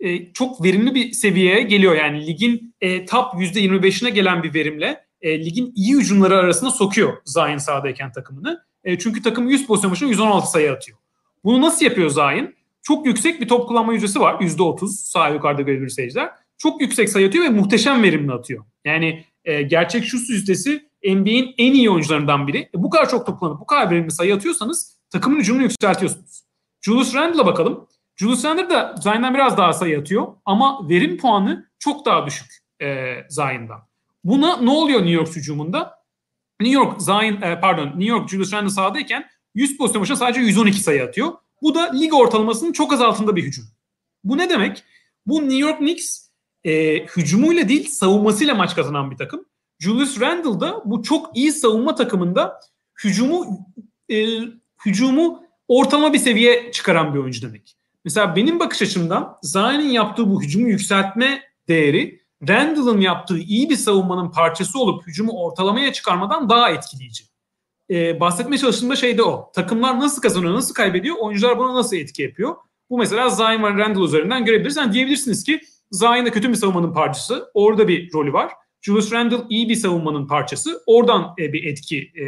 e, çok verimli bir seviyeye geliyor. Yani ligin e, top %25'ine gelen bir verimle e, ligin iyi hücumları arasında sokuyor Zion sahadayken takımını. E, çünkü takım 100 pozisyon başına 116 sayı atıyor. Bunu nasıl yapıyor Zion? Çok yüksek bir top kullanma yüzdesi var. %30 sağ yukarıda görebilir seyirciler. Çok yüksek sayı atıyor ve muhteşem verimli atıyor. Yani e, gerçek şut yüzdesi NBA'in en iyi oyuncularından biri. E, bu kadar çok top kullanıp bu kadar verimli sayı atıyorsanız takımın hücumunu yükseltiyorsunuz. Julius Randle'a bakalım. Julius Randle da Zion'dan biraz daha sayı atıyor ama verim puanı çok daha düşük e, Zion'dan. Buna ne oluyor New York hücumunda? New York Zion, e, pardon New York Julius Randle sahadayken 100 pozisyon başına sadece 112 sayı atıyor. Bu da lig ortalamasının çok az altında bir hücum. Bu ne demek? Bu New York Knicks e, hücumuyla değil savunmasıyla maç kazanan bir takım. Julius Randle da bu çok iyi savunma takımında hücumu e, hücumu ortalama bir seviye çıkaran bir oyuncu demek. Mesela benim bakış açımdan Zion'in yaptığı bu hücumu yükseltme değeri Randall'ın yaptığı iyi bir savunmanın parçası olup hücumu ortalamaya çıkarmadan daha etkileyici. Ee, bahsetmeye çalıştığımda şey de o. Takımlar nasıl kazanıyor, nasıl kaybediyor, oyuncular buna nasıl etki yapıyor? Bu mesela Zion ve Randall üzerinden görebiliriz. Yani diyebilirsiniz ki Zion da kötü bir savunmanın parçası. Orada bir rolü var. Julius Randle iyi bir savunmanın parçası. Oradan e, bir etki e,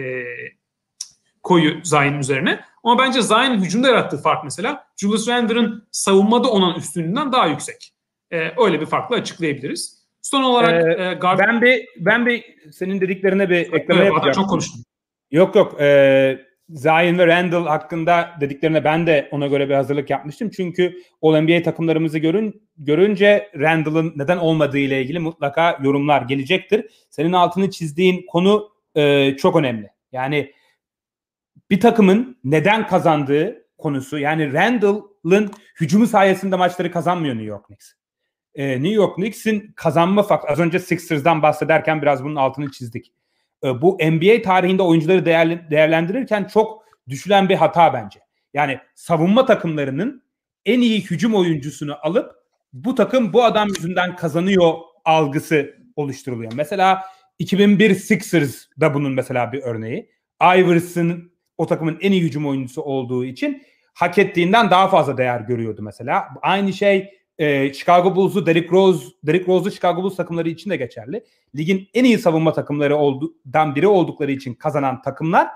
koyu Zion üzerine. Ama bence Zion'ın hücumda yarattığı fark mesela Julius Randle'ın savunmada olan üstünlüğünden daha yüksek. E, öyle bir farkla açıklayabiliriz. Son olarak ee, e, Gard- ben bir ben bir senin dediklerine bir ekleme evet, yapacağım. Çok konuştum. Yok yok. E, Zion ve Randall hakkında dediklerine ben de ona göre bir hazırlık yapmıştım. Çünkü All-NBA takımlarımızı görün, görünce Randall'ın neden olmadığı ile ilgili mutlaka yorumlar gelecektir. Senin altını çizdiğin konu e, çok önemli. Yani bir takımın neden kazandığı konusu. Yani Randall'ın hücumu sayesinde maçları kazanmıyor New York Knicks. Ee, New York Knicks'in kazanma faktörü. Az önce Sixers'dan bahsederken biraz bunun altını çizdik. Ee, bu NBA tarihinde oyuncuları değerlendirirken çok düşülen bir hata bence. Yani savunma takımlarının en iyi hücum oyuncusunu alıp bu takım bu adam yüzünden kazanıyor algısı oluşturuluyor. Mesela 2001 Sixers da bunun mesela bir örneği. Iverson o takımın en iyi hücum oyuncusu olduğu için hak ettiğinden daha fazla değer görüyordu mesela. Aynı şey e, Chicago Bulls'u Derrick Rose, Derrick Rose'lu Chicago Bulls takımları için de geçerli. Ligin en iyi savunma takımları olduğundan biri oldukları için kazanan takımlar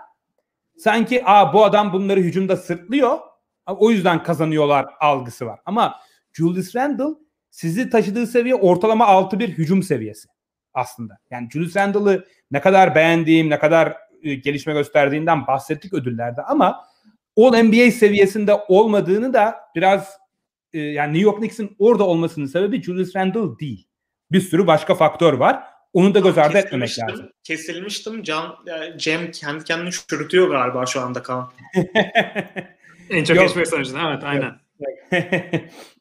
sanki Aa, bu adam bunları hücumda sırtlıyor o yüzden kazanıyorlar algısı var. Ama Julius Randle sizi taşıdığı seviye ortalama 6 bir hücum seviyesi aslında. Yani Julius Randle'ı ne kadar beğendiğim, ne kadar e, gelişme gösterdiğinden bahsettik ödüllerde ama All NBA seviyesinde olmadığını da biraz e, yani New York Knicks'in orada olmasının sebebi Julius Randle değil. Bir sürü başka faktör var. Onu da göz ardı etmemek lazım. Kesilmiştim. Can, yani Cem kendi kendini çürütüyor galiba şu anda Kaan. en çok geçmek sonucunda evet aynen.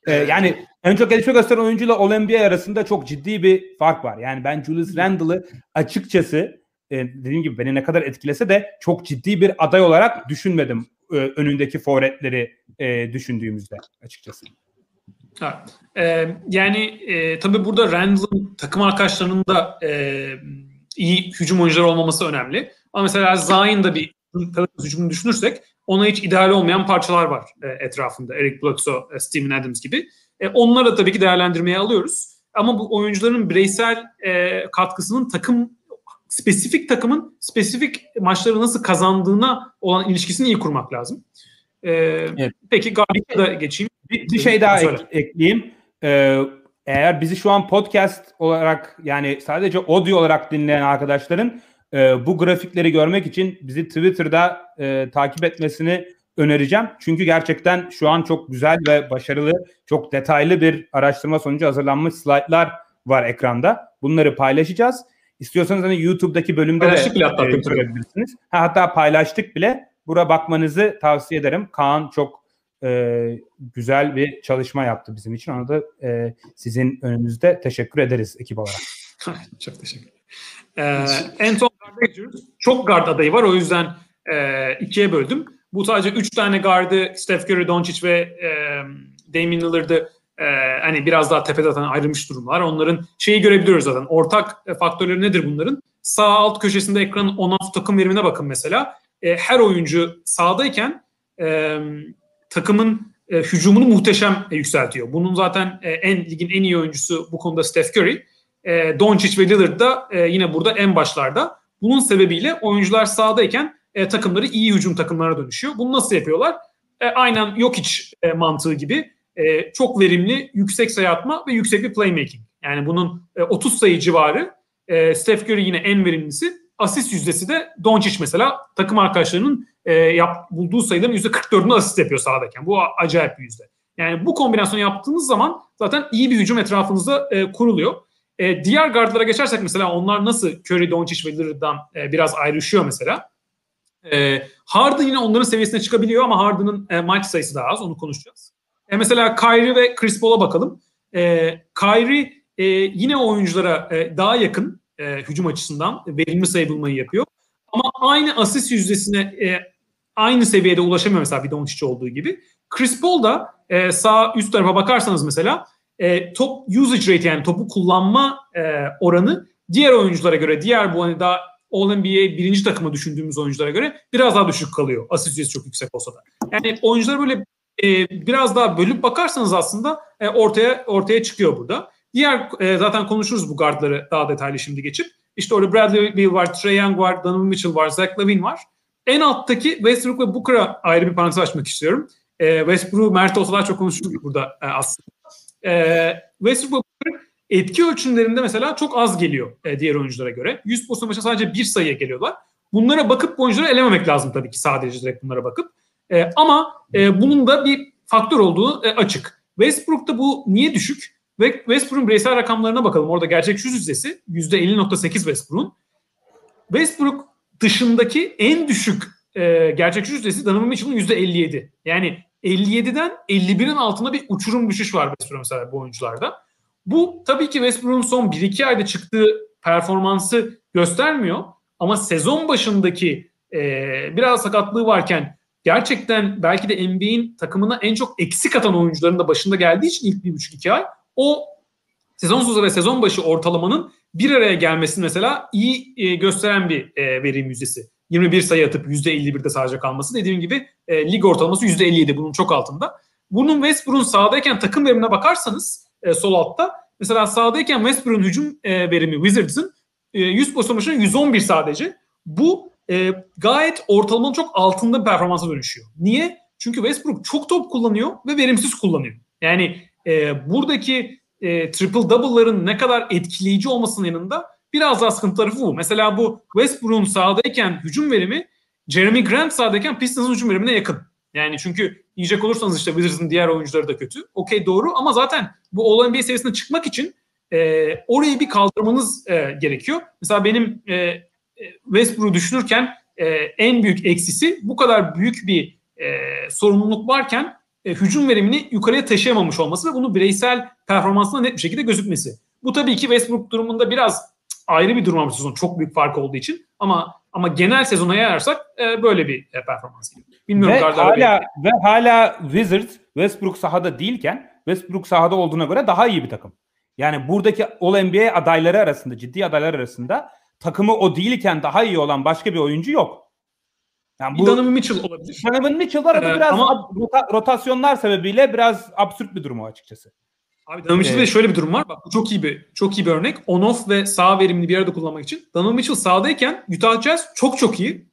ee, yani en çok gelişme gösteren oyuncuyla All NBA arasında çok ciddi bir fark var. Yani ben Julius Randle'ı açıkçası e, dediğim gibi beni ne kadar etkilese de çok ciddi bir aday olarak düşünmedim e, önündeki forvetleri e, düşündüğümüzde açıkçası. Evet. Ee, yani e, tabii burada Randall'ın takım arkadaşlarının da e, iyi hücum oyuncuları olmaması önemli. Ama mesela Zayn'da bir hücumunu düşünürsek ona hiç ideal olmayan parçalar var e, etrafında. Eric Bledsoe, e, Steven Adams gibi. E, onları da tabii ki değerlendirmeye alıyoruz. Ama bu oyuncuların bireysel e, katkısının takım spesifik takımın spesifik maçları nasıl kazandığına olan ilişkisini iyi kurmak lazım. E, evet. Peki da geçeyim. Bir, bir şey daha ek, ekleyeyim. Ee, eğer bizi şu an podcast olarak yani sadece audio olarak dinleyen arkadaşların e, bu grafikleri görmek için bizi Twitter'da e, takip etmesini önereceğim. Çünkü gerçekten şu an çok güzel ve başarılı, çok detaylı bir araştırma sonucu hazırlanmış slaytlar var ekranda. Bunları paylaşacağız. İstiyorsanız hani YouTube'daki bölümde paylaştık de bile hatta, e, görebilirsiniz. Ha, hatta paylaştık bile. Bura bakmanızı tavsiye ederim. Kaan çok e, güzel bir çalışma yaptı bizim için. Ona da e, sizin önünüzde teşekkür ederiz ekip olarak. çok teşekkür. Ee, en son garda geçiyoruz. Çok guard adayı var. O yüzden e, ikiye böldüm. Bu sadece üç tane gardı Steph Curry, Doncic ve e, Damian Lillard'ı e, hani biraz daha tepede zaten ayrılmış durumlar. Onların şeyi görebiliyoruz zaten. Ortak e, faktörleri nedir bunların? Sağ alt köşesinde ekranın on-off takım verimine bakın mesela. E, her oyuncu sağdayken e, takımın e, hücumunu muhteşem e, yükseltiyor. Bunun zaten e, en ligin en iyi oyuncusu bu konuda Steph Curry. E, Doncic ve Lillard da e, yine burada en başlarda. Bunun sebebiyle oyuncular sahadayken e, takımları iyi hücum takımlarına dönüşüyor. Bunu nasıl yapıyorlar? E, aynen yok hiç e, mantığı gibi e, çok verimli, yüksek sayı atma ve yüksek bir playmaking. Yani bunun e, 30 sayı civarı. E, Steph Curry yine en verimlisi. Asist yüzdesi de Doncic mesela takım arkadaşlarının e, yap, bulduğu sayıların %44'ünü asist yapıyor sahadayken. Bu acayip bir yüzde. Yani bu kombinasyonu yaptığınız zaman zaten iyi bir hücum etrafınızda e, kuruluyor. E, diğer gardlara geçersek mesela onlar nasıl Curry, Doncic ve Lillard'dan e, biraz ayrışıyor mesela. E, Harden yine onların seviyesine çıkabiliyor ama Harden'ın e, maç sayısı daha az onu konuşacağız. E, mesela Kyrie ve Chris Paul'a bakalım. E, Kyrie e, yine oyunculara e, daha yakın e, hücum açısından verimli sayı bulmayı yapıyor. Ama aynı asist yüzdesine e, aynı seviyede ulaşamıyor mesela bir Doncic olduğu gibi. Chris Paul da e, sağ üst tarafa bakarsanız mesela e, top usage rate yani topu kullanma e, oranı diğer oyunculara göre diğer bu hani daha All-NBA birinci takımı düşündüğümüz oyunculara göre biraz daha düşük kalıyor. Asist yüzdesi çok yüksek olsa da. Yani oyuncular böyle e, biraz daha bölüp bakarsanız aslında e, ortaya ortaya çıkıyor burada. Diğer e, zaten konuşuruz bu guardları daha detaylı şimdi geçip. İşte orada Bradley Beal var, Trey Young var, Donovan Mitchell var, Zach Lavine var. En alttaki Westbrook ve Booker'a ayrı bir parantez açmak istiyorum. E, Westbrook, Mert olsa daha çok konuşurduk burada e, aslında. E, Westbrook ve Booker etki ölçümlerinde mesela çok az geliyor e, diğer oyunculara göre. 100 pozisyon başına sadece bir sayıya geliyorlar. Bunlara bakıp bu oyuncuları elememek lazım tabii ki sadece direkt bunlara bakıp. E, ama e, bunun da bir faktör olduğu e, açık. Westbrook'ta bu niye düşük? Ve Westbrook'un bireysel rakamlarına bakalım. Orada gerçek şut yüzdesi %50.8 Westbrook'un. Westbrook dışındaki en düşük e, gerçek şut yüzdesi Donovan Mitchell'ın %57. Yani 57'den 51'in altında bir uçurum düşüş var Westbrook mesela bu oyuncularda. Bu tabii ki Westbrook'un son 1-2 ayda çıktığı performansı göstermiyor. Ama sezon başındaki e, biraz sakatlığı varken gerçekten belki de NBA'in takımına en çok eksik atan oyuncuların da başında geldiği için ilk bir buçuk iki ay o sezon sonu ve sezon başı ortalamanın bir araya gelmesini mesela iyi e, gösteren bir e, verim yüzdesi. 21 sayı atıp %51'de sadece kalması dediğim gibi e, lig ortalaması %57 bunun çok altında. Bunun Westbrook'un sahadayken takım verimine bakarsanız e, sol altta mesela sahadayken Westbrook'un hücum e, verimi Wizards'ın e, 100 pozisyon başına 111 sadece. Bu e, gayet ortalamanın çok altında bir performansa dönüşüyor. Niye? Çünkü Westbrook çok top kullanıyor ve verimsiz kullanıyor. Yani e, buradaki e, triple double'ların ne kadar etkileyici olmasının yanında biraz daha sıkıntı tarafı bu. Mesela bu Westbrook'un sahadayken hücum verimi Jeremy Grant sahadayken Pistons'ın hücum verimine yakın. Yani çünkü yiyecek olursanız işte Wizards'ın diğer oyuncuları da kötü. Okey doğru ama zaten bu All NBA seviyesine çıkmak için e, orayı bir kaldırmanız e, gerekiyor. Mesela benim e, Westbrook'u düşünürken e, en büyük eksisi bu kadar büyük bir e, sorumluluk varken e, hücum verimini yukarıya taşıyamamış olması ve bunu bireysel performansına net bir şekilde gözükmesi. Bu tabii ki Westbrook durumunda biraz ayrı bir durum ama sezon çok büyük fark olduğu için ama ama genel sezona yayarsak e, böyle bir e, performans geliyor. Bilmiyorum ve hala ve hala Wizards Westbrook sahada değilken Westbrook sahada olduğuna göre daha iyi bir takım. Yani buradaki All NBA adayları arasında ciddi adaylar arasında takımı o değilken daha iyi olan başka bir oyuncu yok. Yani bu Donovan Mitchell olabilir. Donovan Mitchell var ee, biraz ama, rotasyonlar sebebiyle biraz absürt bir durum o açıkçası. Abi Donovan Mitchell'de ee, şöyle bir durum var. Bak bu çok iyi bir çok iyi bir örnek. On-off ve sağ verimli bir arada kullanmak için. Donovan Mitchell sağdayken Utah Jazz çok çok iyi.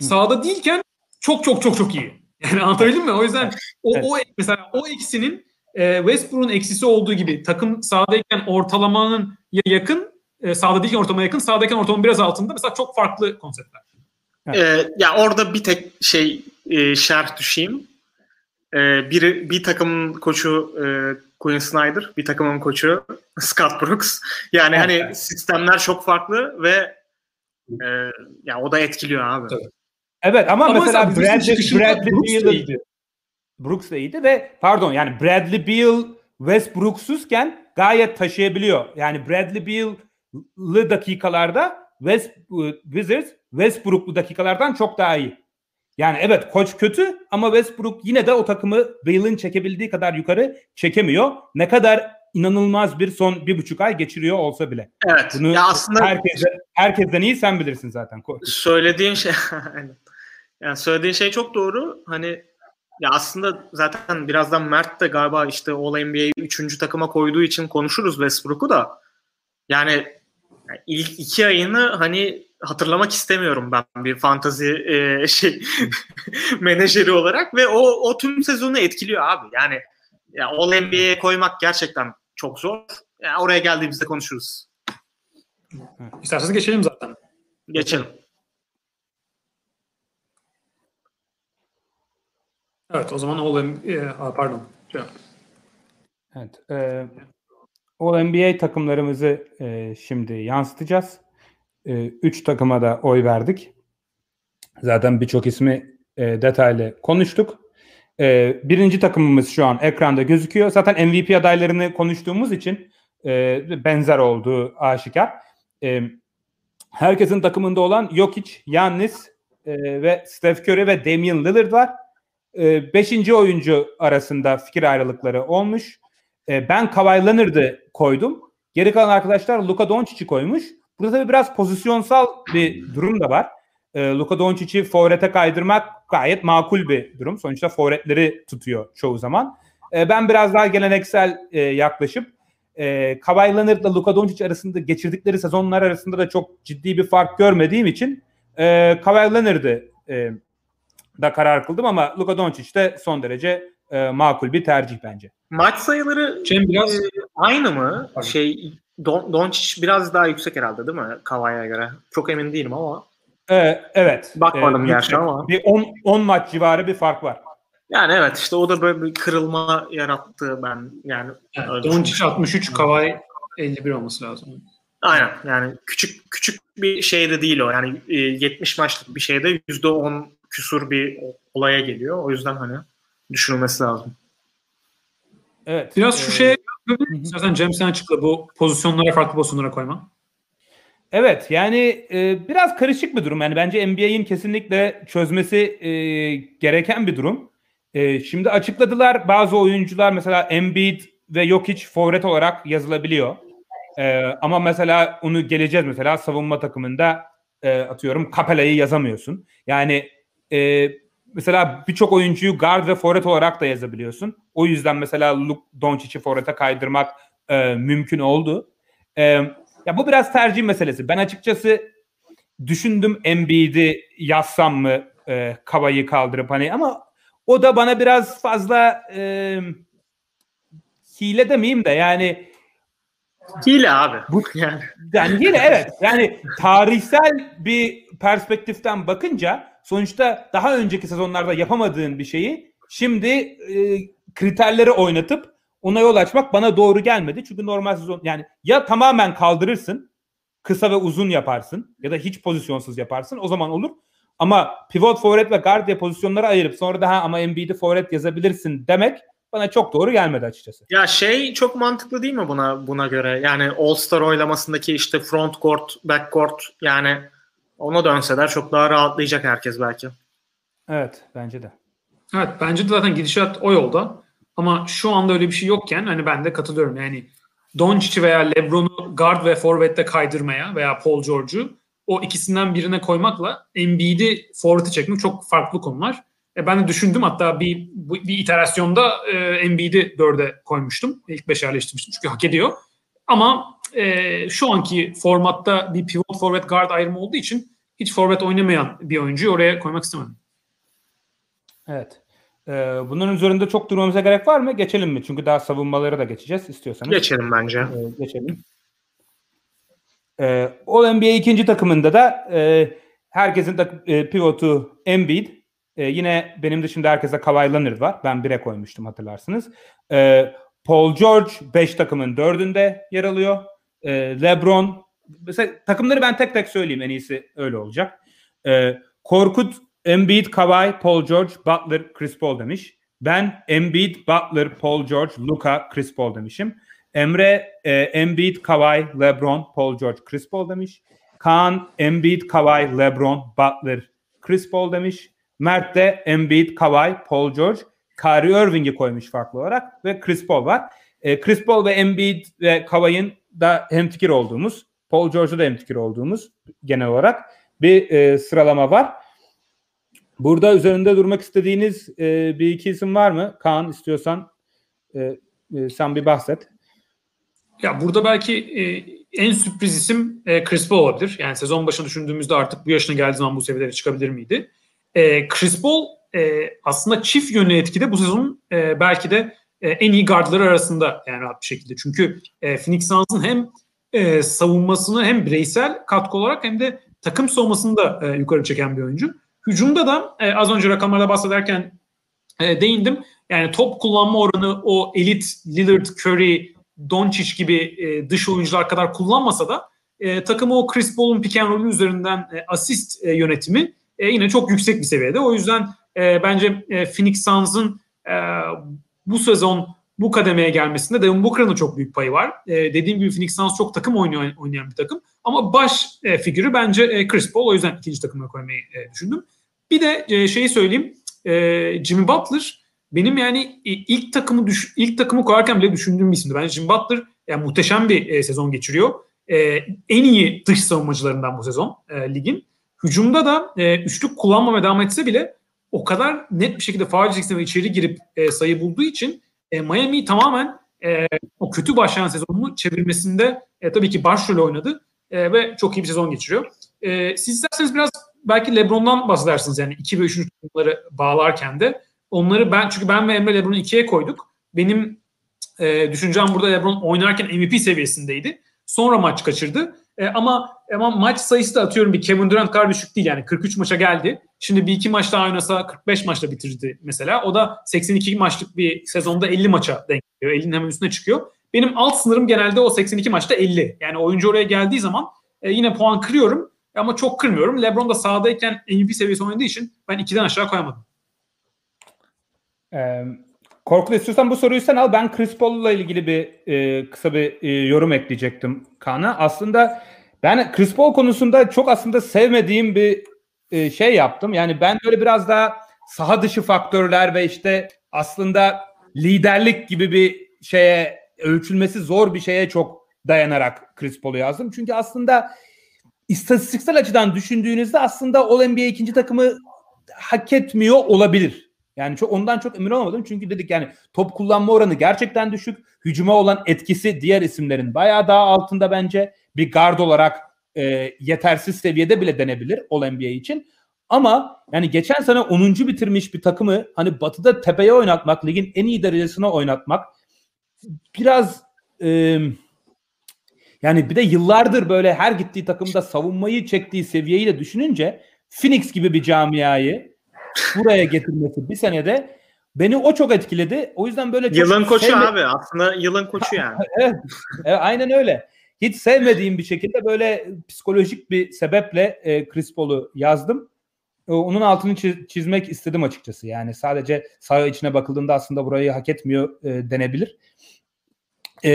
Sağda değilken çok çok çok çok iyi. Yani anlatabildim mi? O yüzden o, evet. o mesela o eksinin e, Westbrook'un eksisi olduğu gibi takım sahadayken ortalamanın yakın, e, sahada değilken ortalamaya yakın, sahadayken ortalamanın biraz altında mesela çok farklı konseptler. Ee, ya orada bir tek şey e, şerh düşeyim. Ee, bir, bir takımın koçu e, Quinn Snyder, bir takımın koçu Scott Brooks. Yani evet. hani sistemler çok farklı ve e, ya o da etkiliyor abi. Tabii. Evet ama, ama mesela Bradley, Bradley Brooks Beal iyiydi. Brooks da iyiydi ve pardon yani Bradley Beal Westbrooks'uzken gayet taşıyabiliyor. Yani Bradley Beal'lı dakikalarda West Wizards Westbrook'lu dakikalardan çok daha iyi. Yani evet koç kötü ama Westbrook yine de o takımı Beal'ın çekebildiği kadar yukarı çekemiyor. Ne kadar inanılmaz bir son bir buçuk ay geçiriyor olsa bile. Evet. Bunu ya aslında herkese, herkesten iyi sen bilirsin zaten. Söylediğin şey yani söylediğin şey çok doğru. Hani ya aslında zaten birazdan Mert de galiba işte All NBA'yi üçüncü takıma koyduğu için konuşuruz Westbrook'u da. Yani ilk iki ayını hani hatırlamak istemiyorum ben bir fantazi e, şey menajeri olarak ve o o tüm sezonu etkiliyor abi. Yani ya All NBA'ye koymak gerçekten çok zor. Yani oraya geldiğimizde konuşuruz. İsterseniz geçelim zaten. Geçelim. Evet o zaman All NBA, pardon. Evet. E, All NBA takımlarımızı e, şimdi yansıtacağız. E, üç takıma da oy verdik. Zaten birçok ismi e, detaylı konuştuk. E, birinci takımımız şu an ekranda gözüküyor. Zaten MVP adaylarını konuştuğumuz için e, benzer olduğu aşikar. E, herkesin takımında olan Jokic, Yannis e, ve Steph Curry ve Damian Lillard var. E, beşinci oyuncu arasında fikir ayrılıkları olmuş. E, ben Kawhi Leonard'ı koydum. Geri kalan arkadaşlar Luka Doncic'i koymuş. Burada tabii biraz pozisyonsal bir durum da var. E, Luka Doncic'i forvete kaydırmak gayet makul bir durum. Sonuçta forvetleri tutuyor çoğu zaman. E, ben biraz daha geleneksel e, yaklaşıp e, Kawhi Leonard'la Luka Doncic arasında geçirdikleri sezonlar arasında da çok ciddi bir fark görmediğim için e, Kawhi Leonard'ı e, da karar kıldım ama Luka Doncic de son derece e, makul bir tercih bence. Maç sayıları Cem biraz e, aynı mı? Pardon. Şey Don, Doncic biraz daha yüksek herhalde değil mi Kavai'ye göre? Çok emin değilim ama. Ee, evet. Bakmadım ee, gerçi ama. Bir 10 10 maç civarı bir fark var. Yani evet işte o da böyle bir kırılma yarattı ben yani. yani Doncic 63, Kavai 51 olması lazım. Aynen yani küçük küçük bir şey de değil o. Yani 70 e, maçlık bir şeyde %10 küsur bir olaya geliyor. O yüzden hani düşünülmesi lazım. Evet. Biraz şu ee, şeye zaten Cem sen açıkla bu pozisyonlara farklı pozisyonlara koyma. Evet yani e, biraz karışık bir durum. Yani bence NBA'in kesinlikle çözmesi e, gereken bir durum. E, şimdi açıkladılar bazı oyuncular mesela Embiid ve Jokic forvet olarak yazılabiliyor. E, ama mesela onu geleceğiz mesela savunma takımında e, atıyorum Capella'yı yazamıyorsun. Yani e, mesela birçok oyuncuyu guard ve forvet olarak da yazabiliyorsun. O yüzden mesela Luke Doncic'i forvete kaydırmak e, mümkün oldu. E, ya bu biraz tercih meselesi. Ben açıkçası düşündüm Embiid'i yazsam mı e, Kava'yı kaldırıp hani ama o da bana biraz fazla e, hile demeyeyim de yani hile abi. Bu, yani. yani hile evet. Yani tarihsel bir perspektiften bakınca sonuçta daha önceki sezonlarda yapamadığın bir şeyi şimdi e, kriterleri oynatıp ona yol açmak bana doğru gelmedi. Çünkü normal sezon yani ya tamamen kaldırırsın kısa ve uzun yaparsın ya da hiç pozisyonsuz yaparsın o zaman olur. Ama pivot forvet ve guard diye pozisyonları ayırıp sonra daha ama Embiid'i forvet yazabilirsin demek bana çok doğru gelmedi açıkçası. Ya şey çok mantıklı değil mi buna buna göre? Yani All-Star oylamasındaki işte front court, back court yani ona dönseler çok daha rahatlayacak herkes belki. Evet bence de. Evet bence de zaten gidişat o yolda. Ama şu anda öyle bir şey yokken hani ben de katılıyorum. Yani Doncic veya LeBron'u guard ve forvette kaydırmaya veya Paul George'u o ikisinden birine koymakla Embiid'i forvete çekmek çok farklı konular. E ben de düşündüm hatta bir bir iterasyonda e, Embiid'i dörde koymuştum. İlk beşe yerleştirmiştim çünkü hak ediyor. Ama e, şu anki formatta bir pivot forvet guard ayrımı olduğu için hiç forvet oynamayan bir oyuncuyu oraya koymak istemedim. Evet. Ee, bunların üzerinde çok durmamıza gerek var mı? Geçelim mi? Çünkü daha savunmaları da geçeceğiz istiyorsanız. Geçelim bence. Ee, geçelim. Ee, All NBA ikinci takımında da e, herkesin takım, e, pivotu Embiid. E, yine benim dışında herkese Kawhi Leonard var. Ben bire koymuştum hatırlarsınız. E, Paul George 5 takımın dördünde yer alıyor. E, LeBron mesela takımları ben tek tek söyleyeyim en iyisi öyle olacak. E, Korkut, Embiid, Kawhi, Paul George, Butler, Chris Paul demiş. Ben Embiid, Butler, Paul George, Luka, Chris Paul demişim. Emre e, Embiid, Kawhi, LeBron, Paul George, Chris Paul demiş. Kaan Embiid, Kawhi, LeBron, Butler, Chris Paul demiş. Mert de Embiid, Kawhi, Paul George, Kyrie Irving'i koymuş farklı olarak ve Chris Paul var. E, Chris Paul ve Embiid ve Kawhi'nin da hemfikir olduğumuz, Paul George'da da hemfikir olduğumuz genel olarak bir e, sıralama var. Burada üzerinde durmak istediğiniz e, bir iki isim var mı? Kaan istiyorsan e, e, sen bir bahset. Ya burada belki e, en sürpriz isim e, Chris Paul olabilir. Yani sezon başını düşündüğümüzde artık bu yaşına geldiği zaman bu seviyelere çıkabilir miydi? E, Chris Paul e, aslında çift yönlü etkide bu sezonun e, belki de e, en iyi gardları arasında yani rahat bir şekilde. Çünkü e, Phoenix Suns'ın hem e, savunmasını hem bireysel katkı olarak hem de takım savunmasını da e, yukarı çeken bir oyuncu. Hücumda da e, az önce rakamlarda bahsederken e, değindim. Yani top kullanma oranı o elit Lillard, Curry, Doncic gibi e, dış oyuncular kadar kullanmasa da e, takımı o Chris Paul'un pick and roll'ü üzerinden e, asist e, yönetimi e, yine çok yüksek bir seviyede. O yüzden e, bence e, Phoenix Suns'ın e, bu sezon bu kademeye gelmesinde Devin Booker'ın çok büyük payı var. E, dediğim gibi Phoenix Suns çok takım oynuyor, oynayan bir takım. Ama baş e, figürü bence e, Chris Paul. O yüzden ikinci takıma koymayı e, düşündüm. Bir de e, şeyi söyleyeyim. E, Jimmy Butler benim yani ilk takımı düş, ilk takımı koyarken bile düşündüğüm bir isimdi. Bence Jimmy Butler yani muhteşem bir e, sezon geçiriyor. E, en iyi dış savunmacılarından bu sezon e, ligin. Hücumda da e, üçlük kullanmamaya devam etse bile o kadar net bir şekilde faal ve içeri girip e, sayı bulduğu için e, Miami tamamen e, o kötü başlayan sezonunu çevirmesinde e, tabii ki başrol oynadı e, ve çok iyi bir sezon geçiriyor. E, siz isterseniz biraz belki LeBron'dan bahsedersiniz yani 2 ve 3. takımları bağlarken de. Onları ben çünkü ben ve Emre LeBron'u ikiye koyduk. Benim e, düşüncem burada LeBron oynarken MVP seviyesindeydi. Sonra maç kaçırdı. E, ama ama maç sayısı da atıyorum bir Kevin Durant kadar düşük değil yani 43 maça geldi. Şimdi bir iki maç daha oynasa 45 maçla bitirdi mesela. O da 82 maçlık bir sezonda 50 maça denk geliyor. 50'nin hemen üstüne çıkıyor. Benim alt sınırım genelde o 82 maçta 50. Yani oyuncu oraya geldiği zaman e, yine puan kırıyorum ama çok kırmıyorum. LeBron da sahadayken MVP seviyesi oynadığı için ben 2'den aşağı koyamadım. Korkut istiyorsan bu soruyu sen al. Ben Chris Paul'la ilgili bir e, kısa bir e, yorum ekleyecektim Kaan'a. Aslında ben Chris Paul konusunda çok aslında sevmediğim bir e, şey yaptım. Yani ben böyle biraz daha saha dışı faktörler ve işte aslında liderlik gibi bir şeye ölçülmesi zor bir şeye çok dayanarak Chris Paul'u yazdım. Çünkü aslında istatistiksel açıdan düşündüğünüzde aslında All NBA ikinci takımı hak etmiyor olabilir. Yani çok ondan çok emin olmadım. Çünkü dedik yani top kullanma oranı gerçekten düşük. Hücuma olan etkisi diğer isimlerin bayağı daha altında bence. Bir guard olarak e, yetersiz seviyede bile denebilir All NBA için. Ama yani geçen sene 10. bitirmiş bir takımı hani batıda tepeye oynatmak, ligin en iyi derecesine oynatmak biraz e, yani bir de yıllardır böyle her gittiği takımda savunmayı çektiği seviyeyi de düşününce Phoenix gibi bir camiayı buraya getirmesi bir senede beni o çok etkiledi. O yüzden böyle yılın koçu sevme- abi. Aslında yılın koçu yani. evet, evet, aynen öyle. Hiç sevmediğim bir şekilde böyle psikolojik bir sebeple e, Chris Paul'u yazdım. E, onun altını çiz- çizmek istedim açıkçası. Yani sadece saha içine bakıldığında aslında burayı hak etmiyor e, denebilir. E,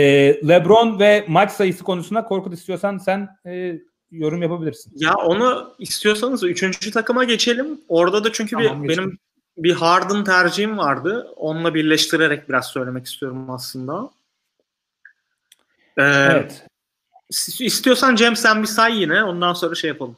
LeBron ve maç sayısı konusunda Korkut istiyorsan sen e, yorum yapabilirsin. Ya onu istiyorsanız üçüncü takıma geçelim. Orada da çünkü Tamam, bir, geçelim. benim bir Harden tercihim vardı. Onunla birleştirerek biraz söylemek istiyorum aslında. Ee, Evet. İstiyorsan Cem sen bir say yine. Ondan sonra şey yapalım.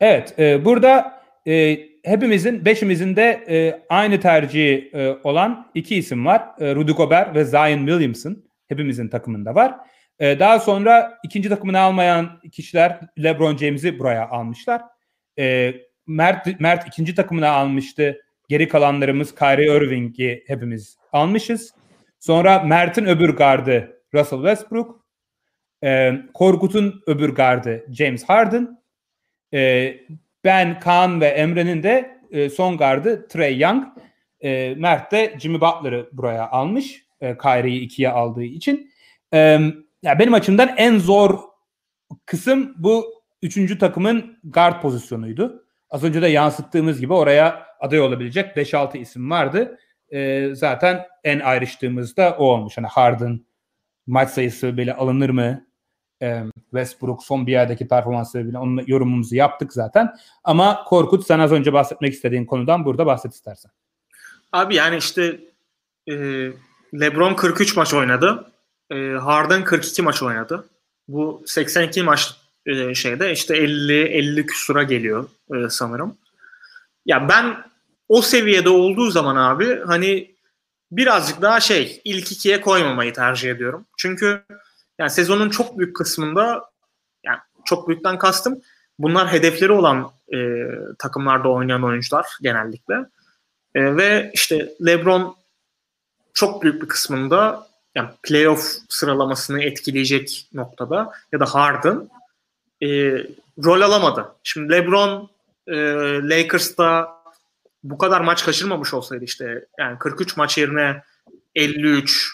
Evet, e, burada e, hepimizin, beşimizin de e, aynı tercihi e, olan iki isim var. E, Rudy Gobert ve Zion Williamson. Hepimizin takımında var. E, daha sonra ikinci takımını almayan kişiler LeBron James'i buraya almışlar. E, Mert Mert ikinci takımını almıştı. Geri kalanlarımız Kyrie Irving'i hepimiz almışız. Sonra Mert'in öbür gardı Russell Westbrook. E, Korkut'un öbür gardı James Harden. E, ben, Kaan ve Emre'nin de e, son gardı Trey Young. E, Mert de Jimmy Butler'ı buraya almış. E, Kyrie'yi ikiye aldığı için. E, ya benim açımdan en zor kısım bu üçüncü takımın guard pozisyonuydu. Az önce de yansıttığımız gibi oraya aday olabilecek 5-6 isim vardı. E, zaten en ayrıştığımızda o olmuş. Hani Harden maç sayısı böyle alınır mı? E, Westbrook son bir yerdeki performansı bile onun yorumumuzu yaptık zaten. Ama Korkut sen az önce bahsetmek istediğin konudan burada bahset istersen. Abi yani işte e, LeBron 43 maç oynadı. E, Harden 42 maç oynadı. Bu 82 maç e, şeyde işte 50 50 küsura geliyor e, sanırım. Ya ben o seviyede olduğu zaman abi hani birazcık daha şey ilk ikiye koymamayı tercih ediyorum. Çünkü yani sezonun çok büyük kısmında yani çok büyükten kastım bunlar hedefleri olan e, takımlarda oynayan oyuncular genellikle. E, ve işte LeBron çok büyük bir kısmında yani playoff sıralamasını etkileyecek noktada ya da Harden e, rol alamadı. Şimdi LeBron e, Lakers'ta bu kadar maç kaçırmamış olsaydı işte yani 43 maç yerine 53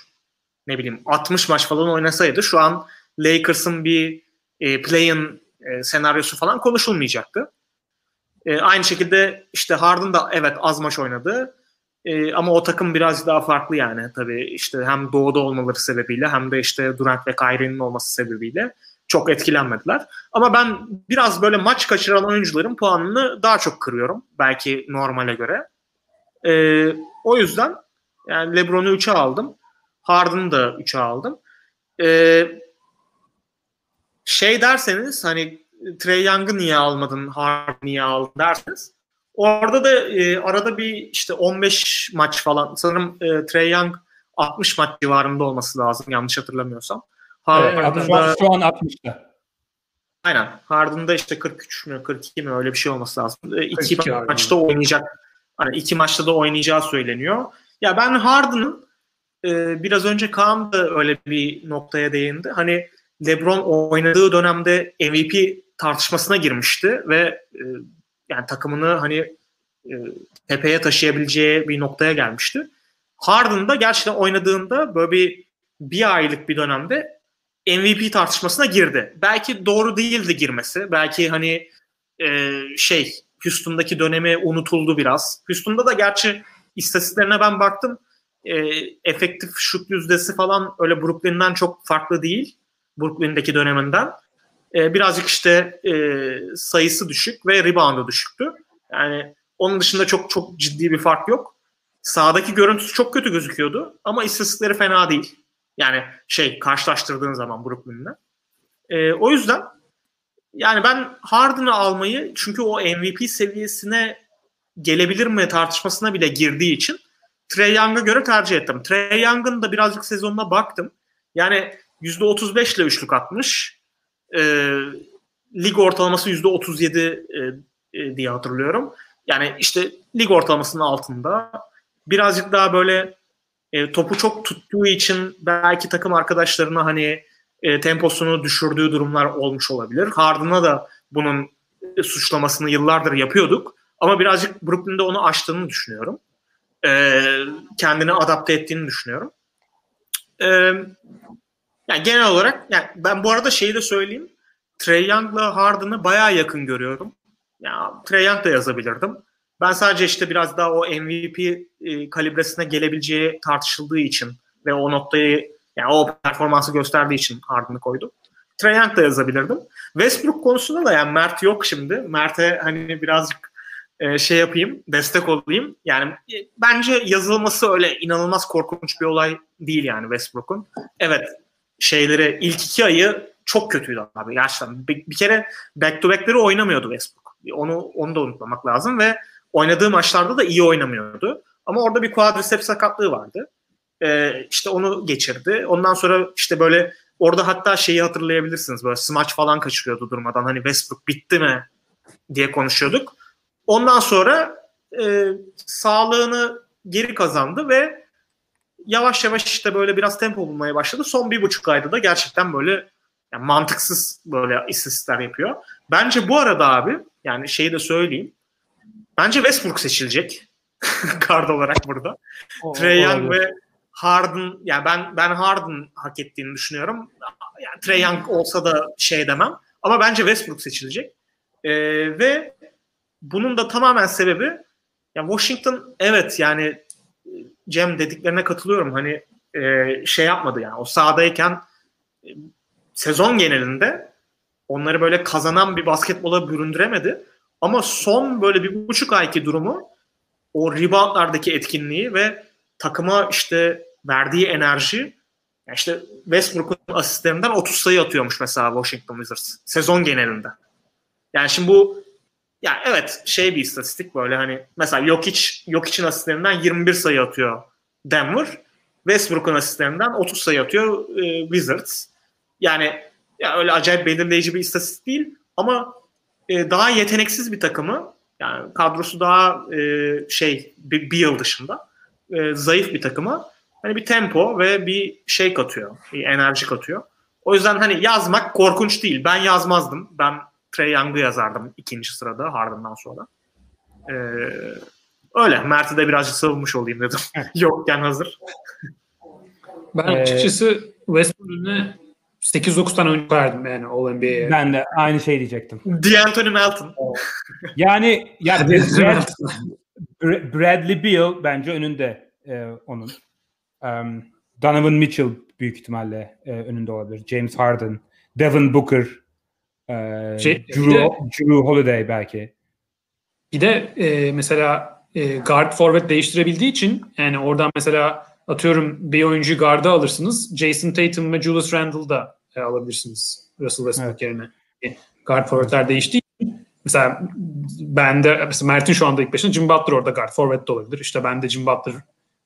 ne bileyim 60 maç falan oynasaydı şu an Lakers'ın bir e, play-in e, senaryosu falan konuşulmayacaktı. E, aynı şekilde işte Harden da evet az maç oynadı. E, ama o takım biraz daha farklı yani tabii işte hem doğuda olmaları sebebiyle hem de işte Durant ve Kyrie'nin olması sebebiyle çok etkilenmediler. Ama ben biraz böyle maç kaçıran oyuncuların puanını daha çok kırıyorum. Belki normale göre. E, o yüzden yani LeBron'u 3'e aldım. Harden'ı da 3'e aldım. E, şey derseniz hani Trey Young'ı niye almadın, Harden niye aldın derseniz orada da e, arada bir işte 15 maç falan sanırım e, Trey Young 60 maç civarında olması lazım yanlış hatırlamıyorsam. Harden'da, şu, an, şu an 60'ta. Aynen. Harden'da işte 43 mü 42 mi öyle bir şey olması lazım. E, iki maçta abi. oynayacak. Hani iki maçta da oynayacağı söyleniyor. Ya ben Harden'ın e, biraz önce Kaan da öyle bir noktaya değindi. Hani LeBron oynadığı dönemde MVP tartışmasına girmişti ve e, yani takımını hani e, tepeye taşıyabileceği bir noktaya gelmişti. Harden da gerçekten oynadığında böyle bir bir aylık bir dönemde MVP tartışmasına girdi. Belki doğru değildi girmesi. Belki hani e, şey Houston'daki dönemi unutuldu biraz. Houston'da da gerçi istatistiklerine ben baktım. E, efektif şut yüzdesi falan öyle Brooklyn'den çok farklı değil. Brooklyn'deki döneminden. E, birazcık işte e, sayısı düşük ve reboundu düşüktü. Yani onun dışında çok çok ciddi bir fark yok. Sağdaki görüntüsü çok kötü gözüküyordu ama istatistikleri fena değil. Yani şey karşılaştırdığın zaman Brooklyn'le. E, o yüzden yani ben Harden'ı almayı çünkü o MVP seviyesine gelebilir mi tartışmasına bile girdiği için Trey Young'a göre tercih ettim. Trey Young'ın da birazcık sezonuna baktım. Yani %35 ile üçlük atmış. E, lig ortalaması %37 e, e, diye hatırlıyorum. Yani işte lig ortalamasının altında. Birazcık daha böyle e, topu çok tuttuğu için belki takım arkadaşlarına hani e, temposunu düşürdüğü durumlar olmuş olabilir. Harden'a da bunun e, suçlamasını yıllardır yapıyorduk. Ama birazcık Brooklyn'de onu aştığını düşünüyorum. E, kendini adapte ettiğini düşünüyorum. E, yani genel olarak yani ben bu arada şeyi de söyleyeyim. Trey Young'la Harden'ı bayağı yakın görüyorum. Ya Trey Young da yazabilirdim. Ben sadece işte biraz daha o MVP e, kalibresine gelebileceği tartışıldığı için ve o noktayı yani o performansı gösterdiği için Harden'ı koydum. Trae Young da yazabilirdim. Westbrook konusunda da yani Mert yok şimdi. Mert'e hani birazcık e, şey yapayım, destek olayım. Yani e, bence yazılması öyle inanılmaz korkunç bir olay değil yani Westbrook'un. Evet şeyleri ilk iki ayı çok kötüydü abi gerçekten. Bir, bir kere back to back'leri oynamıyordu Westbrook. Onu onu da unutmamak lazım ve oynadığı maçlarda da iyi oynamıyordu. Ama orada bir quadriceps sakatlığı vardı. Ee, işte onu geçirdi. Ondan sonra işte böyle orada hatta şeyi hatırlayabilirsiniz. Böyle smaç falan kaçırıyordu durmadan. Hani Westbrook bitti mi diye konuşuyorduk. Ondan sonra e, sağlığını geri kazandı ve yavaş yavaş işte böyle biraz tempo bulmaya başladı. Son bir buçuk ayda da gerçekten böyle yani mantıksız böyle istatistikler yapıyor. Bence bu arada abi yani şeyi de söyleyeyim. Bence Westbrook seçilecek. Kard olarak burada. Trey Young ve Harden yani ben ben Harden hak ettiğini düşünüyorum. Yani Trey Young olsa da şey demem. Ama bence Westbrook seçilecek. Ee, ve bunun da tamamen sebebi yani Washington evet yani Cem dediklerine katılıyorum. Hani e, şey yapmadı yani o sahadayken e, sezon genelinde onları böyle kazanan bir basketbola büründüremedi. Ama son böyle bir buçuk ayki durumu o reboundlardaki etkinliği ve takıma işte verdiği enerji yani işte Westbrook'un asistlerinden 30 sayı atıyormuş mesela Washington Wizards sezon genelinde. Yani şimdi bu yani evet şey bir istatistik böyle hani mesela Jokic Jokic'in asistlerinden 21 sayı atıyor Denver. Westbrook'un asistlerinden 30 sayı atıyor e, Wizards. Yani ya öyle acayip belirleyici bir istatistik değil ama e, daha yeteneksiz bir takımı yani kadrosu daha e, şey bir, bir yıl dışında e, zayıf bir takıma hani bir tempo ve bir şey katıyor. Bir enerji katıyor. O yüzden hani yazmak korkunç değil. Ben yazmazdım. Ben Trey Young'ı yazardım ikinci sırada Harden'dan sonra. Ee, öyle. Mert'i de birazcık savunmuş olayım dedim. Yokken hazır. Ben ee, açıkçası Westbrook'un 8-9 tane oyuncu verdim yani All NBA'ye. Ben de aynı şey diyecektim. D'Anthony Melton. yani yani Brad, Bradley Beal bence önünde e, onun. Um, Donovan Mitchell büyük ihtimalle e, önünde olabilir. James Harden, Devin Booker, e, şey, Drew, de, Drew Holiday belki. Bir de e, mesela e, guard forward değiştirebildiği için yani oradan mesela atıyorum bir oyuncu garda alırsınız. Jason Tatum ve Julius Randle da e, alabilirsiniz Russell Westbrook evet. yerine. E, guard forwardlar değiştiği için mesela ben de mesela Mert'in şu anda ilk başında Jim Butler orada guard forward da olabilir. İşte ben de Jim Butler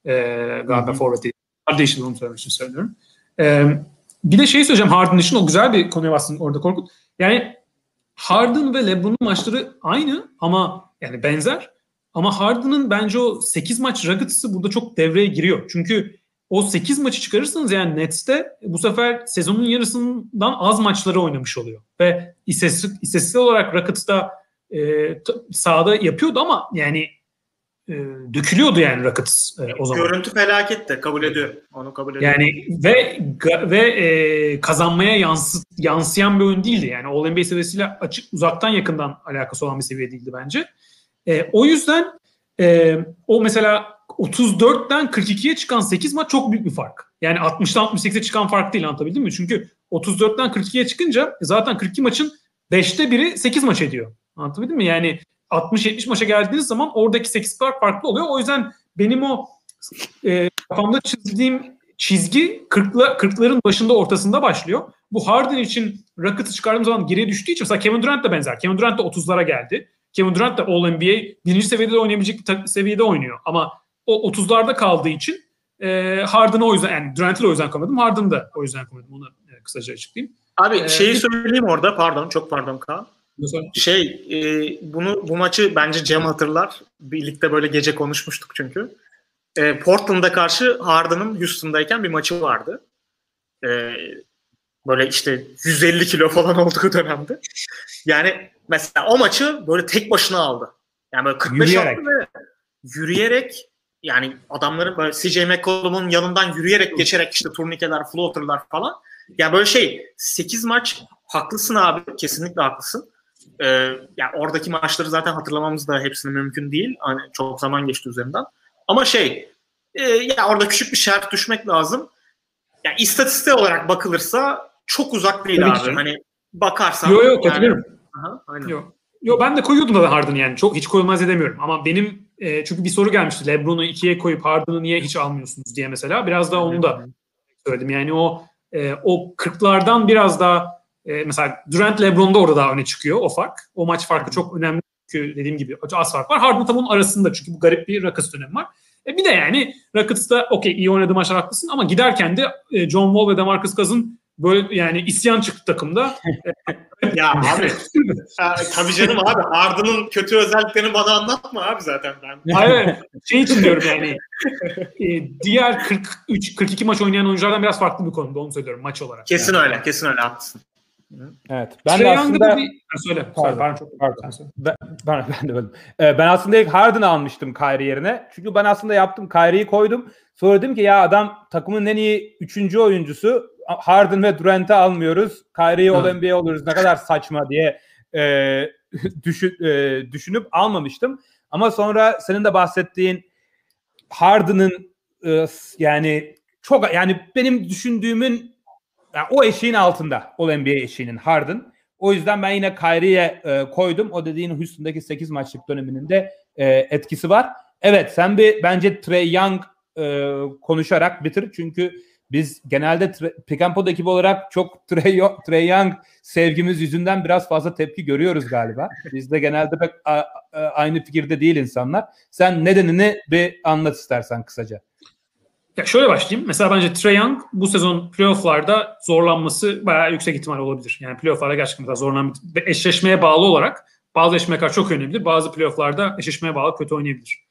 e, guard ve forward değil. Değişti onu söylemek için söylüyorum. E, bir de şey söyleyeceğim Harden için o güzel bir konuya bastın orada Korkut. Yani Harden ve LeBron'un maçları aynı ama yani benzer. Ama Harden'ın bence o 8 maç Rockets'ı burada çok devreye giriyor. Çünkü o 8 maçı çıkarırsanız yani Nets'te bu sefer sezonun yarısından az maçları oynamış oluyor. Ve istatistik, istatistik olarak Rockets'ta e, sahada yapıyordu ama yani e, dökülüyordu yani Rockets e, o zaman. Görüntü felaket de kabul ediyor. Onu kabul ediyor. Yani ve ve e, kazanmaya yansı, yansıyan bir oyun değildi. Yani All NBA seviyesiyle açık uzaktan yakından alakası olan bir seviye değildi bence. E, o yüzden e, o mesela 34'ten 42'ye çıkan 8 maç çok büyük bir fark. Yani 60'tan 68'e çıkan fark değil anlatabildim mi? Çünkü 34'ten 42'ye çıkınca zaten 42 maçın 5'te biri 8 maç ediyor. Anlatabildim mi? Yani 60-70 maça geldiğiniz zaman oradaki 8 fark farklı oluyor. O yüzden benim o e, kafamda çizdiğim çizgi 40'la 40'ların başında ortasında başlıyor. Bu Harden için Rockets'ı çıkardığım zaman geriye düştüğü için mesela Kevin Durant da benzer. Kevin Durant da 30'lara geldi. Kevin Durant da All NBA birinci seviyede de oynayabilecek bir seviyede oynuyor. Ama o 30'larda kaldığı için e, Harden'ı o yüzden yani Durant'ı o yüzden koymadım. Harden'ı da o yüzden koymadım. Onu e, kısaca açıklayayım. Abi ee, şeyi söyleyeyim orada pardon çok pardon Kaan. Şey e, bunu bu maçı bence Cem hatırlar. Birlikte böyle gece konuşmuştuk çünkü. E, Portland'a karşı Harden'ın Houston'dayken bir maçı vardı. E, böyle işte 150 kilo falan olduğu dönemde. Yani mesela o maçı böyle tek başına aldı. Yani böyle 45 yürüyerek. aldı ve yürüyerek yani adamların böyle CJ McCollum'un yanından yürüyerek geçerek işte turnikeler, floaterlar falan. Yani böyle şey 8 maç haklısın abi. Kesinlikle haklısın. Ee, yani oradaki maçları zaten hatırlamamız da hepsini mümkün değil. Hani çok zaman geçti üzerinden. Ama şey e, ya orada küçük bir şart düşmek lazım. Yani istatistik olarak bakılırsa çok uzak değil Tabii abi. Ki. Hani bakarsan. Yok yok katılıyorum. Yani, Yok. Yo ben de koyuyordum da Harden'ı yani. Çok hiç koyulmaz edemiyorum. Ama benim e, çünkü bir soru gelmişti. LeBron'u ikiye koyup Harden'ı niye hiç almıyorsunuz diye mesela. Biraz daha onu da söyledim. Yani o e, o 40'lardan biraz daha e, mesela Durant LeBron'da orada daha öne çıkıyor o fark. O maç farkı çok önemli çünkü dediğim gibi az fark var. Harden tam onun arasında çünkü bu garip bir Rockets dönemi var. E bir de yani Rockets'ta okey iyi oynadı maçlar haklısın ama giderken de e, John Wall ve DeMarcus Cousins Böyle yani isyan çıktı takımda. ya abi tabii canım abi Harden'ın kötü özelliklerini bana anlatma abi zaten ben. Hayır şey için diyorum yani e, diğer 43 42 maç oynayan oyunculardan biraz farklı bir konuda onu söylüyorum maç olarak. Kesin yani. öyle kesin öyle haklısın. Evet. Ben de aslında bir... söyle. Pardon. Pardon. Çok... Pardon. Ben, ben, ben de böldüm. Ee, ben aslında ilk Harden almıştım Kyrie yerine. Çünkü ben aslında yaptım. Kyrie'yi koydum. Sonra dedim ki ya adam takımın en iyi üçüncü oyuncusu. Harden ve Durant'ı almıyoruz. Kyrie'yi All NBA oluruz. Ne kadar saçma diye e, düşün, e, düşünüp almamıştım. Ama sonra senin de bahsettiğin Harden'ın e, yani çok yani benim düşündüğümün yani o eşiğin altında All NBA eşiğinin Harden. O yüzden ben yine Kyrie'ye e, koydum. O dediğin Houston'daki 8 maçlık döneminin de e, etkisi var. Evet sen bir bence Trey Young e, konuşarak bitir. Çünkü biz genelde Pick and Pod ekibi olarak çok Trey, Trey Young sevgimiz yüzünden biraz fazla tepki görüyoruz galiba. Biz de genelde pek a, a, aynı fikirde değil insanlar. Sen nedenini bir anlat istersen kısaca. Ya şöyle başlayayım. Mesela bence Trae Young bu sezon playofflarda zorlanması bayağı yüksek ihtimal olabilir. Yani playofflarda gerçekten zorlanan ve eşleşmeye bağlı olarak bazı eşleşmeler çok önemli. Bazı playofflarda eşleşmeye bağlı kötü oynayabilir.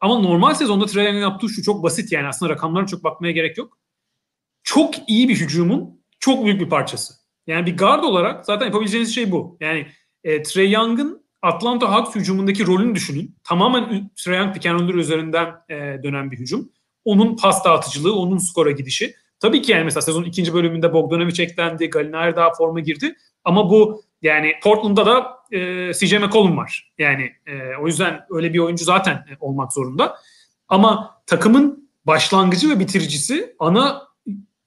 Ama normal sezonda Trae Young'ın yaptığı şu çok basit yani aslında rakamlara çok bakmaya gerek yok. Çok iyi bir hücumun çok büyük bir parçası. Yani bir guard olarak zaten yapabileceğiniz şey bu. Yani e, Trae Young'ın Atlanta Hawks hücumundaki rolünü düşünün. Tamamen Trae Young pick üzerinden e, dönen bir hücum onun pas dağıtıcılığı, onun skora gidişi. Tabii ki yani mesela sezon ikinci bölümünde Bogdanovic eklendi, Gallinari daha forma girdi. Ama bu yani Portland'da da e, CJ McCollum var. Yani e, o yüzden öyle bir oyuncu zaten olmak zorunda. Ama takımın başlangıcı ve bitiricisi ana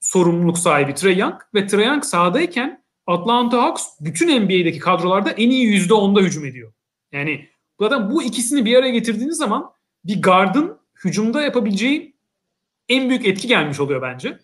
sorumluluk sahibi Trae Young ve Trae Young sahadayken Atlanta Hawks bütün NBA'deki kadrolarda en iyi %10'da hücum ediyor. Yani zaten bu ikisini bir araya getirdiğiniz zaman bir guard'ın hücumda yapabileceği en büyük etki gelmiş oluyor bence.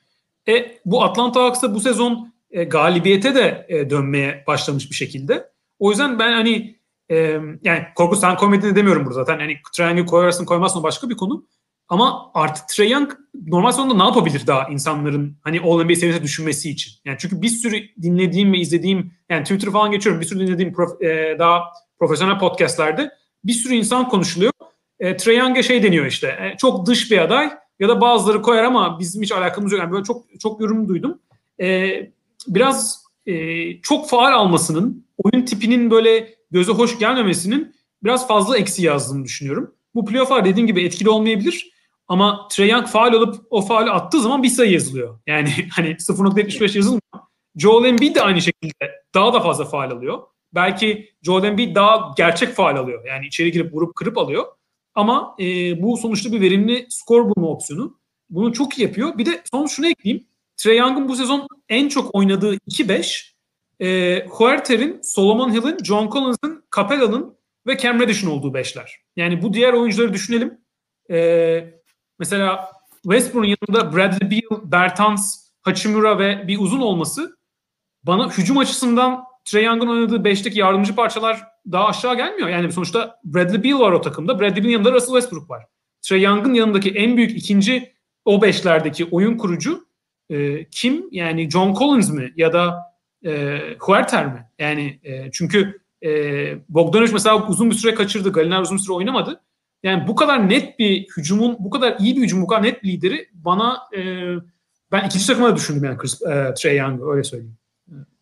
E, bu Atlanta Hawks'ta bu sezon e, galibiyete de e, dönmeye başlamış bir şekilde. O yüzden ben hani e, yani Korkut sen koymediğini demiyorum burada zaten. Hani Trae koyarsın koymazsın başka bir konu. Ama artık Trae Young normal sonunda ne yapabilir daha insanların hani All NBA seviyesine düşünmesi için? Yani çünkü bir sürü dinlediğim ve izlediğim yani Twitter falan geçiyorum bir sürü dinlediğim prof, e, daha profesyonel podcastlerde bir sürü insan konuşuluyor. E, Trae Young'a şey deniyor işte e, çok dış bir aday ya da bazıları koyar ama bizim hiç alakamız yok. Yani böyle çok çok yorum duydum. Ee, biraz e, çok faal almasının, oyun tipinin böyle göze hoş gelmemesinin biraz fazla eksi yazdığını düşünüyorum. Bu playoff'lar dediğim gibi etkili olmayabilir. Ama Trae Young faal alıp o faali attığı zaman bir sayı yazılıyor. Yani hani 0.75 yazılmıyor. Joel Embiid de aynı şekilde daha da fazla faal alıyor. Belki Joel Embiid daha gerçek faal alıyor. Yani içeri girip vurup kırıp alıyor. Ama e, bu sonuçta bir verimli skor bulma opsiyonu. Bunu çok iyi yapıyor. Bir de son şunu ekleyeyim. Trey Young'ın bu sezon en çok oynadığı 2-5 e, Huerter'in, Solomon Hill'in, John Collins'ın, Capella'nın ve Cam Reddish'in olduğu beşler. Yani bu diğer oyuncuları düşünelim. E, mesela Westbrook'un yanında Bradley Beal, Bertans, Hachimura ve bir uzun olması bana hücum açısından Trey Young'ın oynadığı 5'teki yardımcı parçalar daha aşağı gelmiyor. Yani sonuçta Bradley Beal var o takımda. Bradley Beal'in yanında Russell Westbrook var. Trey Young'ın yanındaki en büyük ikinci o beşlerdeki oyun kurucu e, kim? Yani John Collins mi ya da e, Huerter mi? Yani e, çünkü e, Bogdanovic mesela uzun bir süre kaçırdı. Gallinari uzun süre oynamadı. Yani bu kadar net bir hücumun, bu kadar iyi bir hücum, bu kadar net bir lideri bana e, ben ikinci takıma da düşündüm yani Chris, e, Trey Young öyle söyleyeyim.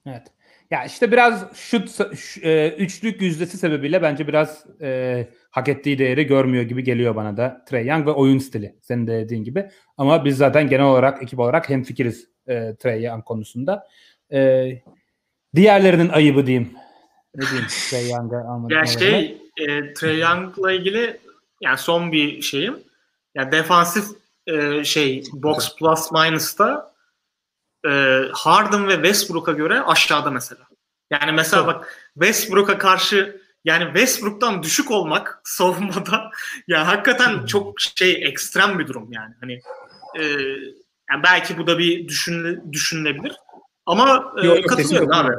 Evet. Ya işte biraz şut e, üçlük yüzdesi sebebiyle bence biraz e, hak ettiği değeri görmüyor gibi geliyor bana da Trey Young ve oyun stili senin de dediğin gibi. Ama biz zaten genel olarak ekip olarak hemfikiriz e, Trey Young konusunda. E, diğerlerinin ayıbı diyeyim. Ne diyeyim Trey Young'a almadım. Ya şey e, Trey Young'la ilgili yani son bir şeyim. Ya yani defansif e, şey box plus minus'ta e, Harden ve Westbrook'a göre aşağıda mesela. Yani mesela bak Westbrook'a karşı yani Westbrook'tan düşük olmak savunmada ya hakikaten çok şey ekstrem bir durum yani. Hani e, yani belki bu da bir düşün, düşünülebilir. Ama e, yok, katılıyorum abi.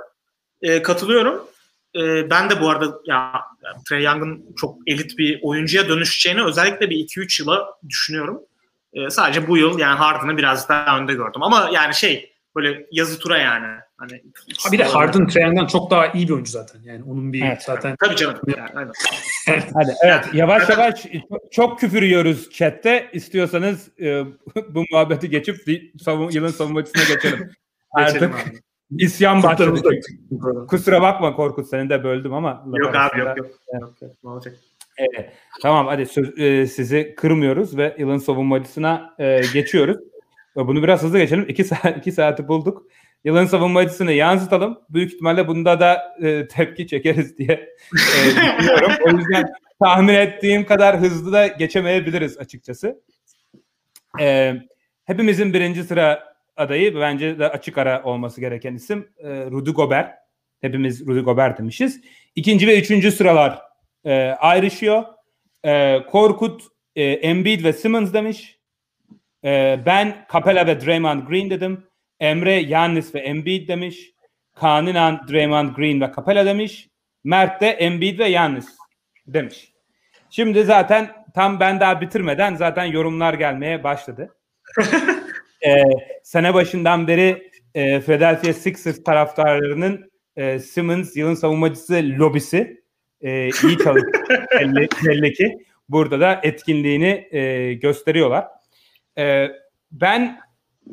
E, katılıyorum. E, ben de bu arada ya Trey Young'ın çok elit bir oyuncuya dönüşeceğini özellikle bir 2-3 yıla düşünüyorum. E, sadece bu yıl yani Harden'ı biraz daha önde gördüm. Ama yani şey Böyle yazı tura yani. Hani ha bir de Harden Trae'den çok daha iyi bir oyuncu zaten. Yani onun bir Evet. zaten Tabii canım. Yani, aynen. Hadi evet yavaş yavaş çok küfür yiyoruz chatte. İstiyorsanız e, bu muhabbeti geçip savun, yılın savunmacısına geçelim. Artık abi. isyan başladı. Kusura bakma Korkut seni de böldüm ama. Yok abi arasında- yok yok. yok, yok. Ne olacak? Evet. Tamam hadi söz- e, sizi kırmıyoruz ve yılın savunmacısına e, geçiyoruz. Bunu biraz hızlı geçelim. İki, saat, iki saati bulduk. Yılın savunmacısını yansıtalım. Büyük ihtimalle bunda da e, tepki çekeriz diye e, düşünüyorum. O yüzden tahmin ettiğim kadar hızlı da geçemeyebiliriz açıkçası. E, hepimizin birinci sıra adayı bence de açık ara olması gereken isim e, Rudy Gobert. Hepimiz Rudy Gobert demişiz. İkinci ve üçüncü sıralar e, ayrışıyor. E, Korkut, e, Embiid ve Simmons demiş. E, ben Capella ve Draymond Green dedim. Emre, Yannis ve Embiid demiş. Kaan İnan, Draymond Green ve Capella demiş. Mert de Embiid ve Yannis demiş. Şimdi zaten tam ben daha bitirmeden zaten yorumlar gelmeye başladı. e, sene başından beri e, Philadelphia Sixers taraftarlarının e, Simmons yılın savunmacısı lobisi e, iyi çalıştı belli, belli ki. Burada da etkinliğini e, gösteriyorlar. E, ben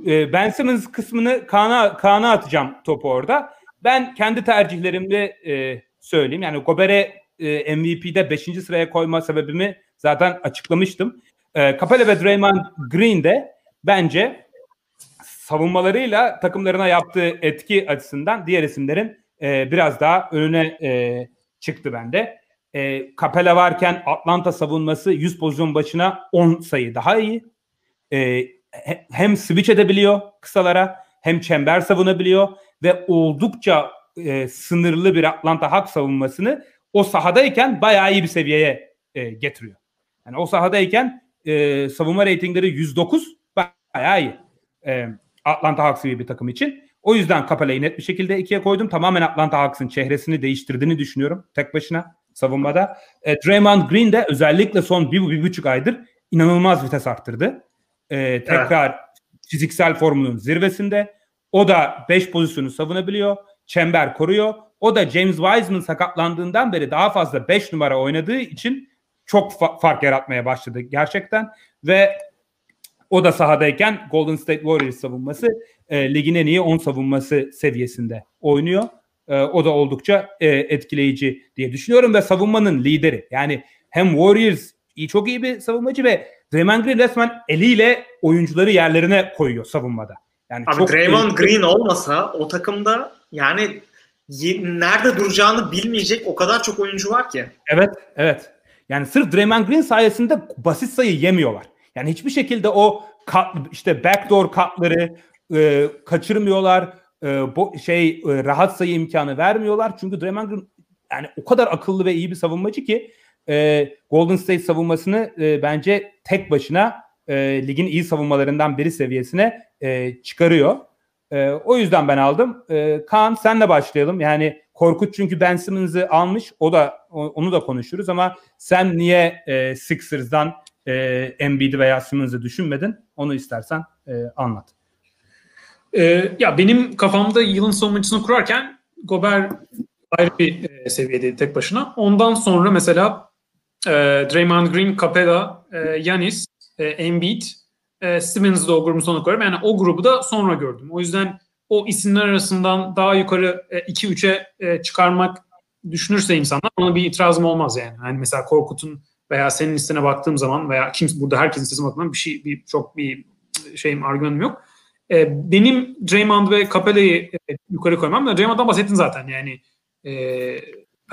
e, Ben Simmons kısmını Kaan'a Kaan'a atacağım topu orada. Ben kendi tercihlerimle e, söyleyeyim. Yani Gobert'e e, MVP'de 5. sıraya koyma sebebimi zaten açıklamıştım. E, Capella ve Draymond Green de bence savunmalarıyla takımlarına yaptığı etki açısından diğer isimlerin e, biraz daha önüne e, çıktı bende. E, Capella varken Atlanta savunması 100 pozisyon başına 10 sayı daha iyi. E, he- hem switch edebiliyor kısalara hem çember savunabiliyor ve oldukça e, sınırlı bir Atlanta Hawks savunmasını o sahadayken bayağı iyi bir seviyeye e, getiriyor. Yani o sahadayken e, savunma reytingleri 109 bayağı iyi. E, Atlanta Hawks gibi bir takım için. O yüzden Capella'yı net bir şekilde ikiye koydum. Tamamen Atlanta Hawks'ın çehresini değiştirdiğini düşünüyorum tek başına savunmada. E, Draymond Green de özellikle son bir, bir buçuk aydır inanılmaz vites arttırdı. E, tekrar fiziksel formunun zirvesinde. O da 5 pozisyonu savunabiliyor. Çember koruyor. O da James Wiseman sakatlandığından beri daha fazla 5 numara oynadığı için çok fa- fark yaratmaya başladı gerçekten. Ve o da sahadayken Golden State Warriors savunması e, ligin en iyi 10 savunması seviyesinde oynuyor. E, o da oldukça e, etkileyici diye düşünüyorum ve savunmanın lideri. Yani hem Warriors iyi çok iyi bir savunmacı ve Draymond Green resmen eliyle oyuncuları yerlerine koyuyor savunmada. Yani Abi çok Draymond Green olmasa o takımda yani nerede duracağını bilmeyecek o kadar çok oyuncu var ki. Evet, evet. Yani sırf Draymond Green sayesinde basit sayı yemiyorlar. Yani hiçbir şekilde o kat, işte backdoor katları e, kaçırmıyorlar. E, bu şey e, rahat sayı imkanı vermiyorlar. Çünkü Draymond Green yani o kadar akıllı ve iyi bir savunmacı ki e, Golden State savunmasını e, bence tek başına e, ligin iyi savunmalarından biri seviyesine e, çıkarıyor. E, o yüzden ben aldım. E, Kaan senle başlayalım. Yani Korkut çünkü Ben Simmons'ı almış. O da onu da konuşuruz ama sen niye e, Sixers'dan e, Embiid'i veya Simmons'ı düşünmedin? Onu istersen e, anlat. Ee, ya benim kafamda yılın savunmacısını kurarken Gobert ayrı bir e, seviyedeydi tek başına. Ondan sonra mesela e, Draymond Green, Capella, e, Yanis, e, Embiid, e, Simmons'ı da o grubun sonuna koyarım. Yani o grubu da sonra gördüm. O yüzden o isimler arasından daha yukarı e, 2-3'e e, çıkarmak düşünürse insanlar ona bir itirazım olmaz yani. Yani mesela Korkut'un veya senin listene baktığım zaman veya kimse burada herkesin listesine baktığım bir şey bir çok bir şeyim argümanım yok. E, benim Draymond ve Capella'yı e, yukarı koymam da Draymond'dan bahsettin zaten yani e,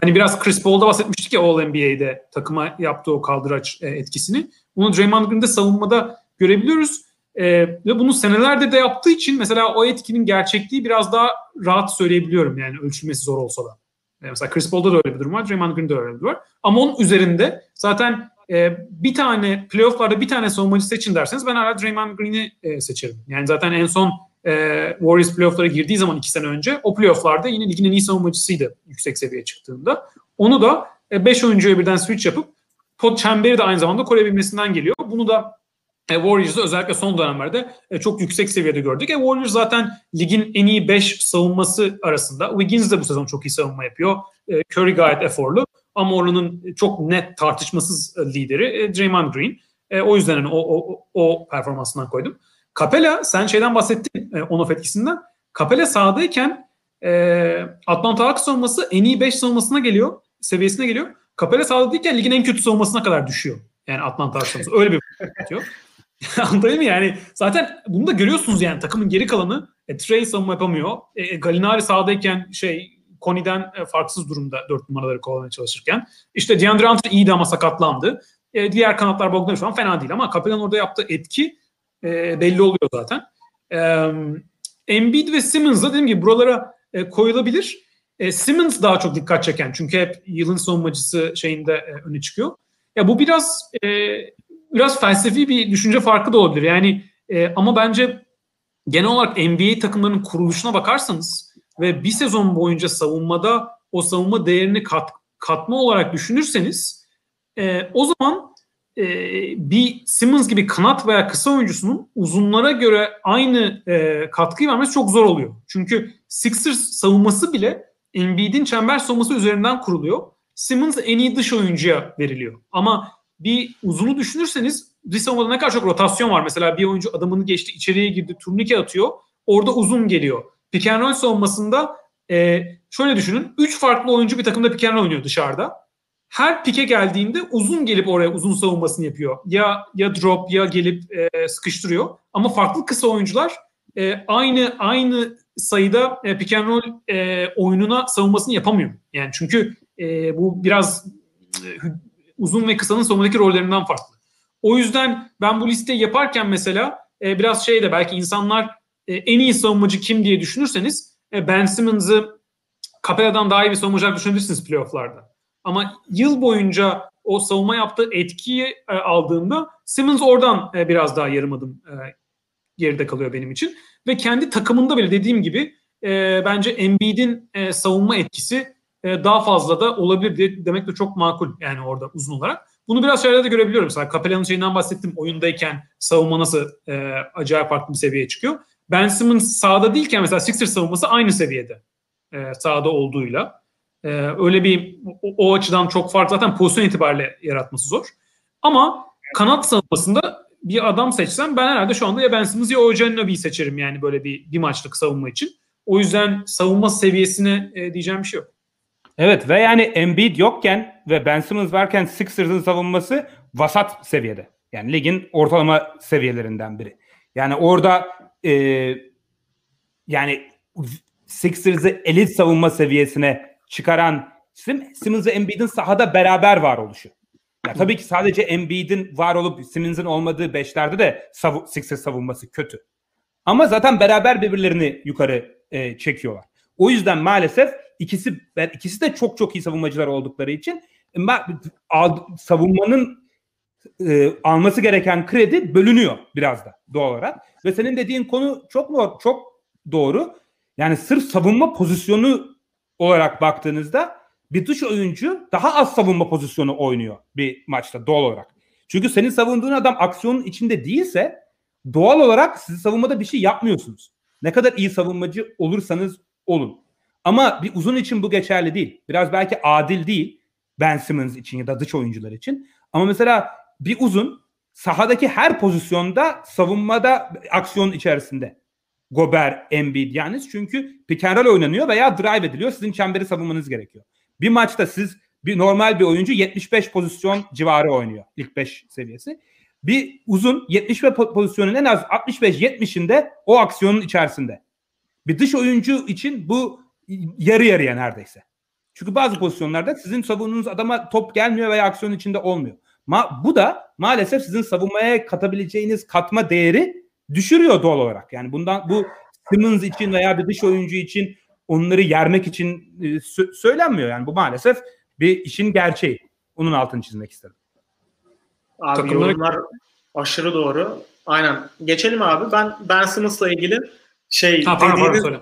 hani biraz Chris Paul'da bahsetmiştik ya All NBA'de takıma yaptığı o kaldıraç e, etkisini. Bunu Draymond Green'de savunmada görebiliyoruz. E, ve bunu senelerde de yaptığı için mesela o etkinin gerçekliği biraz daha rahat söyleyebiliyorum yani ölçülmesi zor olsa da. E, mesela Chris Paul'da da öyle bir durum var, Draymond Green'de öyle bir durum var. Ama onun üzerinde zaten e, bir tane playofflarda bir tane savunmacı seçin derseniz ben hala Draymond Green'i e, seçerim. Yani zaten en son e, Warriors playofflara girdiği zaman iki sene önce o playofflarda yine ligin en iyi savunmacısıydı yüksek seviyeye çıktığında. Onu da 5 oyuncuya birden switch yapıp pot çemberi de aynı zamanda koruyabilmesinden geliyor. Bunu da E, Warriors'ı özellikle son dönemlerde e, çok yüksek seviyede gördük. E, Warriors zaten ligin en iyi 5 savunması arasında. Wiggins de bu sezon çok iyi savunma yapıyor. E, Curry gayet eforlu. Ama oranın çok net tartışmasız e, lideri e, Draymond Green. E, o yüzden hani o, o, o performansından koydum. Capella sen şeyden bahsettin e, on-off etkisinden. Capella sahadayken e, Atlanta Hawks savunması en iyi 5 savunmasına geliyor. Seviyesine geliyor. Capella sahadayken ligin en kötü savunmasına kadar düşüyor. Yani Atlanta Hawks savunması. Öyle bir atıyor. Anladın mı yani? Zaten bunu da görüyorsunuz yani takımın geri kalanı e, Trey savunma yapamıyor. E, e Galinari sahadayken şey Koni'den e, farksız durumda dört numaraları kovalamaya çalışırken. İşte DeAndre Hunter iyiydi ama sakatlandı. E, diğer kanatlar Bogdanovic falan fena değil ama Capellan orada yaptığı etki e, belli oluyor zaten. E, Embiid ve Simmons da dediğim gibi buralara e, koyulabilir. E, Simmons daha çok dikkat çeken çünkü hep yılın savunmacısı şeyinde e, öne çıkıyor. Ya bu biraz e, biraz felsefi bir düşünce farkı da olabilir. Yani e, ama bence genel olarak NBA takımlarının kuruluşuna bakarsanız ve bir sezon boyunca savunmada o savunma değerini kat, katma olarak düşünürseniz e, o zaman e, bir Simmons gibi kanat veya kısa oyuncusunun uzunlara göre aynı e, katkıyı vermesi çok zor oluyor. Çünkü Sixers savunması bile Embiid'in çember savunması üzerinden kuruluyor. Simmons en iyi dış oyuncuya veriliyor. Ama bir uzunu düşünürseniz bir savunmada ne kadar çok rotasyon var. Mesela bir oyuncu adamını geçti, içeriye girdi, turnike atıyor. Orada uzun geliyor. Pick and roll savunmasında e, şöyle düşünün. Üç farklı oyuncu bir takımda pick and roll oynuyor dışarıda. Her pike geldiğinde uzun gelip oraya uzun savunmasını yapıyor. Ya ya drop ya gelip e, sıkıştırıyor. Ama farklı kısa oyuncular e, aynı aynı sayıda e, pick and roll e, oyununa savunmasını yapamıyor. Yani çünkü e, bu biraz e, uzun ve kısanın savunmadaki rollerinden farklı. O yüzden ben bu listeyi yaparken mesela e, biraz şey de belki insanlar e, en iyi savunmacı kim diye düşünürseniz e, Ben Simmons'ı Capella'dan daha iyi bir savunmacı düşünebilirsiniz playofflarda. Ama yıl boyunca o savunma yaptığı etkiyi e, aldığımda Simmons oradan e, biraz daha yarım adım e, geride kalıyor benim için. Ve kendi takımında bile dediğim gibi e, bence Embiid'in e, savunma etkisi e, daha fazla da olabilir diye demek de çok makul yani orada uzun olarak. Bunu biraz şeylerde de görebiliyorum. Mesela Capella'nın şeyinden bahsettim. Oyundayken savunma nasıl e, acayip farklı bir seviyeye çıkıyor. Ben Simmons sahada değilken mesela Sixers savunması aynı seviyede e, sahada olduğuyla. E, öyle bir o, o açıdan çok farklı zaten pozisyon itibariyle yaratması zor. Ama kanat savunmasında bir adam seçsem ben herhalde şu anda ya Ben Simmons ya Ojanovi'yi seçerim yani böyle bir, bir maçlık savunma için. O yüzden savunma seviyesine e, diyeceğim bir şey yok. Evet ve yani Embiid yokken ve Ben Simmons varken Sixers'ın savunması vasat seviyede. Yani ligin ortalama seviyelerinden biri. Yani orada e, yani Sixers'ı elit savunma seviyesine çıkaran Simmons ve Embiid'in sahada beraber var oluşu. Ya tabii ki sadece Embiid'in var olup Simmons'ın olmadığı beşlerde de sav- Sixers savunması kötü. Ama zaten beraber birbirlerini yukarı e, çekiyorlar. O yüzden maalesef ikisi ikisi de çok çok iyi savunmacılar oldukları için savunmanın e, alması gereken kredi bölünüyor biraz da doğal olarak. Ve senin dediğin konu çok çok doğru. Yani sırf savunma pozisyonu olarak baktığınızda bir dış oyuncu daha az savunma pozisyonu oynuyor bir maçta doğal olarak. Çünkü senin savunduğun adam aksiyonun içinde değilse doğal olarak siz savunmada bir şey yapmıyorsunuz. Ne kadar iyi savunmacı olursanız olun. Ama bir uzun için bu geçerli değil. Biraz belki adil değil Ben Simmons için ya da dış oyuncular için. Ama mesela bir uzun sahadaki her pozisyonda savunmada aksiyon içerisinde. Gober, Embiid yani çünkü pick and roll oynanıyor veya drive ediliyor. Sizin çemberi savunmanız gerekiyor. Bir maçta siz bir normal bir oyuncu 75 pozisyon civarı oynuyor. ilk 5 seviyesi. Bir uzun 75 pozisyonun en az 65-70'inde o aksiyonun içerisinde. Bir dış oyuncu için bu yarı yarıya neredeyse. Çünkü bazı pozisyonlarda sizin savunduğunuz adama top gelmiyor veya aksiyon içinde olmuyor. Ma bu da maalesef sizin savunmaya katabileceğiniz katma değeri düşürüyor doğal olarak. Yani bundan bu Simmons için veya bir dış oyuncu için onları yermek için e, sö- söylenmiyor. Yani bu maalesef bir işin gerçeği. Onun altını çizmek istedim. Abi Takımları... yorumlar aşırı doğru. Aynen. Geçelim abi. Ben Ben Simmons'la ilgili şey ha, dediğiniz, pardon,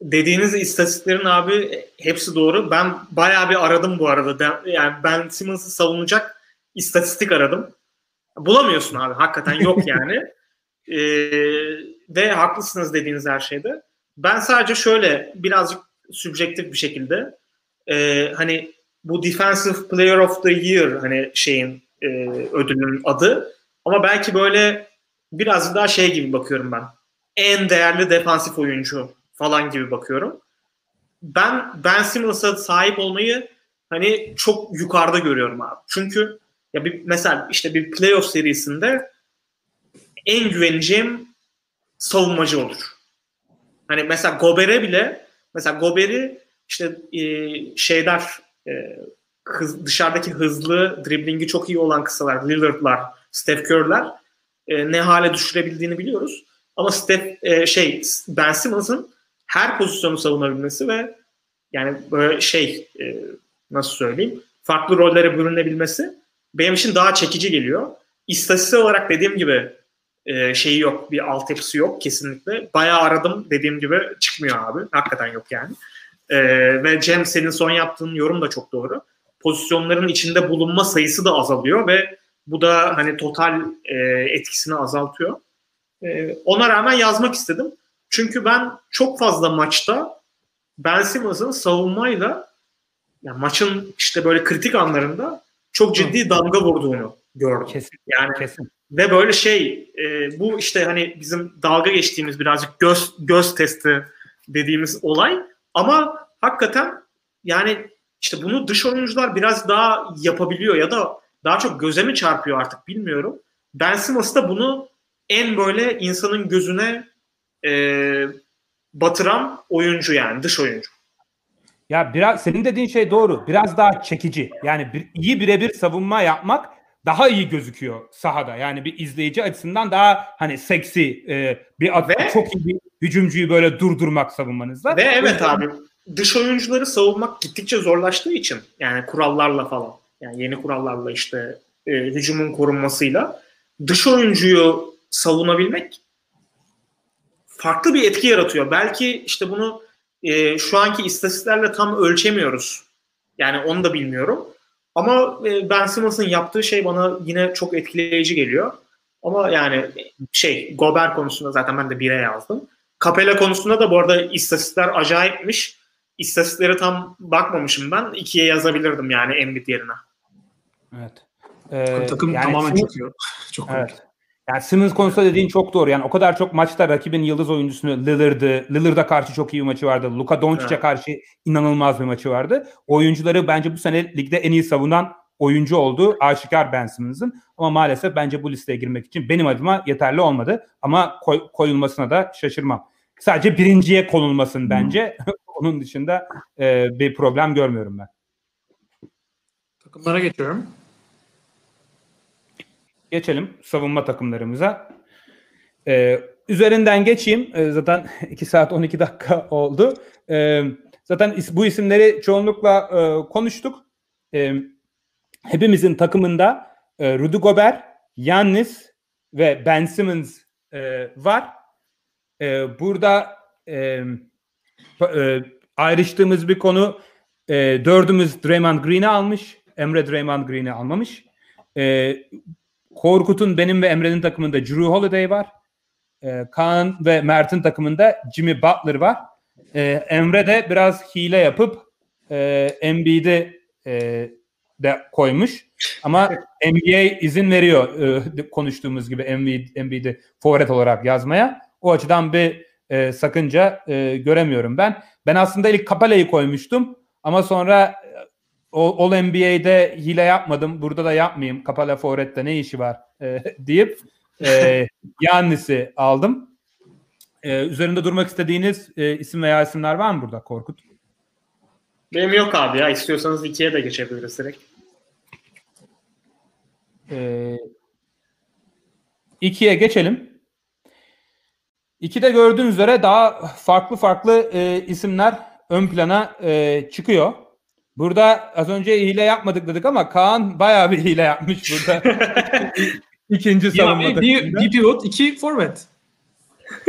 dediğiniz istatistiklerin abi hepsi doğru. Ben bayağı bir aradım bu arada. Yani Ben Simmons'ı savunacak istatistik aradım. Bulamıyorsun abi. Hakikaten yok yani. E, ve haklısınız dediğiniz her şeyde. Ben sadece şöyle birazcık sübjektif bir şekilde e, hani bu Defensive Player of the Year hani şeyin e, ödülünün adı ama belki böyle biraz daha şey gibi bakıyorum ben. En değerli defansif oyuncu falan gibi bakıyorum. Ben Ben Simmons'a sahip olmayı hani çok yukarıda görüyorum abi. Çünkü ya bir mesela işte bir playoff serisinde en güveneceğim savunmacı olur. Hani mesela Gober'e bile mesela Gober'i işte e, şeyler e, hız, dışarıdaki hızlı driblingi çok iyi olan kısalar Lillard'lar, Steph Curry'ler e, ne hale düşürebildiğini biliyoruz. Ama Steph e, şey Ben Simmons'ın her pozisyonu savunabilmesi ve yani böyle şey e, nasıl söyleyeyim farklı rollere bürünebilmesi benim için daha çekici geliyor. İstatistik olarak dediğim gibi e, şeyi yok, bir altyapısı yok kesinlikle. Bayağı aradım dediğim gibi çıkmıyor abi. Hakikaten yok yani. E, ve Cem senin son yaptığın yorum da çok doğru. Pozisyonların içinde bulunma sayısı da azalıyor ve bu da hani total e, etkisini azaltıyor. E, ona rağmen yazmak istedim. Çünkü ben çok fazla maçta Ben Simmons'ın savunmayla yani maçın işte böyle kritik anlarında çok ciddi damga vurduğunu gördüm. Kesin. Yani Kesin. Ve böyle şey e, bu işte hani bizim dalga geçtiğimiz birazcık göz göz testi dediğimiz olay ama hakikaten yani işte bunu dış oyuncular biraz daha yapabiliyor ya da daha çok göze mi çarpıyor artık bilmiyorum. Ben Simmons da bunu en böyle insanın gözüne e, batıran oyuncu yani dış oyuncu. Ya biraz senin dediğin şey doğru. Biraz daha çekici. Yani bir, iyi birebir savunma yapmak daha iyi gözüküyor sahada. Yani bir izleyici açısından daha hani seksi e, bir at, Ve- çok iyi bir hücumcuyu böyle durdurmak savunmanızda. Ve evet abi dış oyuncuları savunmak gittikçe zorlaştığı için yani kurallarla falan yani yeni kurallarla işte e, hücumun korunmasıyla dış oyuncuyu savunabilmek farklı bir etki yaratıyor. Belki işte bunu e, şu anki istatistiklerle tam ölçemiyoruz. Yani onu da bilmiyorum. Ama e, Ben Simmons'ın yaptığı şey bana yine çok etkileyici geliyor. Ama yani şey Gober konusunda zaten ben de bire yazdım. Capella konusunda da bu arada istatistikler acayipmiş. İstatistikleri tam bakmamışım ben. İkiye yazabilirdim yani Embiid yerine. Evet. Ee, Takım yani tamamen Simmons- çöküyor. Çok. Evet. Yani Simmons konusunda dediğin çok doğru. Yani o kadar çok maçta rakibin yıldız oyuncusunu Lillard'ı, Lillard'a karşı çok iyi bir maçı vardı. Luka Doncic'e Evet. karşı inanılmaz bir maçı vardı. Oyuncuları bence bu sene ligde en iyi savunan oyuncu olduğu aşikar Ben Simmons'ın. Ama maalesef bence bu listeye girmek için benim adıma yeterli olmadı. Ama koy- koyulmasına da şaşırmam. Sadece birinciye konulmasın bence. Onun dışında e, bir problem görmüyorum ben. Takımlara geçiyorum. Geçelim savunma takımlarımıza. Ee, üzerinden geçeyim. Ee, zaten 2 saat 12 dakika oldu. Ee, zaten is- bu isimleri çoğunlukla e, konuştuk. Ee, hepimizin takımında e, Rudy Gobert, Yannis ve Ben Simmons e, var. E, burada e, e, ayrıştığımız bir konu e, dördümüz Draymond Green'i almış. Emre Draymond Green'i almamış. E, Korkut'un benim ve Emre'nin takımında Drew Holiday var. Ee, Kaan ve Mert'in takımında Jimmy Butler var. Ee, Emre de biraz hile yapıp e, Embiid'i e, de koymuş. Ama NBA izin veriyor e, konuştuğumuz gibi Embiid, Embiid'i forvet olarak yazmaya. O açıdan bir e, sakınca e, göremiyorum ben. Ben aslında ilk Kapale'yi koymuştum ama sonra e, All NBA'de hile yapmadım. Burada da yapmayayım. Kapala Forvet'te ne işi var e, deyip e, Yannis'i aldım. E, üzerinde durmak istediğiniz e, isim veya isimler var mı burada Korkut? Benim yok abi ya. İstiyorsanız ikiye de geçebiliriz direkt. E, ikiye geçelim. İkide gördüğünüz üzere daha farklı farklı e, isimler ön plana e, çıkıyor. Burada az önce hile yapmadık dedik ama Kaan bayağı bir hile yapmış burada. İkinci Bir, savunma bir, bir, takımında. bir pivot, iki forvet.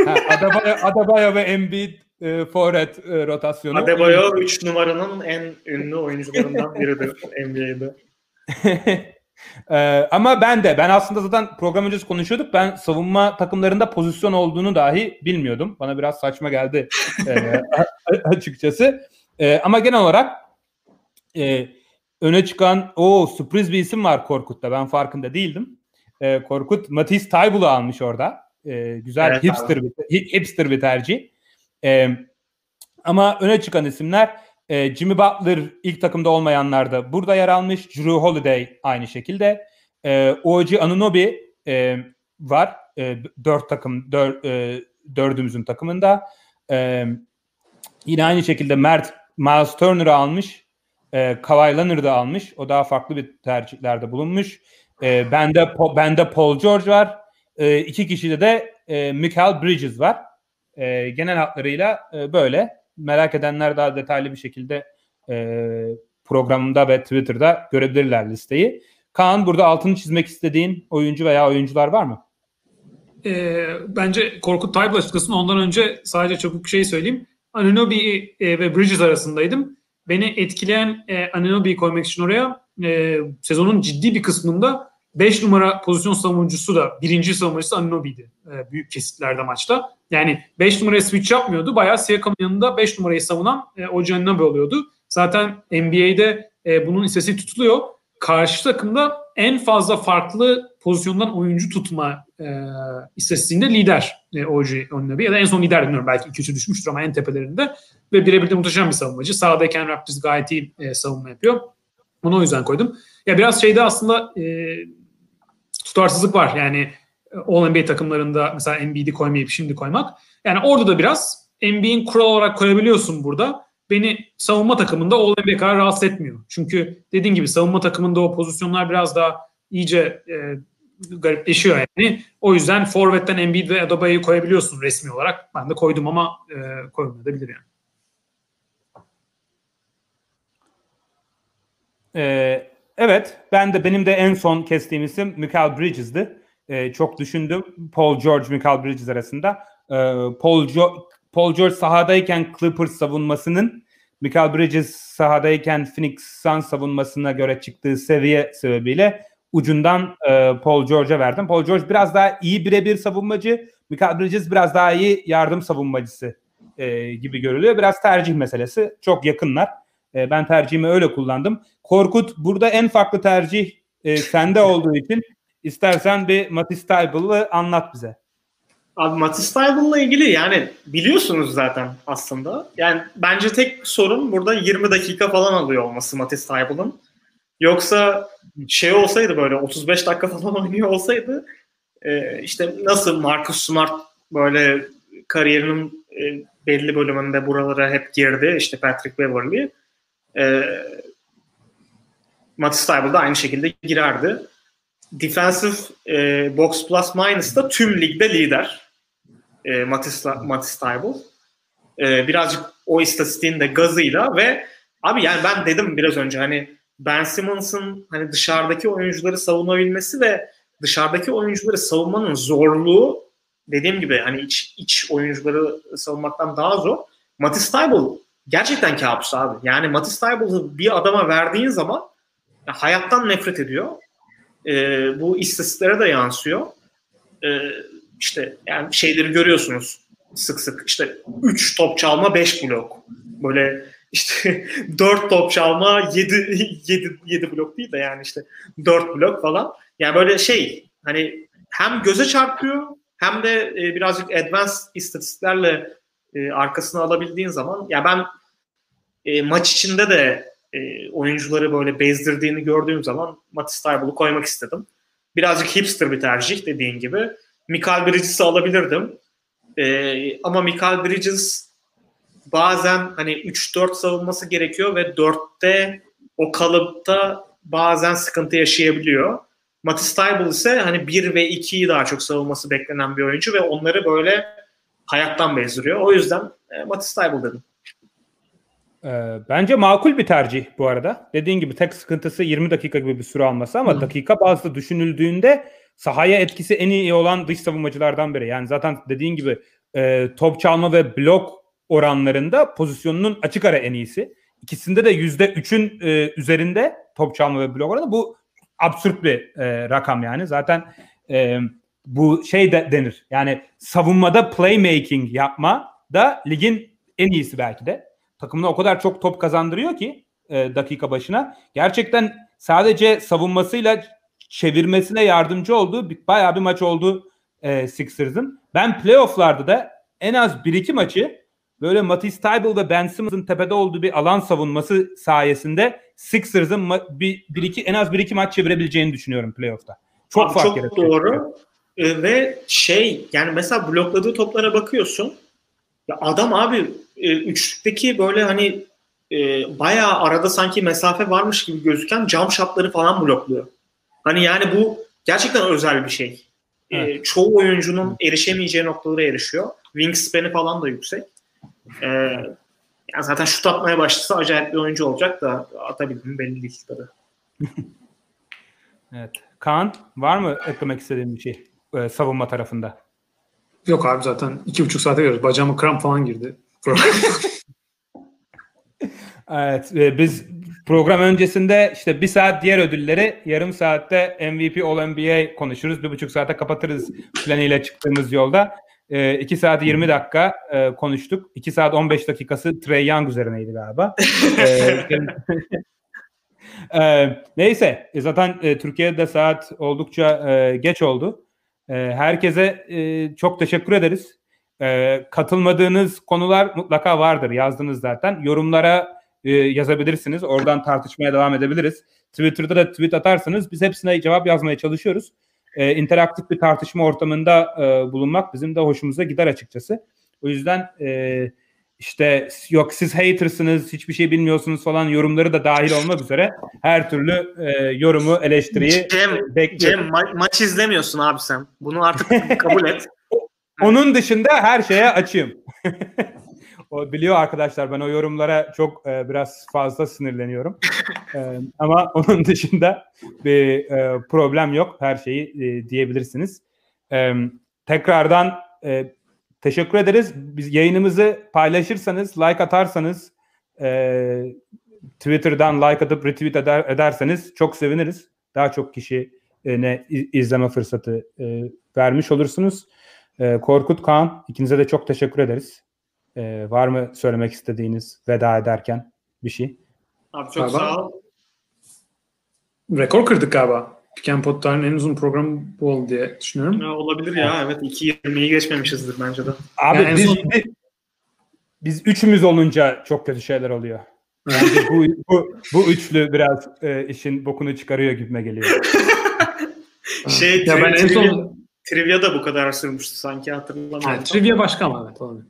Ha, Adebayo, Adebayo ve Embiid e, forvet e, rotasyonu. Adebayo 3 numaranın en ünlü oyuncularından biridir NBA'de. Ee, ama ben de ben aslında zaten program öncesi konuşuyorduk. Ben savunma takımlarında pozisyon olduğunu dahi bilmiyordum. Bana biraz saçma geldi e, açıkçası. E, ama genel olarak e, öne çıkan o sürpriz bir isim var Korkut'ta. Ben farkında değildim. E, Korkut Matisse Taybul'u almış orada. E, güzel evet, hipster bir, hipster bir tercih. E, ama öne çıkan isimler e, Jimmy Butler ilk takımda olmayanlar da burada yer almış. Drew Holiday aynı şekilde. E, OG Anunobi e, var. E, dört takım, dör, e, dördümüzün takımında. E, yine aynı şekilde Mert Miles Turner'ı almış. E, Kawhi Leonard'ı almış. O daha farklı bir tercihlerde bulunmuş. E, bende, bende Paul George var. E, iki kişide de e, Michael Bridges var. E, genel hatlarıyla e, böyle merak edenler daha detaylı bir şekilde e, programımda ve Twitter'da görebilirler listeyi. Kaan burada altını çizmek istediğin oyuncu veya oyuncular var mı? E, bence Korkut Taybul açıklasın. Ondan önce sadece çabuk şey söyleyeyim. Anunobi e, ve Bridges arasındaydım. Beni etkileyen e, Anunobi'yi koymak için oraya e, sezonun ciddi bir kısmında 5 numara pozisyon savunucusu da birinci savunucusu Anunobi'ydi e, büyük kesitlerde maçta. Yani 5 numaraya switch yapmıyordu. Bayağı Siakam'ın yanında 5 numarayı savunan e, Oji Anunobi oluyordu. Zaten NBA'de e, bunun istatistiği tutuluyor. Karşı takımda en fazla farklı pozisyondan oyuncu tutma e, istatistiğinde lider e, Oji Anunobi. Ya da en son lider bilmiyorum belki 2-3'ü düşmüştür ama en tepelerinde. Ve birebir de muhteşem bir savunmacı. Sağdayken Raptors gayet iyi e, savunma yapıyor. Bunu o yüzden koydum. Ya biraz şeyde aslında e, tutarsızlık var. Yani e, All NBA takımlarında mesela Embiid'i koymayıp şimdi koymak. Yani orada da biraz NBA'in kural olarak koyabiliyorsun burada. Beni savunma takımında All NBA kadar rahatsız etmiyor. Çünkü dediğin gibi savunma takımında o pozisyonlar biraz daha iyice e, garipleşiyor yani. O yüzden Forvet'ten Embiid ve Adebayo'yu koyabiliyorsun resmi olarak. Ben de koydum ama e, koymayabilir yani. Ee, Evet, ben de benim de en son kestiğim isim Michael Bridges'di. Ee, çok düşündüm Paul George, Michael Bridges arasında. Ee, Paul, jo- Paul George sahadayken Clippers savunmasının Michael Bridges sahadayken Phoenix Suns savunmasına göre çıktığı seviye sebebiyle ucundan e, Paul George'a verdim. Paul George biraz daha iyi birebir savunmacı, Michael Bridges biraz daha iyi yardım savunmacısı e, gibi görülüyor. Biraz tercih meselesi. Çok yakınlar. E, ben tercihimi öyle kullandım. Korkut burada en farklı tercih e, sende olduğu için istersen bir Matisse Taibel'ı anlat bize. Abi Matisse Taibel'la ilgili yani biliyorsunuz zaten aslında. Yani bence tek sorun burada 20 dakika falan alıyor olması Matisse Taibel'ın. Yoksa şey olsaydı böyle 35 dakika falan oynuyor olsaydı e, işte nasıl Marcus Smart böyle kariyerinin e, belli bölümünde buralara hep girdi. işte Patrick Beverly. E, Matisse Taibel da aynı şekilde girerdi. Defensive e, box plus minus da tüm ligde lider. E, Matisse, Matisse. E, birazcık o istatistiğin de gazıyla ve abi yani ben dedim biraz önce hani Ben Simmons'ın hani dışarıdaki oyuncuları savunabilmesi ve dışarıdaki oyuncuları savunmanın zorluğu dediğim gibi hani iç, iç oyuncuları savunmaktan daha zor. Matisse Taibel gerçekten kabus abi. Yani Matisse Taibel'ı bir adama verdiğin zaman hayattan nefret ediyor. E, bu istatistiklere de yansıyor. E, işte yani şeyleri görüyorsunuz sık sık. İşte 3 top çalma 5 blok. Böyle işte 4 top çalma 7 7 7 blok değil de yani işte 4 blok falan. Yani böyle şey hani hem göze çarpıyor hem de e, birazcık advanced istatistiklerle e, arkasına alabildiğin zaman ya ben e, maç içinde de e, oyuncuları böyle bezdirdiğini gördüğüm zaman Matisse Taibul'u koymak istedim. Birazcık hipster bir tercih dediğin gibi. Michael Bridges'i alabilirdim. E, ama Michael Bridges bazen hani 3-4 savunması gerekiyor ve 4'te o kalıpta bazen sıkıntı yaşayabiliyor. Matisse Taibul ise hani 1 ve 2'yi daha çok savunması beklenen bir oyuncu ve onları böyle hayattan bezdiriyor. O yüzden e, Matisse Taibul dedim. Ee, bence makul bir tercih bu arada. Dediğin gibi tek sıkıntısı 20 dakika gibi bir süre alması ama Hı. dakika bazlı düşünüldüğünde sahaya etkisi en iyi olan dış savunmacılardan biri. Yani zaten dediğin gibi e, top çalma ve blok oranlarında pozisyonunun açık ara en iyisi. İkisinde de yüzde üçün e, üzerinde top çalma ve blok oranı. Bu absürt bir e, rakam yani. Zaten e, bu şey de denir. Yani savunmada playmaking yapma da ligin en iyisi belki de. Takımına o kadar çok top kazandırıyor ki e, dakika başına. Gerçekten sadece savunmasıyla çevirmesine yardımcı olduğu bir, bayağı bir maç oldu e, Sixers'ın. Ben playofflarda da en az 1-2 maçı böyle Matisse Tybal ve Ben Simmons'ın tepede olduğu bir alan savunması sayesinde Sixers'ın ma- bir, bir iki, en az 1-2 maç çevirebileceğini düşünüyorum playoff'ta. Çok Abi fark çok yaratıyor. doğru. Ee, ve şey yani mesela blokladığı toplara bakıyorsun. Ya adam abi e, üçlükteki böyle hani e, bayağı arada sanki mesafe varmış gibi gözüken jump shotları falan blokluyor. Hani yani bu gerçekten özel bir şey. E, çoğu oyuncunun erişemeyeceği noktalara erişiyor. Wingspan'i falan da yüksek. E, yani zaten şut atmaya başlasa acayip bir oyuncu olacak da atabildiğim belli değil tabii. Evet. Kaan var mı eklemek istediğin bir şey e, savunma tarafında? Yok abi zaten iki buçuk saate görüyoruz. Bacağıma kramp falan girdi. Evet, e, biz program öncesinde işte bir saat diğer ödülleri, yarım saatte MVP All NBA konuşuruz. Bir buçuk saate kapatırız planıyla çıktığımız yolda. E, iki saat 20 dakika e, konuştuk. İki saat 15 dakikası Trey Young üzerineydi galiba. E, e, neyse, e, zaten e, Türkiye'de saat oldukça e, geç oldu. E, herkese e, çok teşekkür ederiz. E, katılmadığınız konular mutlaka vardır. Yazdınız zaten. Yorumlara e, yazabilirsiniz. Oradan tartışmaya devam edebiliriz. Twitter'da da tweet atarsanız biz hepsine cevap yazmaya çalışıyoruz. E, interaktif bir tartışma ortamında e, bulunmak bizim de hoşumuza gider açıkçası. O yüzden e, işte yok siz hatersınız, hiçbir şey bilmiyorsunuz falan yorumları da dahil olmak üzere her türlü e, yorumu, eleştiriyi Cem, bekliyorum. Cem ma- maç izlemiyorsun abi sen. Bunu artık kabul et. Onun dışında her şeye açığım. o biliyor arkadaşlar ben o yorumlara çok e, biraz fazla sinirleniyorum. E, ama onun dışında bir e, problem yok. Her şeyi e, diyebilirsiniz. E, tekrardan e, teşekkür ederiz. Biz yayınımızı paylaşırsanız, like atarsanız, e, Twitter'dan like atıp retweet eder, ederseniz çok seviniriz. Daha çok kişi e, ne izleme fırsatı e, vermiş olursunuz. E, Korkut Kaan ikinize de çok teşekkür ederiz. E, var mı söylemek istediğiniz veda ederken bir şey? Abi çok Galiba. sağ ol. Rekor kırdık galiba. Pick and Pot'ların en uzun programı bu oldu diye düşünüyorum. Ya, olabilir ya evet 2.20'yi geçmemişizdir bence de. Abi Yani biz, son- biz, üçümüz olunca çok kötü şeyler oluyor. Bence bu, bu, bu üçlü biraz e, işin bokunu çıkarıyor gibime geliyor. Şey ya ben en trivia, son trivia da bu kadar sürmüştü sanki hatırlamıyorum. ha, trivia başka ama evet olabilir.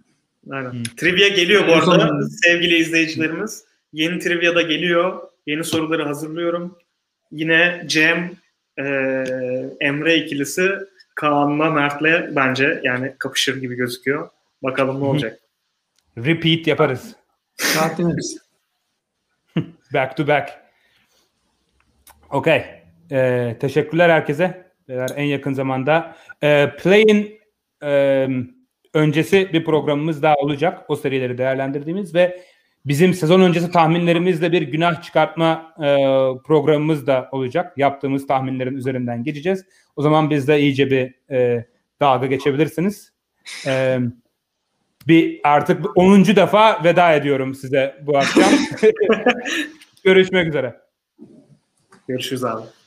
Aynen. Hı. Trivia geliyor bu arada son- sevgili izleyicilerimiz. Yeni trivia da geliyor. Yeni soruları hazırlıyorum. Yine Cem, e, Emre ikilisi Kaan'la Mert'le bence yani kapışır gibi gözüküyor. Bakalım ne olacak. Repeat yaparız. Back to back. Okey. Ee, teşekkürler herkese. En yakın zamanda. Ee, Play'in e, öncesi bir programımız daha olacak. O serileri değerlendirdiğimiz ve bizim sezon öncesi tahminlerimizle bir günah çıkartma e, programımız da olacak. Yaptığımız tahminlerin üzerinden geçeceğiz. O zaman biz de iyice bir e, dalga geçebilirsiniz. E, bir artık 10. defa veda ediyorum size bu akşam. Görüşmek üzere. Görüşürüz abi.